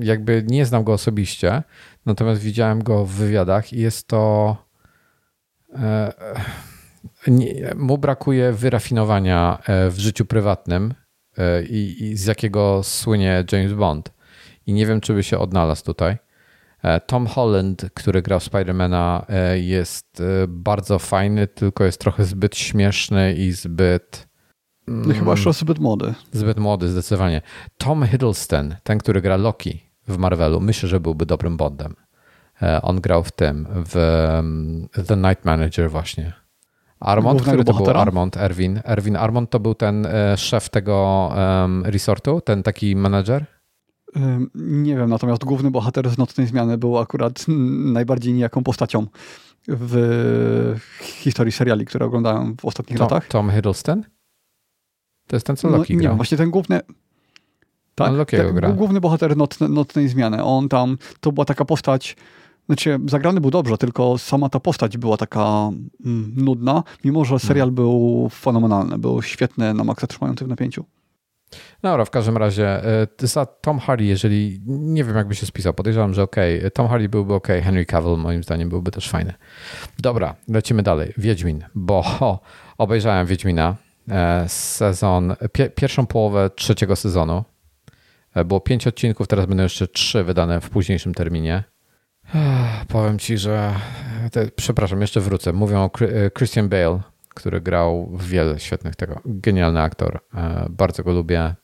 jakby nie znam go osobiście, Natomiast widziałem go w wywiadach i jest to. E, nie, mu brakuje wyrafinowania e, w życiu prywatnym e, i, i z jakiego słynie James Bond. I nie wiem, czy by się odnalazł tutaj. Tom Holland, który grał Spidermana, jest bardzo fajny, tylko jest trochę zbyt śmieszny i zbyt. No chyba jeszcze zbyt młody. Zbyt młody, zdecydowanie. Tom Hiddleston, ten, który gra Loki, w Marvelu. Myślę, że byłby dobrym Bondem. E, on grał w tym, w um, The Night Manager właśnie. Armand, który to bohatera? był Armand, Erwin. Erwin Armand to był ten e, szef tego um, resortu, ten taki manager? Nie wiem, natomiast główny bohater z Nocnej Zmiany był akurat najbardziej nijaką postacią w historii seriali, które oglądałem w ostatnich Tom, latach. Tom Hiddleston? To jest ten, co Loki no, Nie, właśnie ten główny... Tak, ten, gra. główny bohater nocne, Nocnej Zmiany. On tam, to była taka postać, znaczy zagrany był dobrze, tylko sama ta postać była taka mm, nudna, mimo że serial hmm. był fenomenalny, był świetny, na maksa trzymający w napięciu. Dobra, w każdym razie e, za Tom Hardy, jeżeli nie wiem, jakby się spisał, podejrzewam, że ok, Tom Hardy byłby ok, Henry Cavill moim zdaniem byłby też fajny. Dobra, lecimy dalej. Wiedźmin, bo o, obejrzałem Wiedźmina, e, sezon, pi pierwszą połowę trzeciego sezonu. E, było pięć odcinków, teraz będą jeszcze trzy wydane w późniejszym terminie. Powiem ci, że. Te, przepraszam, jeszcze wrócę. Mówią o e, Christian Bale, który grał w wiele świetnych tego. Genialny aktor. E, bardzo go lubię.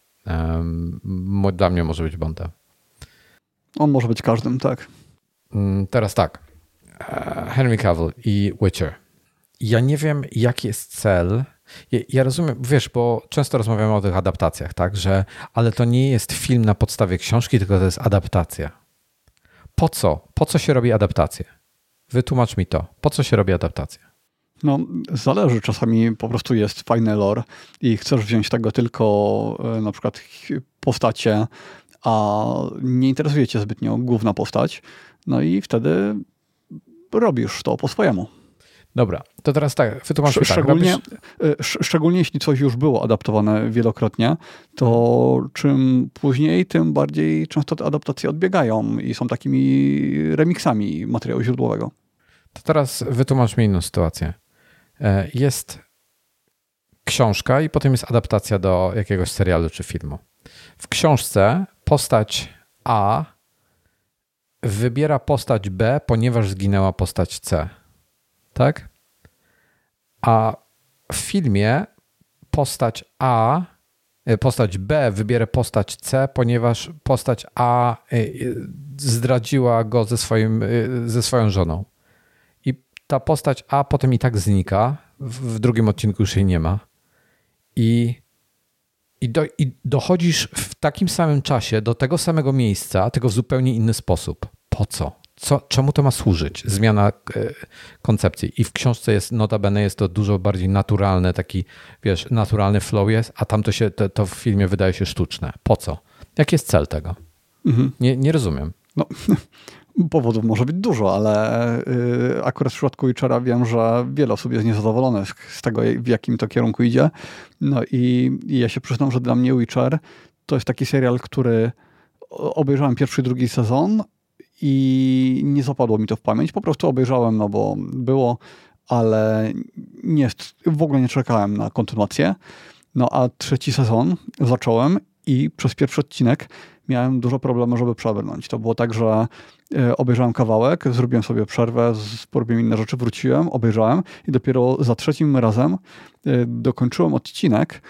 Dla mnie może być Bondem. On może być każdym, tak. Mm, teraz tak. Henry Cavill i Witcher. Ja nie wiem, jaki jest cel ja, rozumiem, wiesz, bo często rozmawiamy o tych adaptacjach, tak, że ale to nie jest film na podstawie książki, tylko to jest adaptacja. Po co? Po co się robi adaptację? Wytłumacz mi to. Po co się robi adaptacja? No, zależy. Czasami po prostu jest fajny lore i chcesz wziąć tego tylko e, na przykład postacie, a nie interesuje cię zbytnio główna postać, no i wtedy robisz to po swojemu. Dobra, to teraz tak, wytłumacz tak, szczególnie, tak. Szczególnie jeśli coś już było adaptowane wielokrotnie, to mhm. czym później, tym bardziej często te adaptacje odbiegają i są takimi remixami materiału źródłowego. To teraz wytłumacz mi inną sytuację. E, jest książka i potem jest adaptacja do jakiegoś serialu czy filmu. W książce postać A wybiera postać B, ponieważ zginęła postać C tak? A w filmie postać A, e, postać B wybiera postać C, ponieważ postać A e, e, zdradziła go ze, swoim, ze swoją żoną. I ta postać A potem i tak znika. W drugim odcinku już jej nie ma. I, i, do, i dochodzisz w takim samym czasie do tego samego miejsca, tylko w zupełnie inny sposób. Po co? Co, czemu to ma służyć? Zmiana e, koncepcji. I w książce jest, notabene jest to dużo bardziej naturalne, taki, wiesz, naturalny flow jest, a tam to się, to, to w filmie wydaje się sztuczne. Po co? Jaki jest cel tego? Mhm. Nie, nie rozumiem. No, powodów może być dużo, ale y, akurat w przypadku Witchera wiem, że wiele osób jest niezadowolonych z tego, w jakim to kierunku idzie. No i, i ja się przyznam, że dla mnie Witcher to jest taki serial, który obejrzałem pierwszy i drugi sezon, i nie zapadło mi to w pamięć. Po prostu obejrzałem, no bo było, ale nie, w ogóle nie czekałem na kontynuację. No a trzeci sezon zacząłem i przez pierwszy odcinek miałem dużo problemów, żeby przebrnąć. To było tak, że e, obejrzałem kawałek, zrobiłem sobie przerwę, porobiłem inne rzeczy, wróciłem, obejrzałem i dopiero za trzecim razem e, dokończyłem odcinek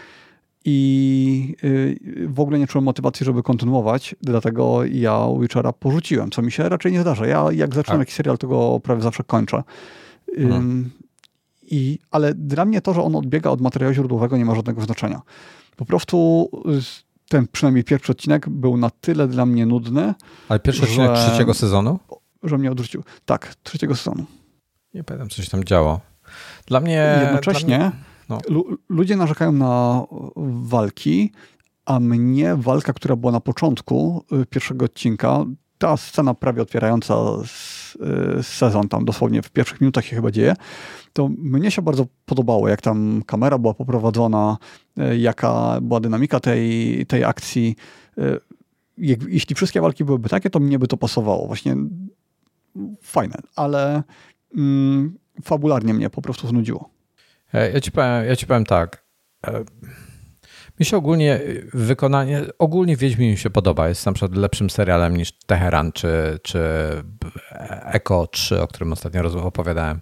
i e, w ogóle nie czułem motywacji, żeby kontynuować, dlatego ja Witchera porzuciłem, co mi się raczej nie zdarza. Ja jak zaczynam tak. jakiś serial, to go prawie zawsze kończę. Mhm. I, ale dla mnie to, że on odbiega od materiału źródłowego nie ma żadnego znaczenia. Po prostu ten przynajmniej pierwszy odcinek był na tyle dla mnie nudny. Ale pierwszy odcinek że, trzeciego sezonu? Że mnie odrzucił. Tak, trzeciego sezonu. Nie pamiętam, co się tam działo. Dla mnie... Jednocześnie dla mnie, no. ludzie narzekają na walki, a mnie walka, która była na początku y, pierwszego odcinka, ta scena prawie otwierająca y, sezon, tam dosłownie w pierwszych minutach się chyba dzieje, to mnie się bardzo podobało, jak tam kamera była poprowadzona, y, jaka była dynamika tej, tej akcji. Jeśli wszystkie walki byłyby takie, to mnie by to pasowało. Właśnie fajne, ale mm, fabularnie mnie po prostu znudziło. E, ja ci powiem, ja ci powiem tak. E, mi się ogólnie wykonanie, ogólnie Wiedźmin mi się podoba. Jest na przykład lepszym serialem niż Teheran czy, czy Eko 3, o którym ostatnio opowiadałem.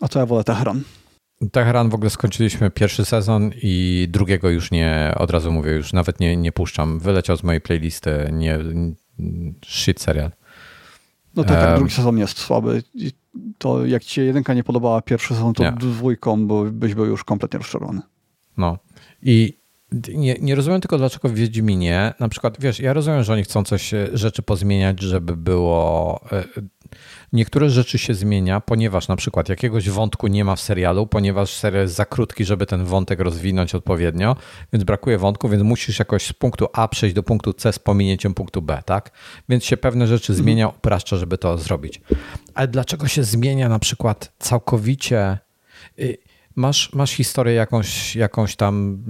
A to ja wolę Teheran. Teheran w ogóle skończyliśmy pierwszy sezon i drugiego już nie, od razu mówię, już nawet nie, nie puszczam. Wyleciał z mojej playlisty, nie, shit serial. No tak, tak, drugi sezon jest słaby. To jak ci się jedynka nie podobała pierwszy sezon, to nie. dwójką byś był już kompletnie rozczarowany. No i nie, nie rozumiem tylko, dlaczego w Wiedźminie, na przykład, wiesz, ja rozumiem, że oni chcą coś, e, rzeczy pozmieniać, żeby było... Niektóre rzeczy się zmienia, ponieważ na przykład jakiegoś wątku nie ma w serialu, ponieważ serial jest za krótki, żeby ten wątek rozwinąć odpowiednio, więc brakuje wątku, więc musisz jakoś z punktu A przejść do punktu C z pominięciem punktu B, tak? Więc się pewne rzeczy mhm. zmienia, upraszcza, żeby to zrobić. Ale dlaczego się zmienia na przykład całkowicie y, Masz, masz historię jakąś, jakąś tam,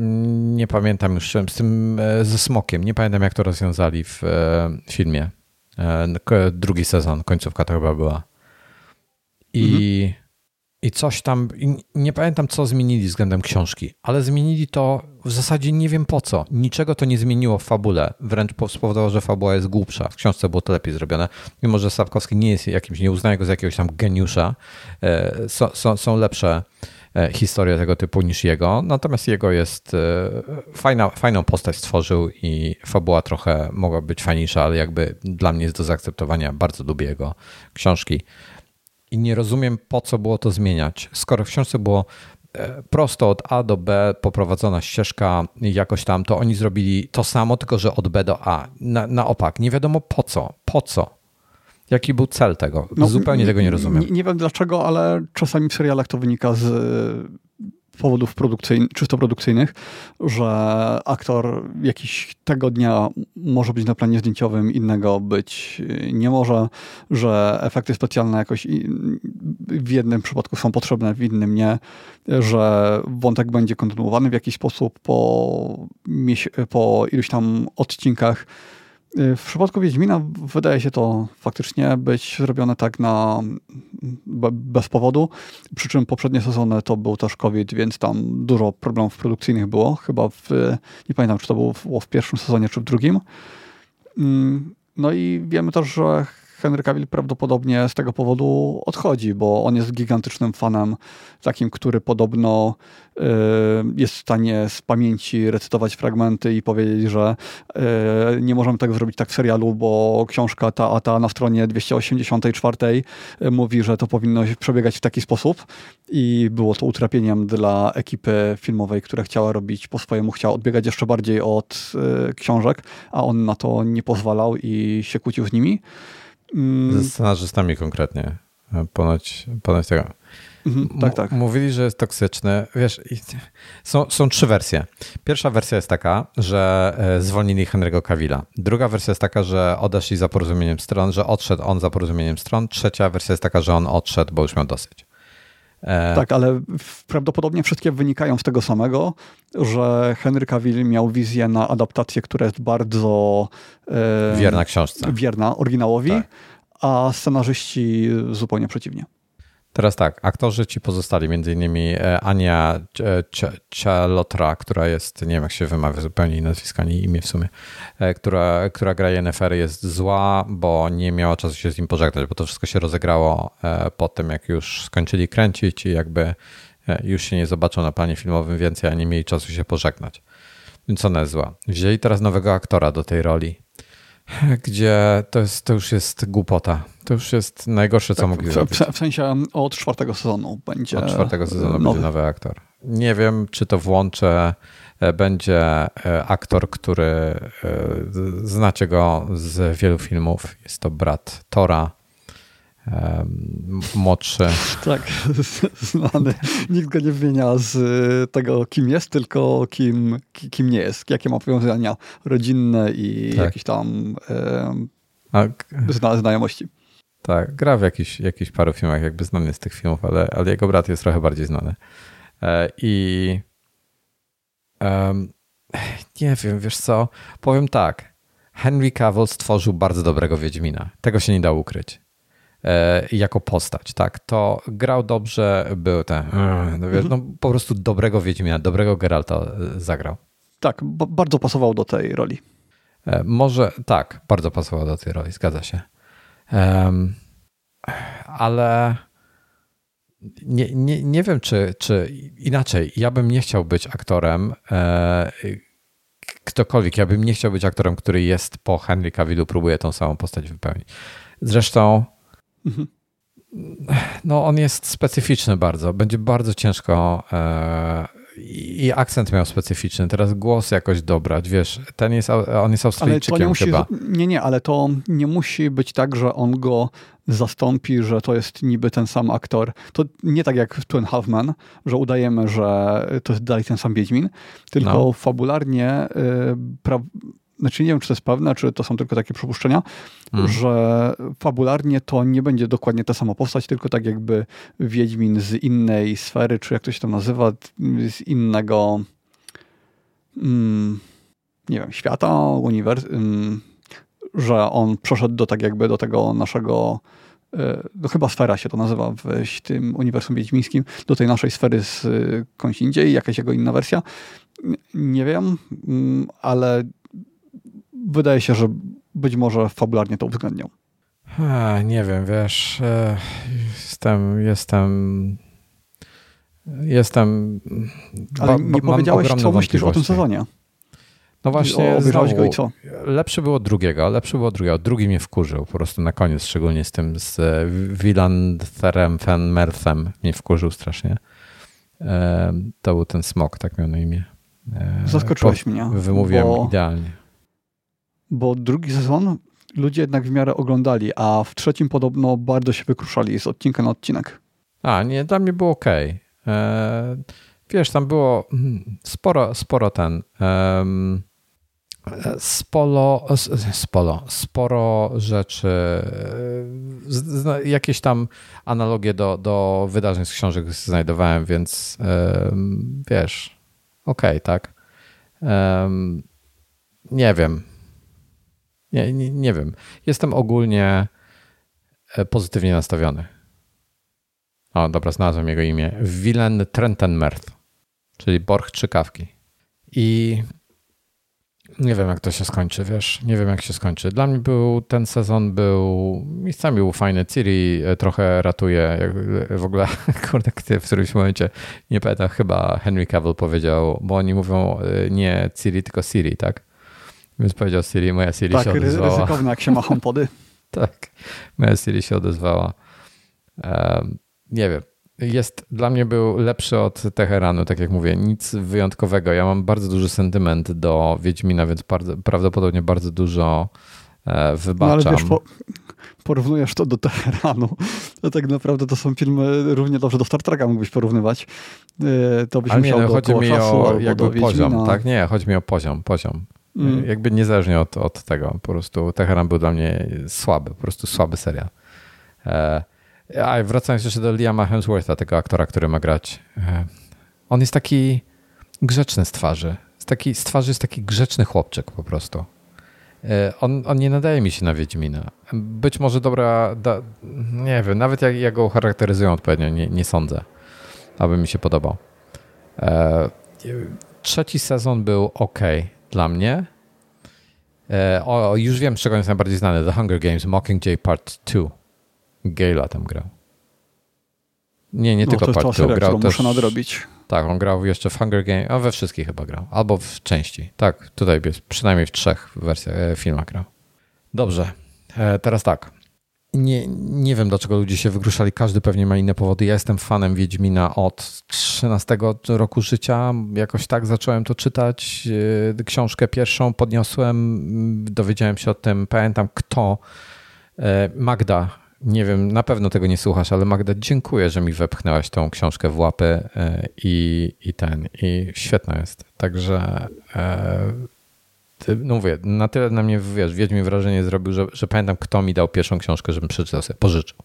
nie pamiętam już, z tym, e, ze smokiem. Nie pamiętam, jak to rozwiązali w e, filmie. E, drugi sezon, końcówka to chyba była. I, mhm. i coś tam, nie pamiętam, co zmienili względem książki, ale zmienili to w zasadzie nie wiem po co. Niczego to nie zmieniło w fabule. Wręcz spowodowało, że fabuła jest głupsza. W książce było to lepiej zrobione. Mimo, że Sapkowski nie jest jakimś, nie uznaje go za jakiegoś tam geniusza, są, są, są lepsze E, historię tego typu niż jego. Natomiast jego jest e, fajna, fajną postać stworzył i fabuła trochę mogła być fajniejsza, ale jakby dla mnie jest do zaakceptowania. Bardzo lubię jego książki. I nie rozumiem, po co było to zmieniać. Skoro w książce było e, prosto od A do B poprowadzona ścieżka jakoś tam, to oni zrobili to samo, tylko że od B do A. Na, na opak. Nie wiadomo po co. Po co? Jaki był cel tego? No, Zupełnie tego nie rozumiem. Nie, nie, wiem dlaczego, ale czasami w serialach to wynika z e, powodów produkcyjnych, czysto produkcyjnych, że aktor jakiś tego dnia może być na planie zdjęciowym, innego być e, nie może, że efekty specjalne jakoś w jednym przypadku są potrzebne, w innym nie, że wątek będzie kontynuowany w jakiś sposób po, po iluś tam odcinkach w przypadku Wiedźmina wydaje się to faktycznie być zrobione tak na bez powodu, przy czym poprzednie sezony to był też COVID, więc tam dużo problemów produkcyjnych było, chyba w, nie pamiętam czy to było w pierwszym sezonie czy w drugim. Mm, no i wiemy też, że Henry Cavill prawdopodobnie z tego powodu odchodzi, bo on jest gigantycznym fanem, takim, który podobno y, jest w stanie z pamięci recytować fragmenty i powiedzieć, że y, nie możemy tego zrobić tak w serialu, bo książka ta a ta na stronie 284 y, mówi, że to powinno przebiegać w taki sposób i było to utrapieniem dla ekipy filmowej, która chciała robić po swojemu, chciała odbiegać jeszcze bardziej od książek, a on na to nie pozwalał i się kłócił z nimi. Mm. Ze scenarzystami konkretnie. Ponoć, ponoć tego. Mhm, tak, tak. Mówili, że jest toksyczny. Wiesz, są, są trzy wersje. Pierwsza wersja jest taka, że e, zwolnili Henry'ego Cavilla. Druga wersja jest taka, że odeszli za porozumieniem stron, że odszedł on za porozumieniem stron. Trzecia wersja jest taka, że on odszedł, bo już miał dosyć. E... Tak, ale prawdopodobnie wszystkie wynikają z tego samego, że Henry Cavill miał wizję na adaptację, która jest bardzo e... wierna książce. Wierna oryginałowi, tak. a scenarzyści zupełnie przeciwnie. Teraz tak, aktorzy ci pozostali, między innymi e, Ania Cialotra, która jest, nie wiem jak się wymawia zupełnie jej nazwisko, ani imię w sumie, e, która, która gra Yennefer jest zła, bo nie miała czasu się z nim pożegnać, bo to wszystko się rozegrało e, po tym, jak już skończyli kręcić i jakby już się nie zobaczą na planie filmowym więcej, a nie mieli czasu się pożegnać. Więc ona jest zła. Wzięli teraz nowego aktora do tej roli gdzie to, jest, to już jest głupota. To już jest najgorsze, co tak, mogli w, zrobić. W sensie od czwartego sezonu będzie. Od czwartego sezonu nowy. będzie nowy aktor. Nie wiem, czy to włączę. E, będzie e, aktor, który e, znacie go z wielu filmów. Jest to brat Tora młodszy. Tak, znany. Nikt go nie wymienia z tego, kim jest, tylko kim, kim nie jest. Jakie ma powiązania rodzinne i tak. jakieś tam e, znajomości. Tak, gra w jakichś, jakichś paru filmach, jakby znany z tych filmów, ale, ale jego brat jest trochę bardziej znany. E, I um, nie wiem, wiesz co, powiem tak. Henry Cavill stworzył bardzo dobrego Wiedźmina. Tego się nie da ukryć. E, jako postać, tak? To grał dobrze, był ten, no, wiesz, no, po prostu dobrego Wiedźmina, dobrego Geralta e, zagrał. Tak, bardzo pasował do tej roli. E, może tak, bardzo pasował do tej roli, zgadza się. Um, ale nie, nie, nie wiem, czy, czy inaczej. Ja bym nie chciał być aktorem. E, ktokolwiek, ja bym nie chciał być aktorem, który jest po Henry Cavillu, próbuje tą samą postać wypełnić. Zresztą no, on jest specyficzny bardzo. Będzie bardzo ciężko. E, I akcent miał specyficzny. Teraz głos jakoś dobrać. Wiesz, ten jest, on jest Australijczykiem nie musi, chyba. Nie, nie, ale to nie musi być tak, że on go zastąpi, że to jest niby ten sam aktor. To nie tak jak w Twin Halfman, że udajemy, że to jest dalej ten sam Wiedźmin, tylko no. fabularnie y, znaczy nie wiem, czy to jest pewne, czy to są tylko takie przypuszczenia, hmm. że fabularnie to nie będzie dokładnie ta sama postać, tylko tak jakby Wiedźmin z innej sfery, czy jak to się tam nazywa, z innego mm, nie wiem, świata, uniwersum, mm, że on przeszedł do tak jakby do tego naszego e, no chyba sfera się to nazywa w tym uniwersum wiedźmińskim, do tej naszej sfery z skądś indziej, jakaś jego inna wersja. Nie wiem, mm, ale wydaje się, że być może fabularnie to uwzględnią. nie wiem, wiesz, e, jestem, jestem, jestem. Ale nie powiedziałeś, co myślisz o tym sezonie. No właśnie, obejrzałeś go i co? Lepszy było drugiego, lepszy było drugiego. Drugi mnie wkurzył po prostu na koniec, szczególnie z tym z Wilandferem Fenmerthem mnie wkurzył strasznie. E, to był ten smok, tak miał na imię. E, Zaskoczyłeś po, mnie. Wymówiłem bo... idealnie bo drugi sezon ludzie jednak w miarę oglądali, a w trzecim podobno bardzo się wykruszali z odcinka na odcinek. A, nie, dla mnie było ok. E, wiesz, tam było hmm, sporo, sporo ten. Um, sporo, sporo, sporo rzeczy, jakieś tam analogie do, do wydarzeń z książek znajdowałem, więc wiesz, okay, tak. Nie wiem. Nie, nie, nie wiem. Jestem ogólnie e, pozytywnie nastawiony. O, dobra, znalazłem jego imię. Willem Trentenmerth, czyli Borch Trzykawki. I nie wiem, jak to się skończy, wiesz, nie wiem, jak się skończy. Dla mnie był, ten sezon był, miejscami był fajny. Ciri e, trochę ratuje, w ogóle, kurde, w którymś momencie, nie pamiętam, chyba Henry Cavill powiedział, bo oni mówią e, nie Ciri, tylko Siri, tak? Więc powiedział Siri, moja Siri tak, się odezwała. Tak, ryzykowne jak się ma HomePody. tak, moja Siri się odezwała. Um, nie wiem. Jest, dla mnie był lepszy od Teheranu, tak jak mówię, nic wyjątkowego. Ja mam bardzo duży sentyment do Wiedźmina, więc bardzo, prawdopodobnie bardzo dużo e, wybaczam. No ale wiesz, po, porównujesz to do Teheranu, to tak naprawdę to są filmy równie dobrze do Star Treka mógłbyś porównywać. E, to byś ale musiał nie, no, do chodzi mi o poziom, tak? Nie, chodzi mi o poziom, poziom. Mm. Jakby niezależnie od, od tego, po prostu Teheran był dla mnie słaby, po prostu słaby serial. E, a wracając jeszcze do Liama Hemswortha, tego aktora, który ma grać. E, on jest taki grzeczny z twarzy. Z, taki, z twarzy jest taki grzeczny chłopczyk po prostu. E, on, on nie nadaje mi się na Wiedźmina. Być może dobra, da, nie wiem, nawet jak, jak go charakteryzują odpowiednio, nie, nie sądzę, aby mi się podobał. Trzeci sezon był ok dla mnie. E, o, już wiem, z czego jest najbardziej znany. The Hunger Games Mockingjay Part 2. Gala tam grał. Nie, nie no, tylko Part 2. Grał też, muszę nadrobić. Tak, on grał jeszcze w Hunger Games, a we wszystkich chyba grał. Albo w części. Tak, tutaj jest przynajmniej w trzech wersjach, e, filmach grał. Dobrze, e, teraz tak. Nie, nie wiem, dlaczego ludzie się wygruszali. Każdy pewnie ma inne powody. Ja jestem fanem Wiedźmina od 13 roku życia. Jakoś tak zacząłem to czytać. E, książkę pierwszą podniosłem, dowiedziałem się o tym. Pamiętam, kto. Magda nie wiem, na pewno tego nie słuchasz, ale Magda, dziękuję, że mi wepchnęłaś tą książkę w łapy e, i, i ten, i świetna jest. Także e, no mówię, na tyle na mnie, wiesz, Wiedźmin wrażenie zrobił, że, że pamiętam, kto mi dał pierwszą książkę, żebym przeczytał sobie, pożyczył.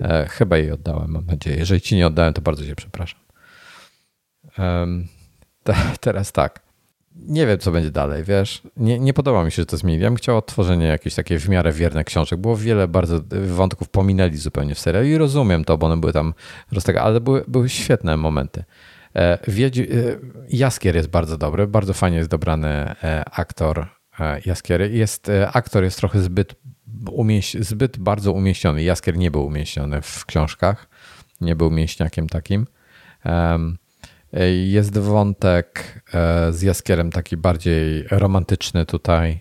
E, chyba jej oddałem, mam nadzieję. Jeżeli ci nie oddałem, to bardzo cię przepraszam. teraz tak nie wiem, co będzie dalej, wiesz. Nie, nie podoba mi się, że to zmieni. Ja bym chciał odtworzenie jakieś takie w miarę wierne książek. Było wiele bardzo wątków pominęli zupełnie w serialu i rozumiem to, bo one były tam roztega, ale były, były świetne momenty. E, Wiedź, e, Jaskier jest bardzo dobry, bardzo fajnie jest dobrany e, aktor Jaskiery. Jest, aktor jest trochę zbyt, umieś, zbyt bardzo umieściony. Jaskier nie był umieściony w książkach, nie był mięśniakiem takim. Jest wątek z Jaskierem taki bardziej romantyczny tutaj.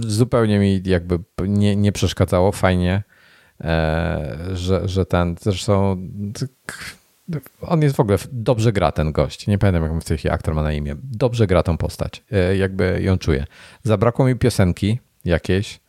Zupełnie mi jakby nie, nie przeszkadzało. Fajnie, że, że ten zresztą on jest w ogóle dobrze gra ten gość. Nie pamiętam, jak w tej chwili aktor ma na imię. Dobrze gra tą postać. E, jakby ją czuję. Zabrakło mi piosenki jakiejś.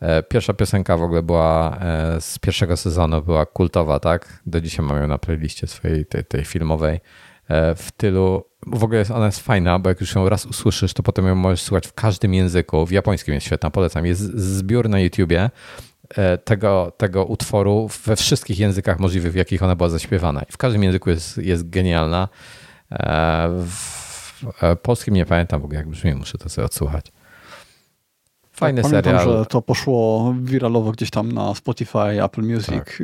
E, pierwsza piosenka w ogóle była e, z pierwszego sezonu, była kultowa, tak? Do dzisiaj mam ją na playliście swojej, tej, tej filmowej. E, w tylu, w ogóle jest, ona jest fajna, bo jak już ją raz usłyszysz, to potem ją możesz słuchać w każdym języku. W japońskim jest świetna, polecam. Jest zbiór na YouTubie tego, tego utworu we wszystkich językach możliwych, w jakich ona była zaśpiewana. I w każdym języku jest, jest genialna. W polskim nie pamiętam w ogóle, jak brzmi, muszę to sobie odsłuchać. Fajny tak, pamiętam, serial. że to poszło wiralowo gdzieś tam na Spotify, Apple Music, tak.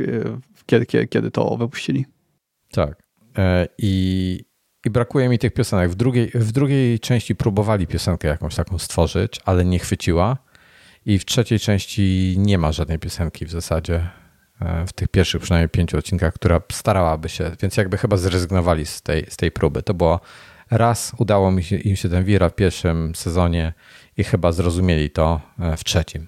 Kiedy, kiedy, kiedy to wypuścili. Tak. E, I, I brakuje mi tych piosenek. W drugiej, w drugiej części próbowali piosenkę jakąś taką stworzyć, ale nie chwyciła. I w trzeciej części nie ma żadnej piosenki w zasadzie. E, w tych pierwszych przynajmniej pięciu odcinkach, która starałaby się, więc jakby chyba zrezygnowali z tej, z tej próby. To było raz, udało mi się, im się ten wira w pierwszym sezonie i chyba zrozumieli to e, w trzecim.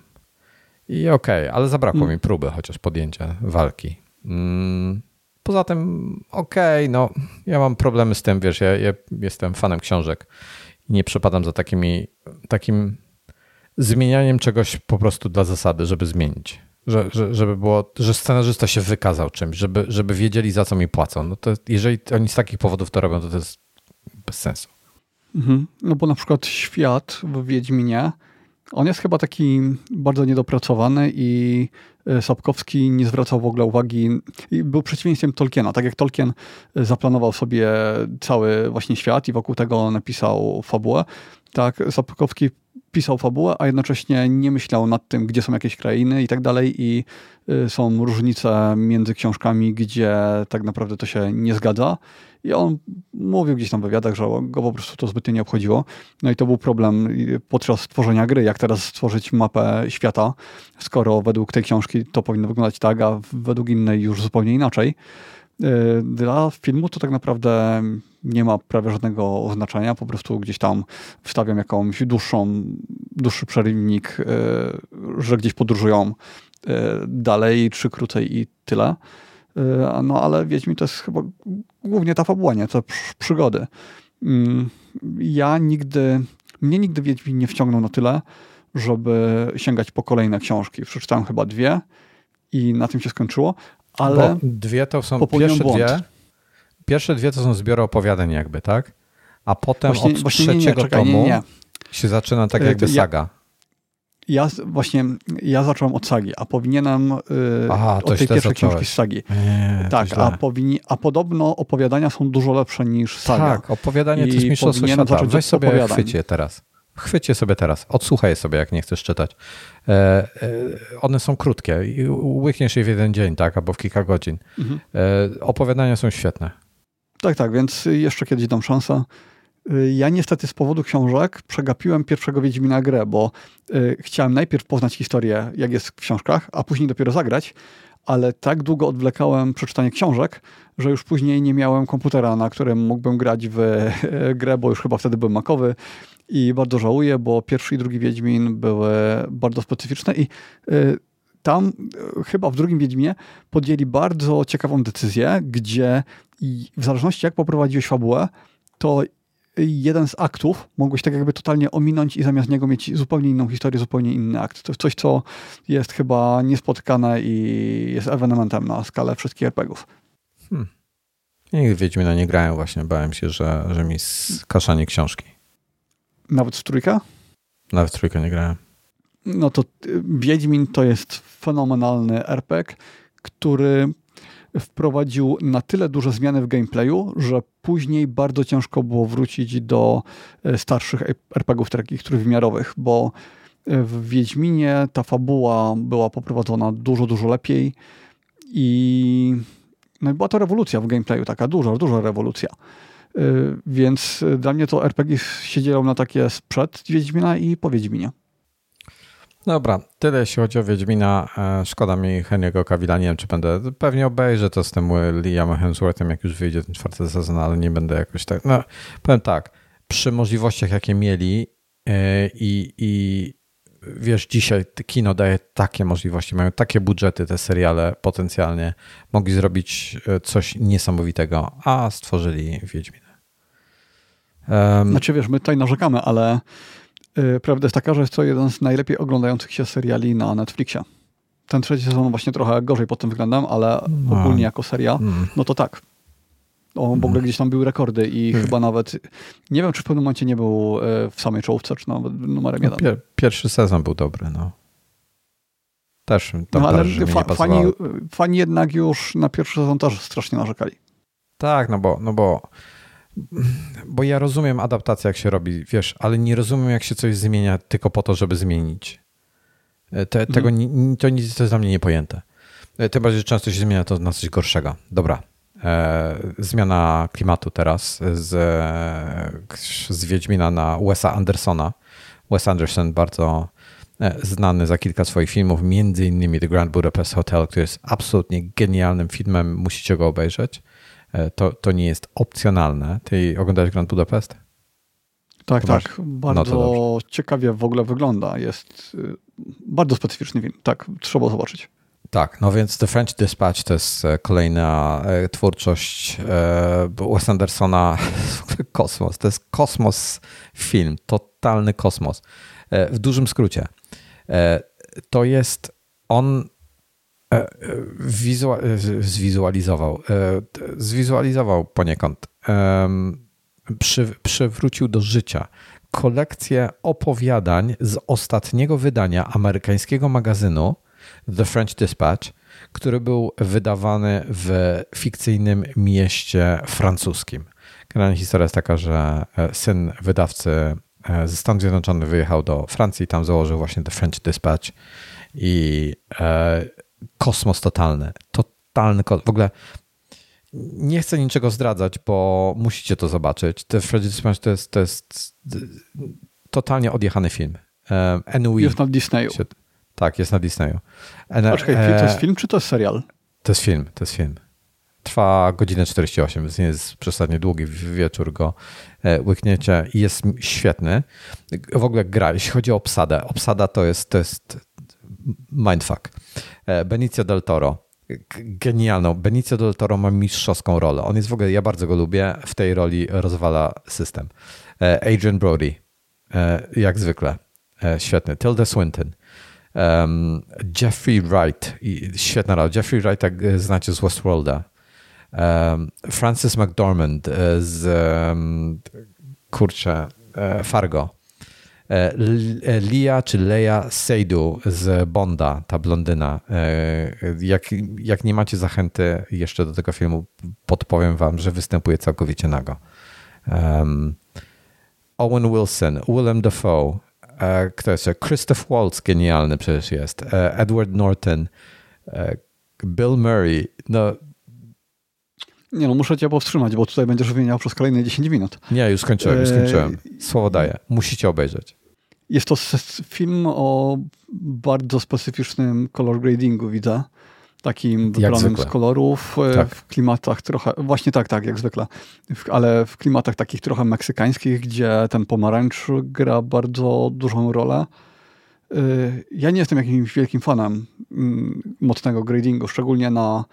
I okej, okay, ale zabrakło mm. mi próby chociaż podjęcia walki. Mm, poza tym okej, okay, no ja mam problemy z tym, wiesz, ja, ja, jestem fanem książek i nie przepadam za takimi, takim zmienianiem czegoś po prostu dla zasady, żeby zmienić. Że, że, żeby było, że scenarzysta się wykazał czymś, żeby, żeby wiedzieli za co mi płacą. No to jeżeli oni z takich powodów to robią, to to jest bez sensu. Mhm. No bo na przykład świat w Wiedźminie, on jest chyba taki bardzo niedopracowany i e, Sapkowski nie zwracał w ogóle uwagi, był przeciwieństwem Tolkiena. Tak jak Tolkien e, zaplanował sobie cały właśnie świat i wokół tego napisał fabułę, tak Sapkowski pisał fabułę, a jednocześnie nie myślał nad tym, gdzie są jakieś krainy i tak dalej i e, są różnice między książkami, gdzie tak naprawdę to się nie zgadza i on mówił gdzieś tam w wywiadach, że go po prostu to zbytnio nie obchodziło. No i to był problem podczas tworzenia gry, jak teraz stworzyć mapę świata, skoro według tej książki to powinno wyglądać tak, a według innej już zupełnie inaczej. Y, dla filmu to tak naprawdę nie ma prawie żadnego oznaczenia, po prostu gdzieś tam wstawiam jakąś dłuższą, dłuższy przerywnik, y, że gdzieś podróżują y, dalej czy krócej i tyle. No ale Wiedźmin to jest chyba głównie ta fabuła, nie? To przygody. Mm, ja nigdy, mnie nigdy Wiedźmin nie wciągnął na tyle, żeby sięgać po kolejne książki. Przeczytałem chyba dwie i na tym się skończyło, ale Bo dwie to są pierwsze błąd. dwie. Pierwsze dwie to są zbiory opowiadań jakby, tak? A potem właśnie, od właśnie trzeciego nie, nie, czekaj, tomu nie, się zaczyna tak e, jakby saga. Ja właśnie, ja zacząłem od sagi, a powinienem yy, Aha, od tej pierwszej książki z sagi. Nie, tak, a, powinni, a podobno opowiadania są dużo lepsze niż saga. Tak, opowiadania to jest mistrzostwo świata. Weź sobie chwycie teraz. chwycie sobie teraz, odsłuchaj sobie, jak nie chcesz czytać. E, e, one są krótkie, łykniesz je w jeden dzień, tak, albo w kilka godzin. Mhm. E, opowiadania są świetne. Tak, tak, więc jeszcze kiedyś dam szansę. Ja niestety z powodu książek przegapiłem pierwszego Wiedźmina grę, bo chciałem najpierw poznać historię, jak jest w książkach, a później dopiero zagrać, ale tak długo odwlekałem przeczytanie książek, że już później nie miałem komputera, na którym mógłbym grać w grę, bo już chyba wtedy byłem makowy i bardzo żałuję, bo pierwszy i drugi Wiedźmin były bardzo specyficzne i y, tam chyba w drugim Wiedźminie podjęli bardzo ciekawą decyzję, gdzie w zależności jak poprowadziłeś fabułę, to jeden z aktów mogłeś tak jakby totalnie ominąć i zamiast niego mieć zupełnie inną historię, zupełnie inny akt. To jest coś, co jest chyba niespotykane i jest ewenementem na skalę wszystkich RPGów. Hmm. Nigdy Wiedźmina nie grałem właśnie, bałem się, że, że mi skaszanie książki. Nawet w trójkę? Nawet w trójkę nie grałem. No to y, Wiedźmin to jest fenomenalny RPG, który wprowadził na tyle duże zmiany w gameplayu, że później bardzo ciężko było wrócić do e, starszych RPGów takich trójwymiarowych, bo e, w Wiedźminie ta fabuła była poprowadzona dużo, dużo lepiej i no i była to rewolucja w gameplayu, taka duża, duża rewolucja. E, więc dla mnie to RPG się dzielą na takie sprzed Wiedźmina i po Wiedźminie. Dobra, tyle jeśli chodzi o Wiedźmina. E, szkoda mi Henry'ego Cavilla, nie wiem czy będę, pewnie obejrzę to z tym Liamem Hemsworthem, jak już wyjdzie ten czwarty sezon, ale nie będę jakoś tak, no powiem tak, przy możliwościach jakie mieli e, i, i wiesz, dzisiaj kino daje takie możliwości, mają takie budżety te seriale potencjalnie, mogli zrobić e, coś niesamowitego, a stworzyli Wiedźmina. Um, znaczy wiesz, my tutaj narzekamy, ale Y, prawda jest taka, że jest to jeden z najlepiej oglądających się seriali na Netflixie. Ten trzeci sezon właśnie trochę gorzej pod tym względem, ale no. ogólnie jako seria, mm. no to tak. On w ogóle mm. gdzieś tam były rekordy i hmm. chyba nawet, nie wiem czy w pewnym momencie nie był y, w samej czołówce, czy nawet numerem no, jeden. Pier, pierwszy sezon był dobry, no. Też tam no, ale fa fani, fani jednak już na pierwszy sezon też strasznie narzekali. Tak, no bo, no bo bo ja rozumiem adaptację, jak się robi, wiesz, ale nie rozumiem, jak się coś zmienia tylko po to, żeby zmienić. E, te, mhm. Tego to, to jest dla mnie niepojęte. E, tym bardziej, że często się zmienia to na coś gorszego. Dobra. E, zmiana klimatu teraz z, z Wiedźmina na Wesa Andersona. Wes Anderson bardzo znany za kilka swoich filmów, między innymi The Grand Budapest Hotel, który jest absolutnie genialnym filmem, musicie go obejrzeć. E, to, to nie jest opcjonalne. Ty oglądałeś Grand Budapest? Tak, to tak. Masz? Bardzo no ciekawie w ogóle wygląda. Jest y, bardzo specyficzny film. Tak, trzeba zobaczyć. Tak, no więc The French Dispatch to jest e, kolejna e, twórczość Wes Andersona. Kosmos. To jest kosmos film. Totalny kosmos. W dużym skrócie. To jest on E, e, zwizualizował, e, zwizualizował poniekąd, przy, przywrócił do życia kolekcję opowiadań z ostatniego wydania amerykańskiego magazynu The French Dispatch, który był wydawany w fikcyjnym mieście francuskim. Generalnie historia jest taka, że syn wydawcy ze Stanów Zjednoczonych wyjechał do Francji, tam założył właśnie The French Dispatch i kosmos totalny. Totalny kosmos. W ogóle nie chcę niczego zdradzać, bo musicie to zobaczyć. The Freddy Smash to jest, to jest totalnie odjechany film. Um, jest na Disneyu. Się, tak, jest na Disneyu. En, Poczekaj, e, to jest film czy to jest serial? To jest film, to jest film. Trwa godzinę 48, więc nie jest przesadnie długi wieczór go e, łykniecie i jest świetny. W ogóle gra, jeśli chodzi o obsadę. Obsada to jest, to jest mindfuck. E, Benicio del Toro. Genialną. Benicio del Toro ma mistrzowską rolę. On jest w ogóle, ja bardzo go lubię, w tej roli rozwala system. E, Adrian Brody, e, jak zwykle, świetny. Tilda Swinton. Um, Jeffrey Wright, świetna rola. Jeffrey Wright, jak znacie z Westworlda. Um, Francis McDormand z um, kurczę, Fargo. E, e, Lia czy Leia Seydu z Bonda, ta blondyna. E, jak, jak nie macie zachęty jeszcze do tego filmu, podpowiem wam, że występuje całkowicie nago. Um, Owen Wilson, Willem Dafoe, kto jest? Christoph Waltz genialny przecież jest, Edward Norton, Bill Murray. No, nie no, muszę cię powstrzymać, bo tutaj będziesz wymieniał przez kolejne 10 minut. Nie, już skończyłem, już skończyłem. Słowo daję. Musicie obejrzeć. Jest to film o bardzo specyficznym color gradingu, widzę. Takim wybranym z kolorów, e, tak. w klimatach trochę, właśnie tak, tak, jak zwykle, ale w klimatach takich trochę meksykańskich, gdzie ten pomarańcz gra bardzo dużą rolę. E, ja nie jestem jakimś wielkim fanem mm, mocnego gradingu, szczególnie na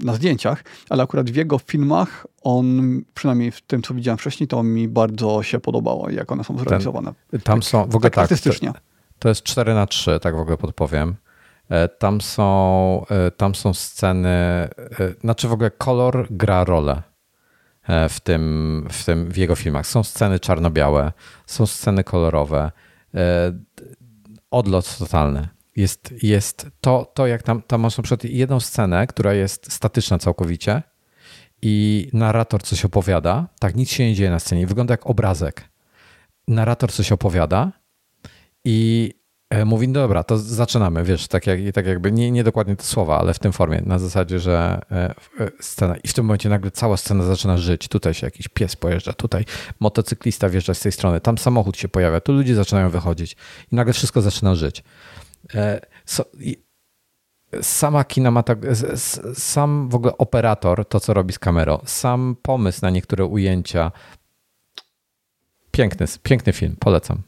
na zdjęciach, ale akurat w jego filmach on, przynajmniej w tym, co widziałem wcześniej, to mi bardzo się podobało, jak one są zrealizowane. Ten, tam tak, są, w ogóle tak, tak artystycznie. To, to jest 4 na 3 tak w ogóle podpowiem. E, tam są, e, tam są sceny, e, znaczy w ogóle kolor gra rolę w tym, w tym, w jego filmach. Są sceny czarno-białe, są sceny kolorowe, odlot totalny jest, jest to, to, jak tam, tam masz na przykład jedną scenę, która jest statyczna całkowicie i narrator coś opowiada, tak, nic się nie dzieje na scenie, wygląda jak obrazek. Narrator coś opowiada i e, mówi, no dobra, to zaczynamy, wiesz, tak, jak, tak jakby, nie, nie dokładnie te słowa, ale w tym formie, na zasadzie, że e, e, scena i w tym momencie nagle cała scena zaczyna żyć, tutaj się jakiś pies pojeżdża, tutaj motocyklista wjeżdża z tej strony, tam samochód się pojawia, tu ludzie zaczynają wychodzić i nagle wszystko zaczyna żyć. E, so, sama kinematografia, sam w ogóle operator, to co robi z kamerą, sam pomysł na niektóre ujęcia. Piękny, piękny film, polecam.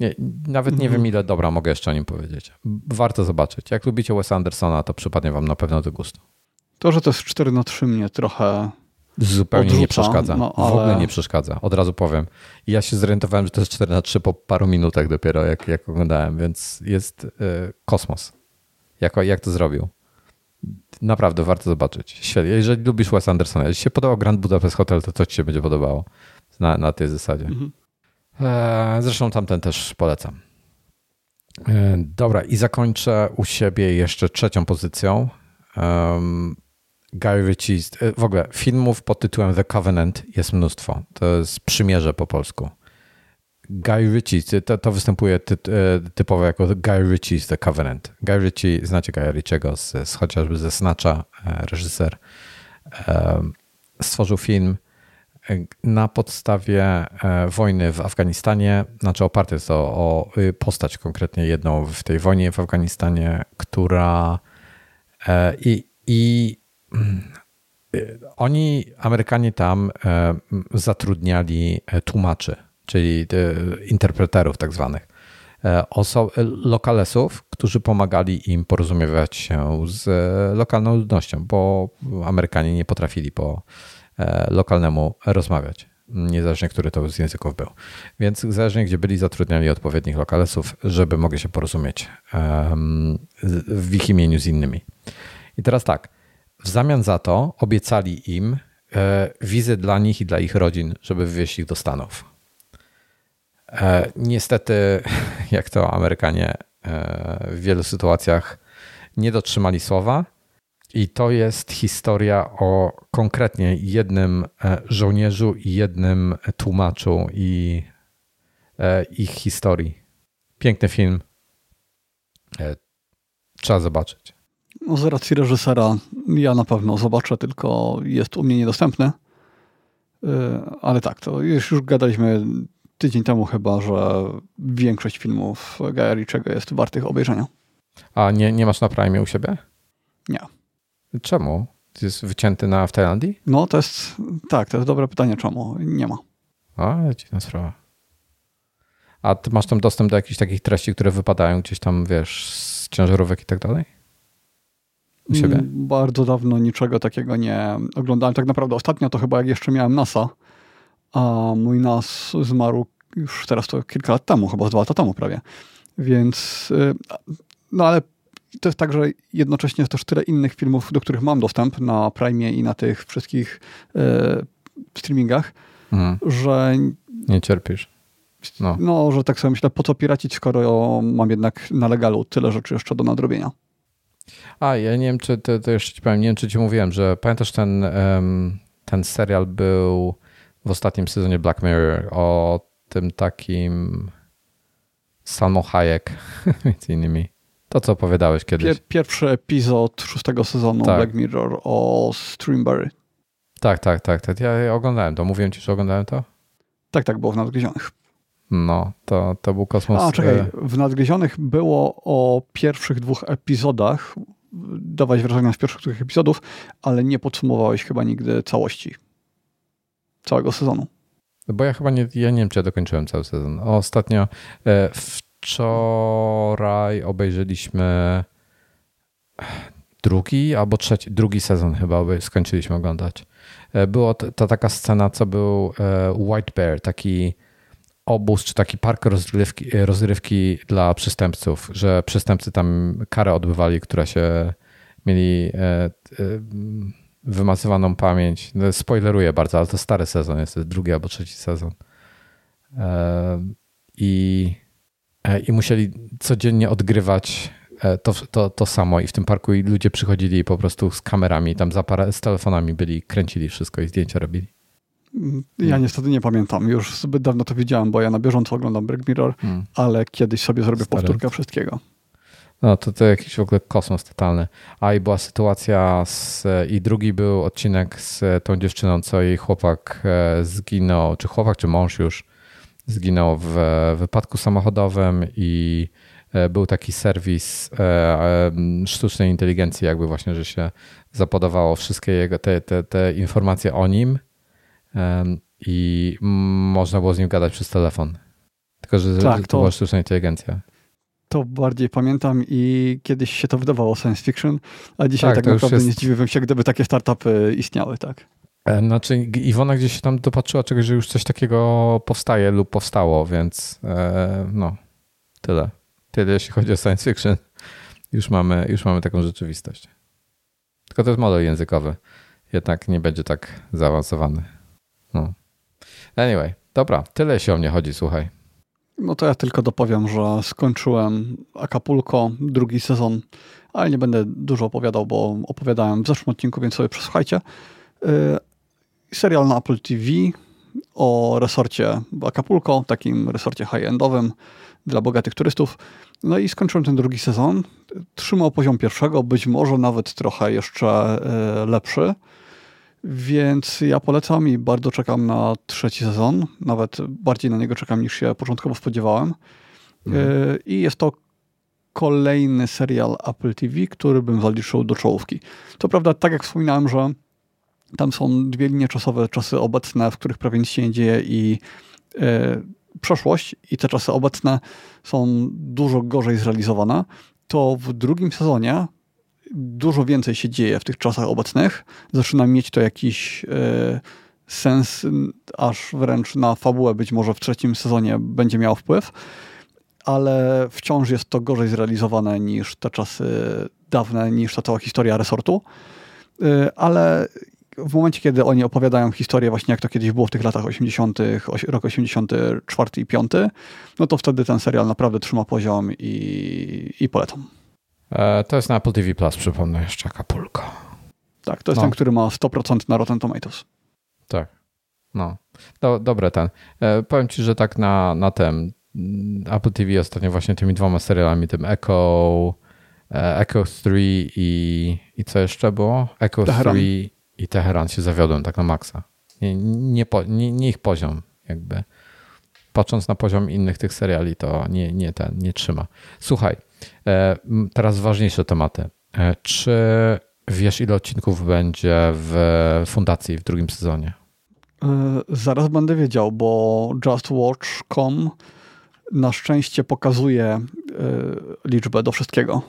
Nie, nawet nie wiem, mhm. ile dobra mogę jeszcze o nim powiedzieć. Warto zobaczyć. Jak lubicie Wes Andersona, to przypadnie wam na pewno do gustu. To, że to jest 4 na 3 mnie trochę Zupełnie odrzuca, nie przeszkadza. No, ale... W ogóle nie przeszkadza. Od razu powiem. Ja się zorientowałem, że to jest 4 na 3 po paru minutach dopiero, jak, jak oglądałem, więc jest y, kosmos. Jak, jak to zrobił. Naprawdę warto zobaczyć. Świetnie. Jeżeli lubisz Wes Andersona, jeśli się podobał Grand Budapest Hotel, to to ci się będzie podobało na, na tej zasadzie. Mhm. E, zresztą tamten też polecam. E, dobra, i zakończę u siebie jeszcze trzecią pozycją. Um, Guy Ritchie, e, w ogóle filmów pod tytułem The Covenant jest mnóstwo. To jest przymierze po polsku. Guy Ritchie, to, to występuje ty, e, typowo jako Guy Ritchie's The Covenant. Guy Ritchie, znacie Guy Ritchiego z, z, chociażby ze Snatcha, e, reżyser, stworzył film na podstawie wojny w Afganistanie, znaczy oparty jest to o postać konkretnie jedną w tej wojnie w Afganistanie, która i, i oni, Amerykanie tam e, zatrudniali e, tłumaczy, czyli e, interpreterów tak zwanych, lokalesów, którzy pomagali im porozumiewać się z lokalną ludnością, bo Amerykanie nie potrafili po lokalnemu rozmawiać, niezależnie który to z języków był. Więc zależnie gdzie byli, zatrudniali odpowiednich lokalesów, żeby mogli się porozumieć w ich imieniu z innymi. I teraz tak, w zamian za to obiecali im e, wizy dla nich i dla ich rodzin, żeby wywieźć ich do Stanów. E, niestety, jak to Amerykanie e, w wielu sytuacjach nie dotrzymali słowa. I to jest historia o konkretnie jednym żołnierzu i jednym tłumaczu i ich historii. Piękny film. Trzeba zobaczyć. Z racji reżysera ja na pewno zobaczę, tylko jest u mnie niedostępny. Y, ale tak, to już, już gadaliśmy tydzień temu chyba, że większość filmów Gaia Ritchiego jest wartych obejrzenia. A nie, nie masz na Prime u siebie? Nie. Czemu? Jest wycięty na w Tajlandii? No to jest, tak, to jest dobre pytanie, czemu nie ma. A, dziwna sprawa. A ty masz tam dostęp do jakichś takich treści, które wypadają gdzieś tam, wiesz, z ciężarówek i tak dalej? U siebie? Mm, bardzo dawno niczego takiego nie oglądałem. Tak naprawdę ostatnio to chyba jak jeszcze miałem NASA, a mój NAS zmarł już teraz to kilka lat temu, chyba dwa lata temu prawie. Więc, y, no ale to jest tak, że jednocześnie jest też tyle innych filmów, do których mam dostęp na Prime i na tych wszystkich e, streamingach, mhm. że... Nie cierpisz. No. no, że tak sobie myślę, po co piracić, skoro mam jednak na legalu tyle rzeczy jeszcze do nadrobienia. A, ja nie wiem, czy to, to jeszcze ci powiem, nie wiem, czy ci mówiłem, że pamiętasz ten, ten serial był w ostatnim sezonie Black Mirror o tym takim Salmo Hayek, między innymi. To, co opowiadałeś kiedyś. Pier pierwszy epizod szóstego sezonu tak. Black Mirror o Streamberry. Tak, tak, tak, tak. Ja oglądałem to. Mówiłem ci, że oglądałem to? Tak, tak, było w Nadgryzionych. No, to, to był kosmos. A, czekaj, e, w Nadgryzionych było o pierwszych dwóch epizodach, dawać wrażenia z pierwszych dwóch epizodów, ale nie podsumowałeś chyba nigdy całości całego sezonu. Bo ja chyba nie, ja nie wiem, czy ja dokończyłem cały sezon. Ostatnio, e, wczoraj obejrzeliśmy drugi albo trzeci, drugi sezon chyba skończyliśmy oglądać. E, było to, taka scena, co był White Bear, taki obóz czy taki park rozrywki, rozrywki dla przestępców, że przestępcy tam karę odbywali, która się mieli e, e, wymazywaną pamięć. No, spoileruję bardzo, ale to stary sezon jest, drugi albo trzeci sezon. E, I, i musieli codziennie odgrywać to, to, to samo i w tym parku i ludzie przychodzili po prostu z kamerami, tam z telefonami byli, kręcili wszystko i zdjęcia robili. Ja niestety nie pamiętam. Już zbyt dawno to widziałem, bo ja na bieżąco oglądam Black Mirror, hmm. ale kiedyś sobie zrobię Stary. powtórkę wszystkiego. No to to jakiś w ogóle kosmos totalny. A i była sytuacja z, i drugi był odcinek z tą dziewczyną, co jej chłopak e, zginął, czy chłopak, czy mąż już zginął w wypadku samochodowym i e, był taki serwis e, sztucznej inteligencji, jakby właśnie, że się zapodawało wszystkie jego, te, te, te informacje o nim i można było z nim gadać przez telefon. Tylko, że, tak, to, to była sztuczna inteligencja. To bardziej pamiętam i kiedyś się to wydawało science fiction, a dzisiaj tak, tak naprawdę jest... nie zdziwiłbym się, gdyby takie startupy istniały, tak. Znaczy Iwona gdzieś się tam dopatrzyła czegoś, że już coś takiego powstaje lub powstało, więc e, no, tyle. Tyle jeśli chodzi o science fiction. Już mamy, już mamy taką rzeczywistość. Tylko to jest model językowy. Jednak nie będzie tak zaawansowany. No. Anyway, dobra, tyle się o mnie chodzi, słuchaj. No to ja tylko dopowiem, że skończyłem Acapulco, drugi sezon, ale nie będę dużo opowiadał, bo opowiadałem w zeszłym odcinku, więc sobie przesłuchajcie. Yy, serial na Apple TV o resorcie Acapulco, takim resorcie high-endowym dla bogatych turystów. No i skończyłem ten drugi sezon. Trzymał poziom pierwszego, być może nawet trochę jeszcze yy, lepszy. Więc ja polecam i bardzo czekam na trzeci sezon. Nawet bardziej na niego czekam niż się początkowo spodziewałem. Mhm. E, I jest to kolejny serial Apple TV, który bym zaliczył do czołówki. To prawda, tak jak wspominałem, że tam są dwie linie czasowe, czasy obecne, w których prawie nic się nie dzieje i e, przeszłość i te czasy obecne są dużo gorzej zrealizowane, to w drugim sezonie dużo więcej się dzieje w tych czasach obecnych. Zaczyna mieć to jakiś e, sens, aż wręcz na fabułę być może w trzecim sezonie będzie miał wpływ, ale wciąż jest to gorzej zrealizowane niż te czasy dawne, niż ta cała historia resortu. E, ale w momencie, kiedy oni opowiadają historię właśnie jak to kiedyś było w tych latach 80., rok 84 i 5, no to wtedy ten serial naprawdę trzyma poziom i, i polecam. E, to jest na Apple TV Plus, przypomnę jeszcze, Acapulco. Tak, to jest no. ten, który ma 100% na Rotten Tomatoes. Tak, no. Do, dobre ten. E, powiem ci, że tak na, na tym mm, Apple TV ostatnio właśnie tymi dwoma serialami, tym Echo, e, Echo 3 i, i co jeszcze było? Echo Teheran. 3 i Teheran się zawiodłem tak na maksa. Nie, nie, nie, nie ich poziom jakby. Patrząc na poziom innych tych seriali, to nie, nie, ten, nie trzyma. Słuchaj, teraz ważniejsze tematy. E, czy wiesz, ile odcinków będzie w fundacji w drugim sezonie? E, zaraz będę wiedział, bo JustWatch.com na szczęście pokazuje liczbę do wszystkiego.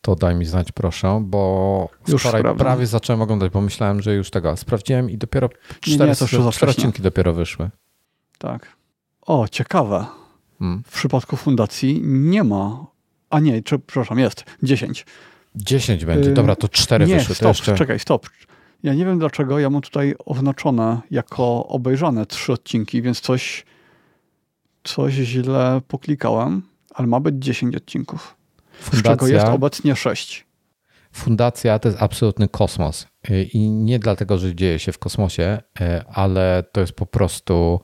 To daj mi znać, proszę, bo już wczoraj sprawdzam. prawie zacząłem oglądać, bo myślałem, że już tego sprawdziłem i dopiero cztery, cztery odcinki dopiero wyszły. Tak. O, ciekawe. Hmm. W przypadku fundacji nie ma a nie, czy, przepraszam, jest 10. 10 będzie, y, dobra, to 4 nie, wyszły. Stop, jeszcze... czekaj, stop. Ja nie wiem dlaczego, ja mam tutaj oznaczone jako obejrzane trzy odcinki, więc coś, coś źle poklikałem, ale ma być 10 odcinków. Fundacja, z czego jest obecnie 6. Fundacja to jest absolutny kosmos. i nie dlatego, że dzieje się w kosmosie, ale to jest po prostu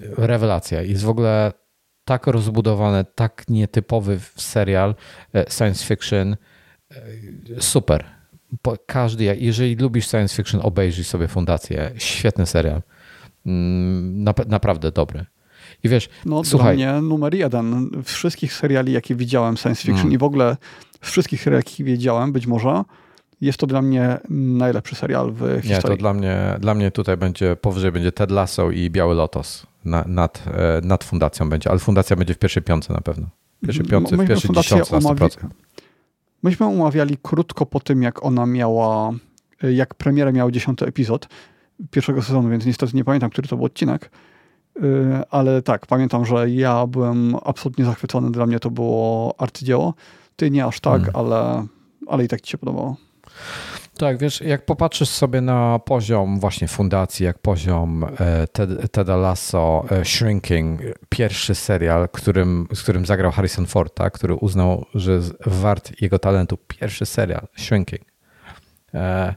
rewelacja. Jest w ogóle tak rozbudowany, tak nietypowy serial science fiction. Super. Każdy, jeżeli lubisz science fiction, obejrzyj sobie Fundację. Świetny serial. Mm, naprawdę dobry. I wiesz, no, słuchaj. Dla mnie numer jeden wszystkich seriali, jakie widziałem science fiction hmm. i w ogóle wszystkich seriali, jakie widziałem, być może jest to dla mnie najlepszy serial w historii. Nie, to dla mnie, dla mnie tutaj będzie, powyżej będzie Ted Lasso i Biały Lotos na, nad, e, nad fundacją będzie, ale fundacja będzie w pierwszej piątce na pewno. W pierwszej piątce, w pierwszej dziesiątce na 100%. Myśmy umawiali krótko po tym, jak ona miała, e, jak premierę miał dziesiąty epizod pierwszego sezonu, więc niestety nie pamiętam, który to był odcinek, e, ale tak, pamiętam, że ja byłem absolutnie zachwycony, dla mnie to było arcydzieło. Ty nie aż tak, hmm. ale, ale i tak ci się podobało. Tak, wiesz, jak popatrzysz sobie na poziom właśnie fundacji, jak poziom e, Ted, Teda Lasso, e, Shrinking, pierwszy serial, którym, z którym zagrał Harrison Ford, tak, który uznał, że wart jego talentu, pierwszy serial, Shrinking. E,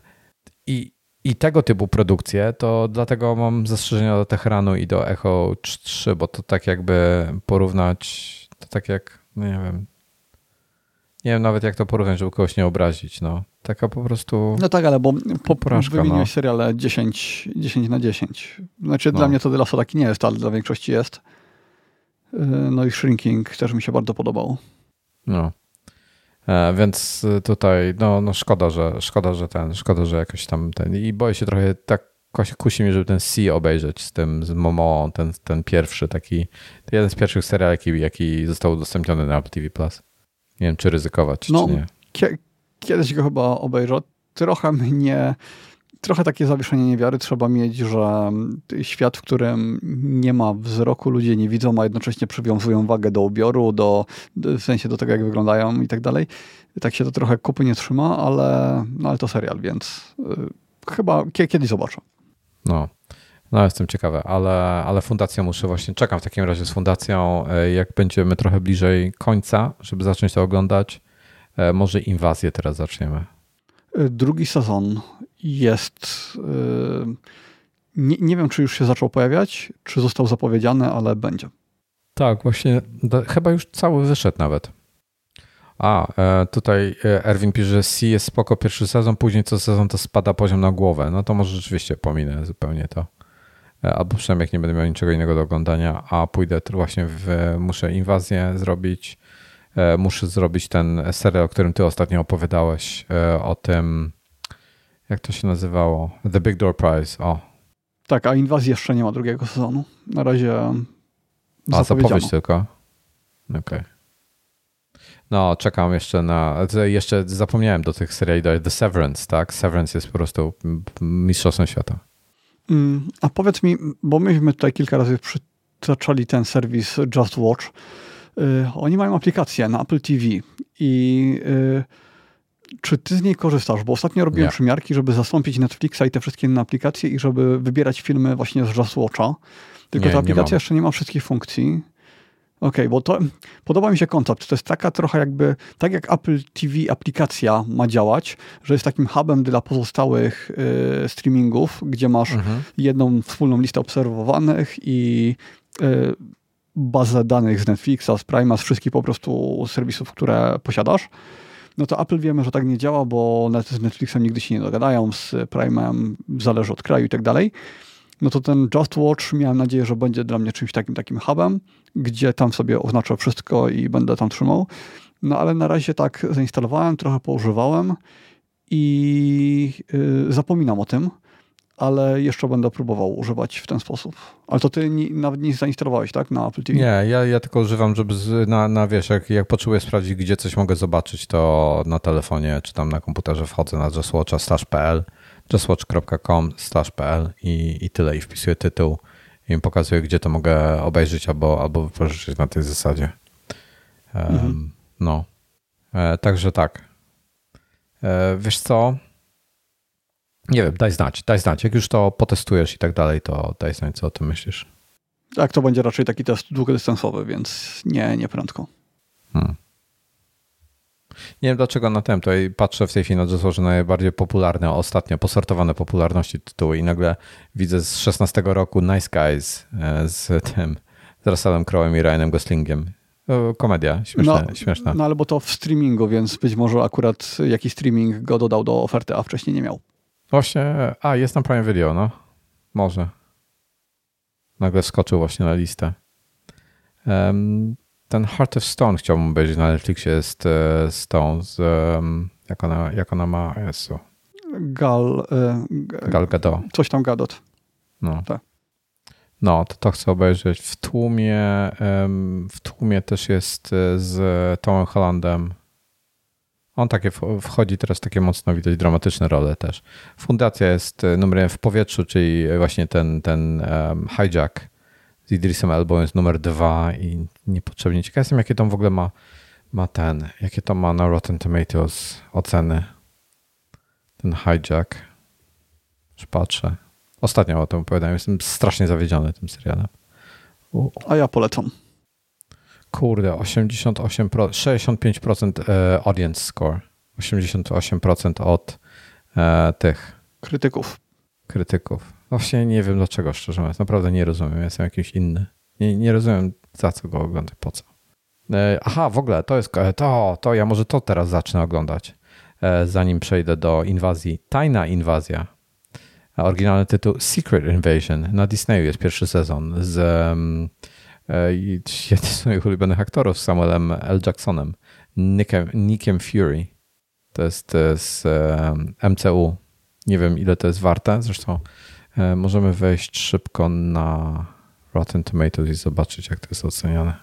I, I tego typu produkcje, to dlatego mam zastrzeżenia do Teheranu i do Echo 3, bo to tak jakby porównać, to tak jak, no nie wiem, nie wiem nawet jak to porównać, żeby kogoś nie obrazić. No. Taka po prostu. No tak, ale bo po, porażka, wymieniłeś no. seriale 10, 10 na 10. Znaczy no. dla mnie to The Last taki nie jest, ale dla większości jest. Y, no i Shrinking też mi się bardzo podobał. No. E, więc tutaj, no, no szkoda, że szkoda, że ten, szkoda, że jakoś tam ten. I boję się trochę tak kusi mnie, żeby ten C obejrzeć z tym, z Momo, ten, ten pierwszy taki, jeden z pierwszych seriali, jaki, jaki został udostępniony na Apple TV+. Plus. Nie wiem, czy ryzykować, no, czy nie. Kiedyś go chyba obejrzę. Trochę mnie, trochę takie zawieszenie niewiary trzeba mieć, że świat, w którym nie ma wzroku, ludzie nie widzą, a jednocześnie przywiązują wagę do ubioru, do, w sensie do tego, jak wyglądają i tak dalej. Tak się to trochę kupy nie trzyma, ale, no, ale to serial, więc y, chyba kiedyś zobaczę. No. No, jestem ciekawy, ale, ale fundacją muszę właśnie, czekam w takim razie z fundacją, e, jak będziemy trochę bliżej końca, żeby zacząć to oglądać. E, może inwazję teraz zaczniemy. E, drugi sezon jest. Nie, nie wiem, czy już się zaczął pojawiać, czy został zapowiedziany, ale będzie. Tak, właśnie, chyba już cały wyszedł nawet. A, tutaj Erwin pisze, że C jest spoko pierwszy sezon, później co sezon to spada poziom na głowę. No to może rzeczywiście pominę zupełnie to. E, albo przynajmniej jak nie będę miał niczego innego do oglądania, a pójdę właśnie w, muszę inwazję zrobić, e, muszę zrobić ten serial, o którym ty ostatnio opowiadałeś, e, o tym, jak to się nazywało? The Big Door Prize, o. Tak, a inwazji jeszcze nie ma drugiego sezonu. Na razie A, zapowiedź tylko? Okej. Okay. No, czekam jeszcze na. Jeszcze zapomniałem do tych seriali The Severance, tak? Severance jest po prostu mistrzostwem świata. Mm, a powiedz mi, bo myśmy tutaj kilka razy przytaczali ten serwis Just Watch. Y, oni mają aplikację na Apple TV i y, czy ty z niej korzystasz? Bo ostatnio robiłem Nie. przymiarki, żeby zastąpić Netflixa i te wszystkie inne aplikacje i żeby wybierać filmy właśnie z Just Watcha. Tylko nie, ta aplikacja jeszcze nie ma wszystkich funkcji. Okej, okay, bo to podoba mi się koncept. To jest taka trochę jakby, tak jak Apple TV aplikacja ma działać, że jest takim hubem dla pozostałych y, streamingów, gdzie masz mhm. jedną wspólną listę obserwowanych i y, bazę danych z Netflixa, z Prima, z wszystkich po prostu serwisów, które posiadasz. No to Apple wiemy, że tak nie działa, bo z Netflixem nigdy się nie dogadają, z Prime'em zależy od kraju i tak dalej no to ten Just Watch miałem nadzieję, że będzie dla mnie czymś takim takim hubem, gdzie tam sobie oznaczę wszystko i będę tam trzymał. No ale na razie tak zainstalowałem, trochę poużywałem i yy, zapominam o tym, ale jeszcze będę próbował używać w ten sposób. Ale to ty nie, nawet nie zainstalowałeś, tak, na Apple TV? Nie, ja, ja tylko używam, żeby z, na, na wiesz, jak, jak potrzebuję sprawdzić, gdzie coś mogę zobaczyć, to na telefonie czy tam na komputerze wchodzę na justwatcha.pl justwatch.com/pl i, i tyle. I wpisuję tytuł i mi pokazuje, gdzie to mogę obejrzeć albo, albo wypożyczyć na tej zasadzie. Um, mhm. No. E, także tak. E, wiesz co? Nie wiem, daj znać, daj znać. Jak już to potestujesz i tak dalej, to daj znać, co o tym myślisz. Tak, to będzie raczej taki test długodystansowy, więc nie, nie prędko. Hmm. Nie wiem dlaczego na tym, to patrzę w tej chwili na dosłownie najbardziej popularne, ostatnio posortowane popularności tytuły i nagle widzę z 16 roku Nice Guys e, z tym, z Russellem Crowe'em i Ryanem Goslingiem. Komedia, śmieszna. No, śmieszna. no ale bo to w streamingu, więc być może akurat jakiś streaming go dodał do oferty, a wcześniej nie miał. Właśnie, a jest tam Prime Video, no. Może. Nagle skoczył właśnie na listę. Um, ten Heart of Stone chciałbym obejrzeć na Netflixie jest e, Stone z, um, jak, ona, jak ona ma, Jezu. Gal, e, Gal Gadot. Coś tam Gadot. No. Tak. No, to to chcę obejrzeć. W tłumie, um, w tłumie też jest e, z Tomem Hollandem. On takie wchodzi teraz takie mocno widać dramatyczne role też. Fundacja jest numerem w powietrzu, czyli właśnie ten, ten um, hijack z Idrisem Elbą jest numer dwa i niepotrzebnie ciekaw jestem, jakie tam w ogóle ma, ma ten, jakie to ma na Rotten Tomatoes oceny. Ten hijack. Już patrzę. Ostatnio o tym opowiadałem. Jestem strasznie zawiedziony tym serialem. A ja polecam. Kurde, 88%, 65% e, audience score. 88% od e, tych krytyków. Krytyków. Właśnie nie wiem dlaczego, szczerze mówiąc. Naprawdę nie rozumiem. Jestem jakiś inny. Nie, nie rozumiem, za co go oglądać, po co. E, aha, w ogóle to jest to, to ja może to teraz zacznę oglądać, e, zanim przejdę do inwazji. Tajna inwazja. Oryginalny tytuł Secret Invasion. Na Disneyu jest pierwszy sezon z um, jednym z moich ulubionych aktorów, Samuelem L. Jacksonem, Nickiem, Nickiem Fury. To jest z MCU. Nie wiem, ile to jest warte. Zresztą E, możemy wejść szybko na Rotten Tomatoes i zobaczyć, jak to jest oceniane.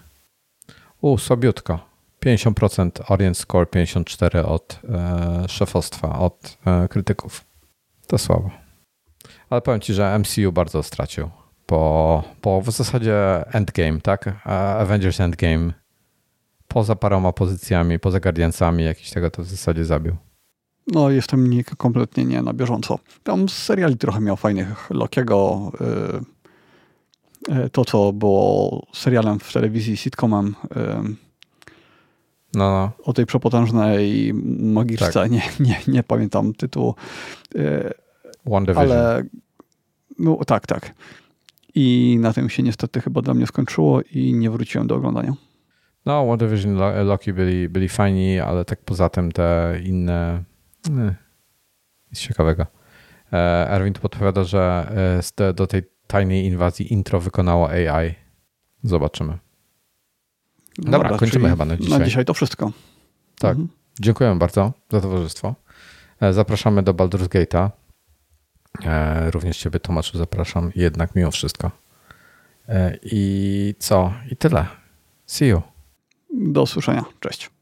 U, sobiutko. 50% Orient Score, 54% od e, szefostwa, od e, krytyków. To słabo. Ale powiem Ci, że MCU bardzo stracił. Po, po w zasadzie Endgame, tak? Avengers Endgame. Poza paroma pozycjami, poza Guardiansami, jakiś tego to w zasadzie zabił. No, jestem nie, kompletnie nie na bieżąco. Tam z seriali trochę miał fajnych. Lokiego, yy, to co było serialem w telewizji, sitcomem. Yy, no, no. O tej przepotężnej magiczce, tak. nie, nie, nie pamiętam tytułu. Yy, One Division. Ale no tak, tak. I na tym się niestety chyba dla mnie skończyło i nie wróciłem do oglądania. No, One Division, Loki byli, byli fajni, ale tak poza tym te inne nic ciekawego. E, Erwin tu podpowiada, że e, do tej tajnej inwazji intro wykonało AI. Zobaczymy. Dobra, Dobra kończymy chyba na dzisiaj. Na dzisiaj to wszystko. Tak. Mhm. Dziękujemy bardzo za towarzystwo. E, zapraszamy do Baldur's Gate'a. Również Ciebie, Tomaszu, zapraszam jednak mimo wszystko. I co? I tyle. See you. Do usłyszenia. Cześć.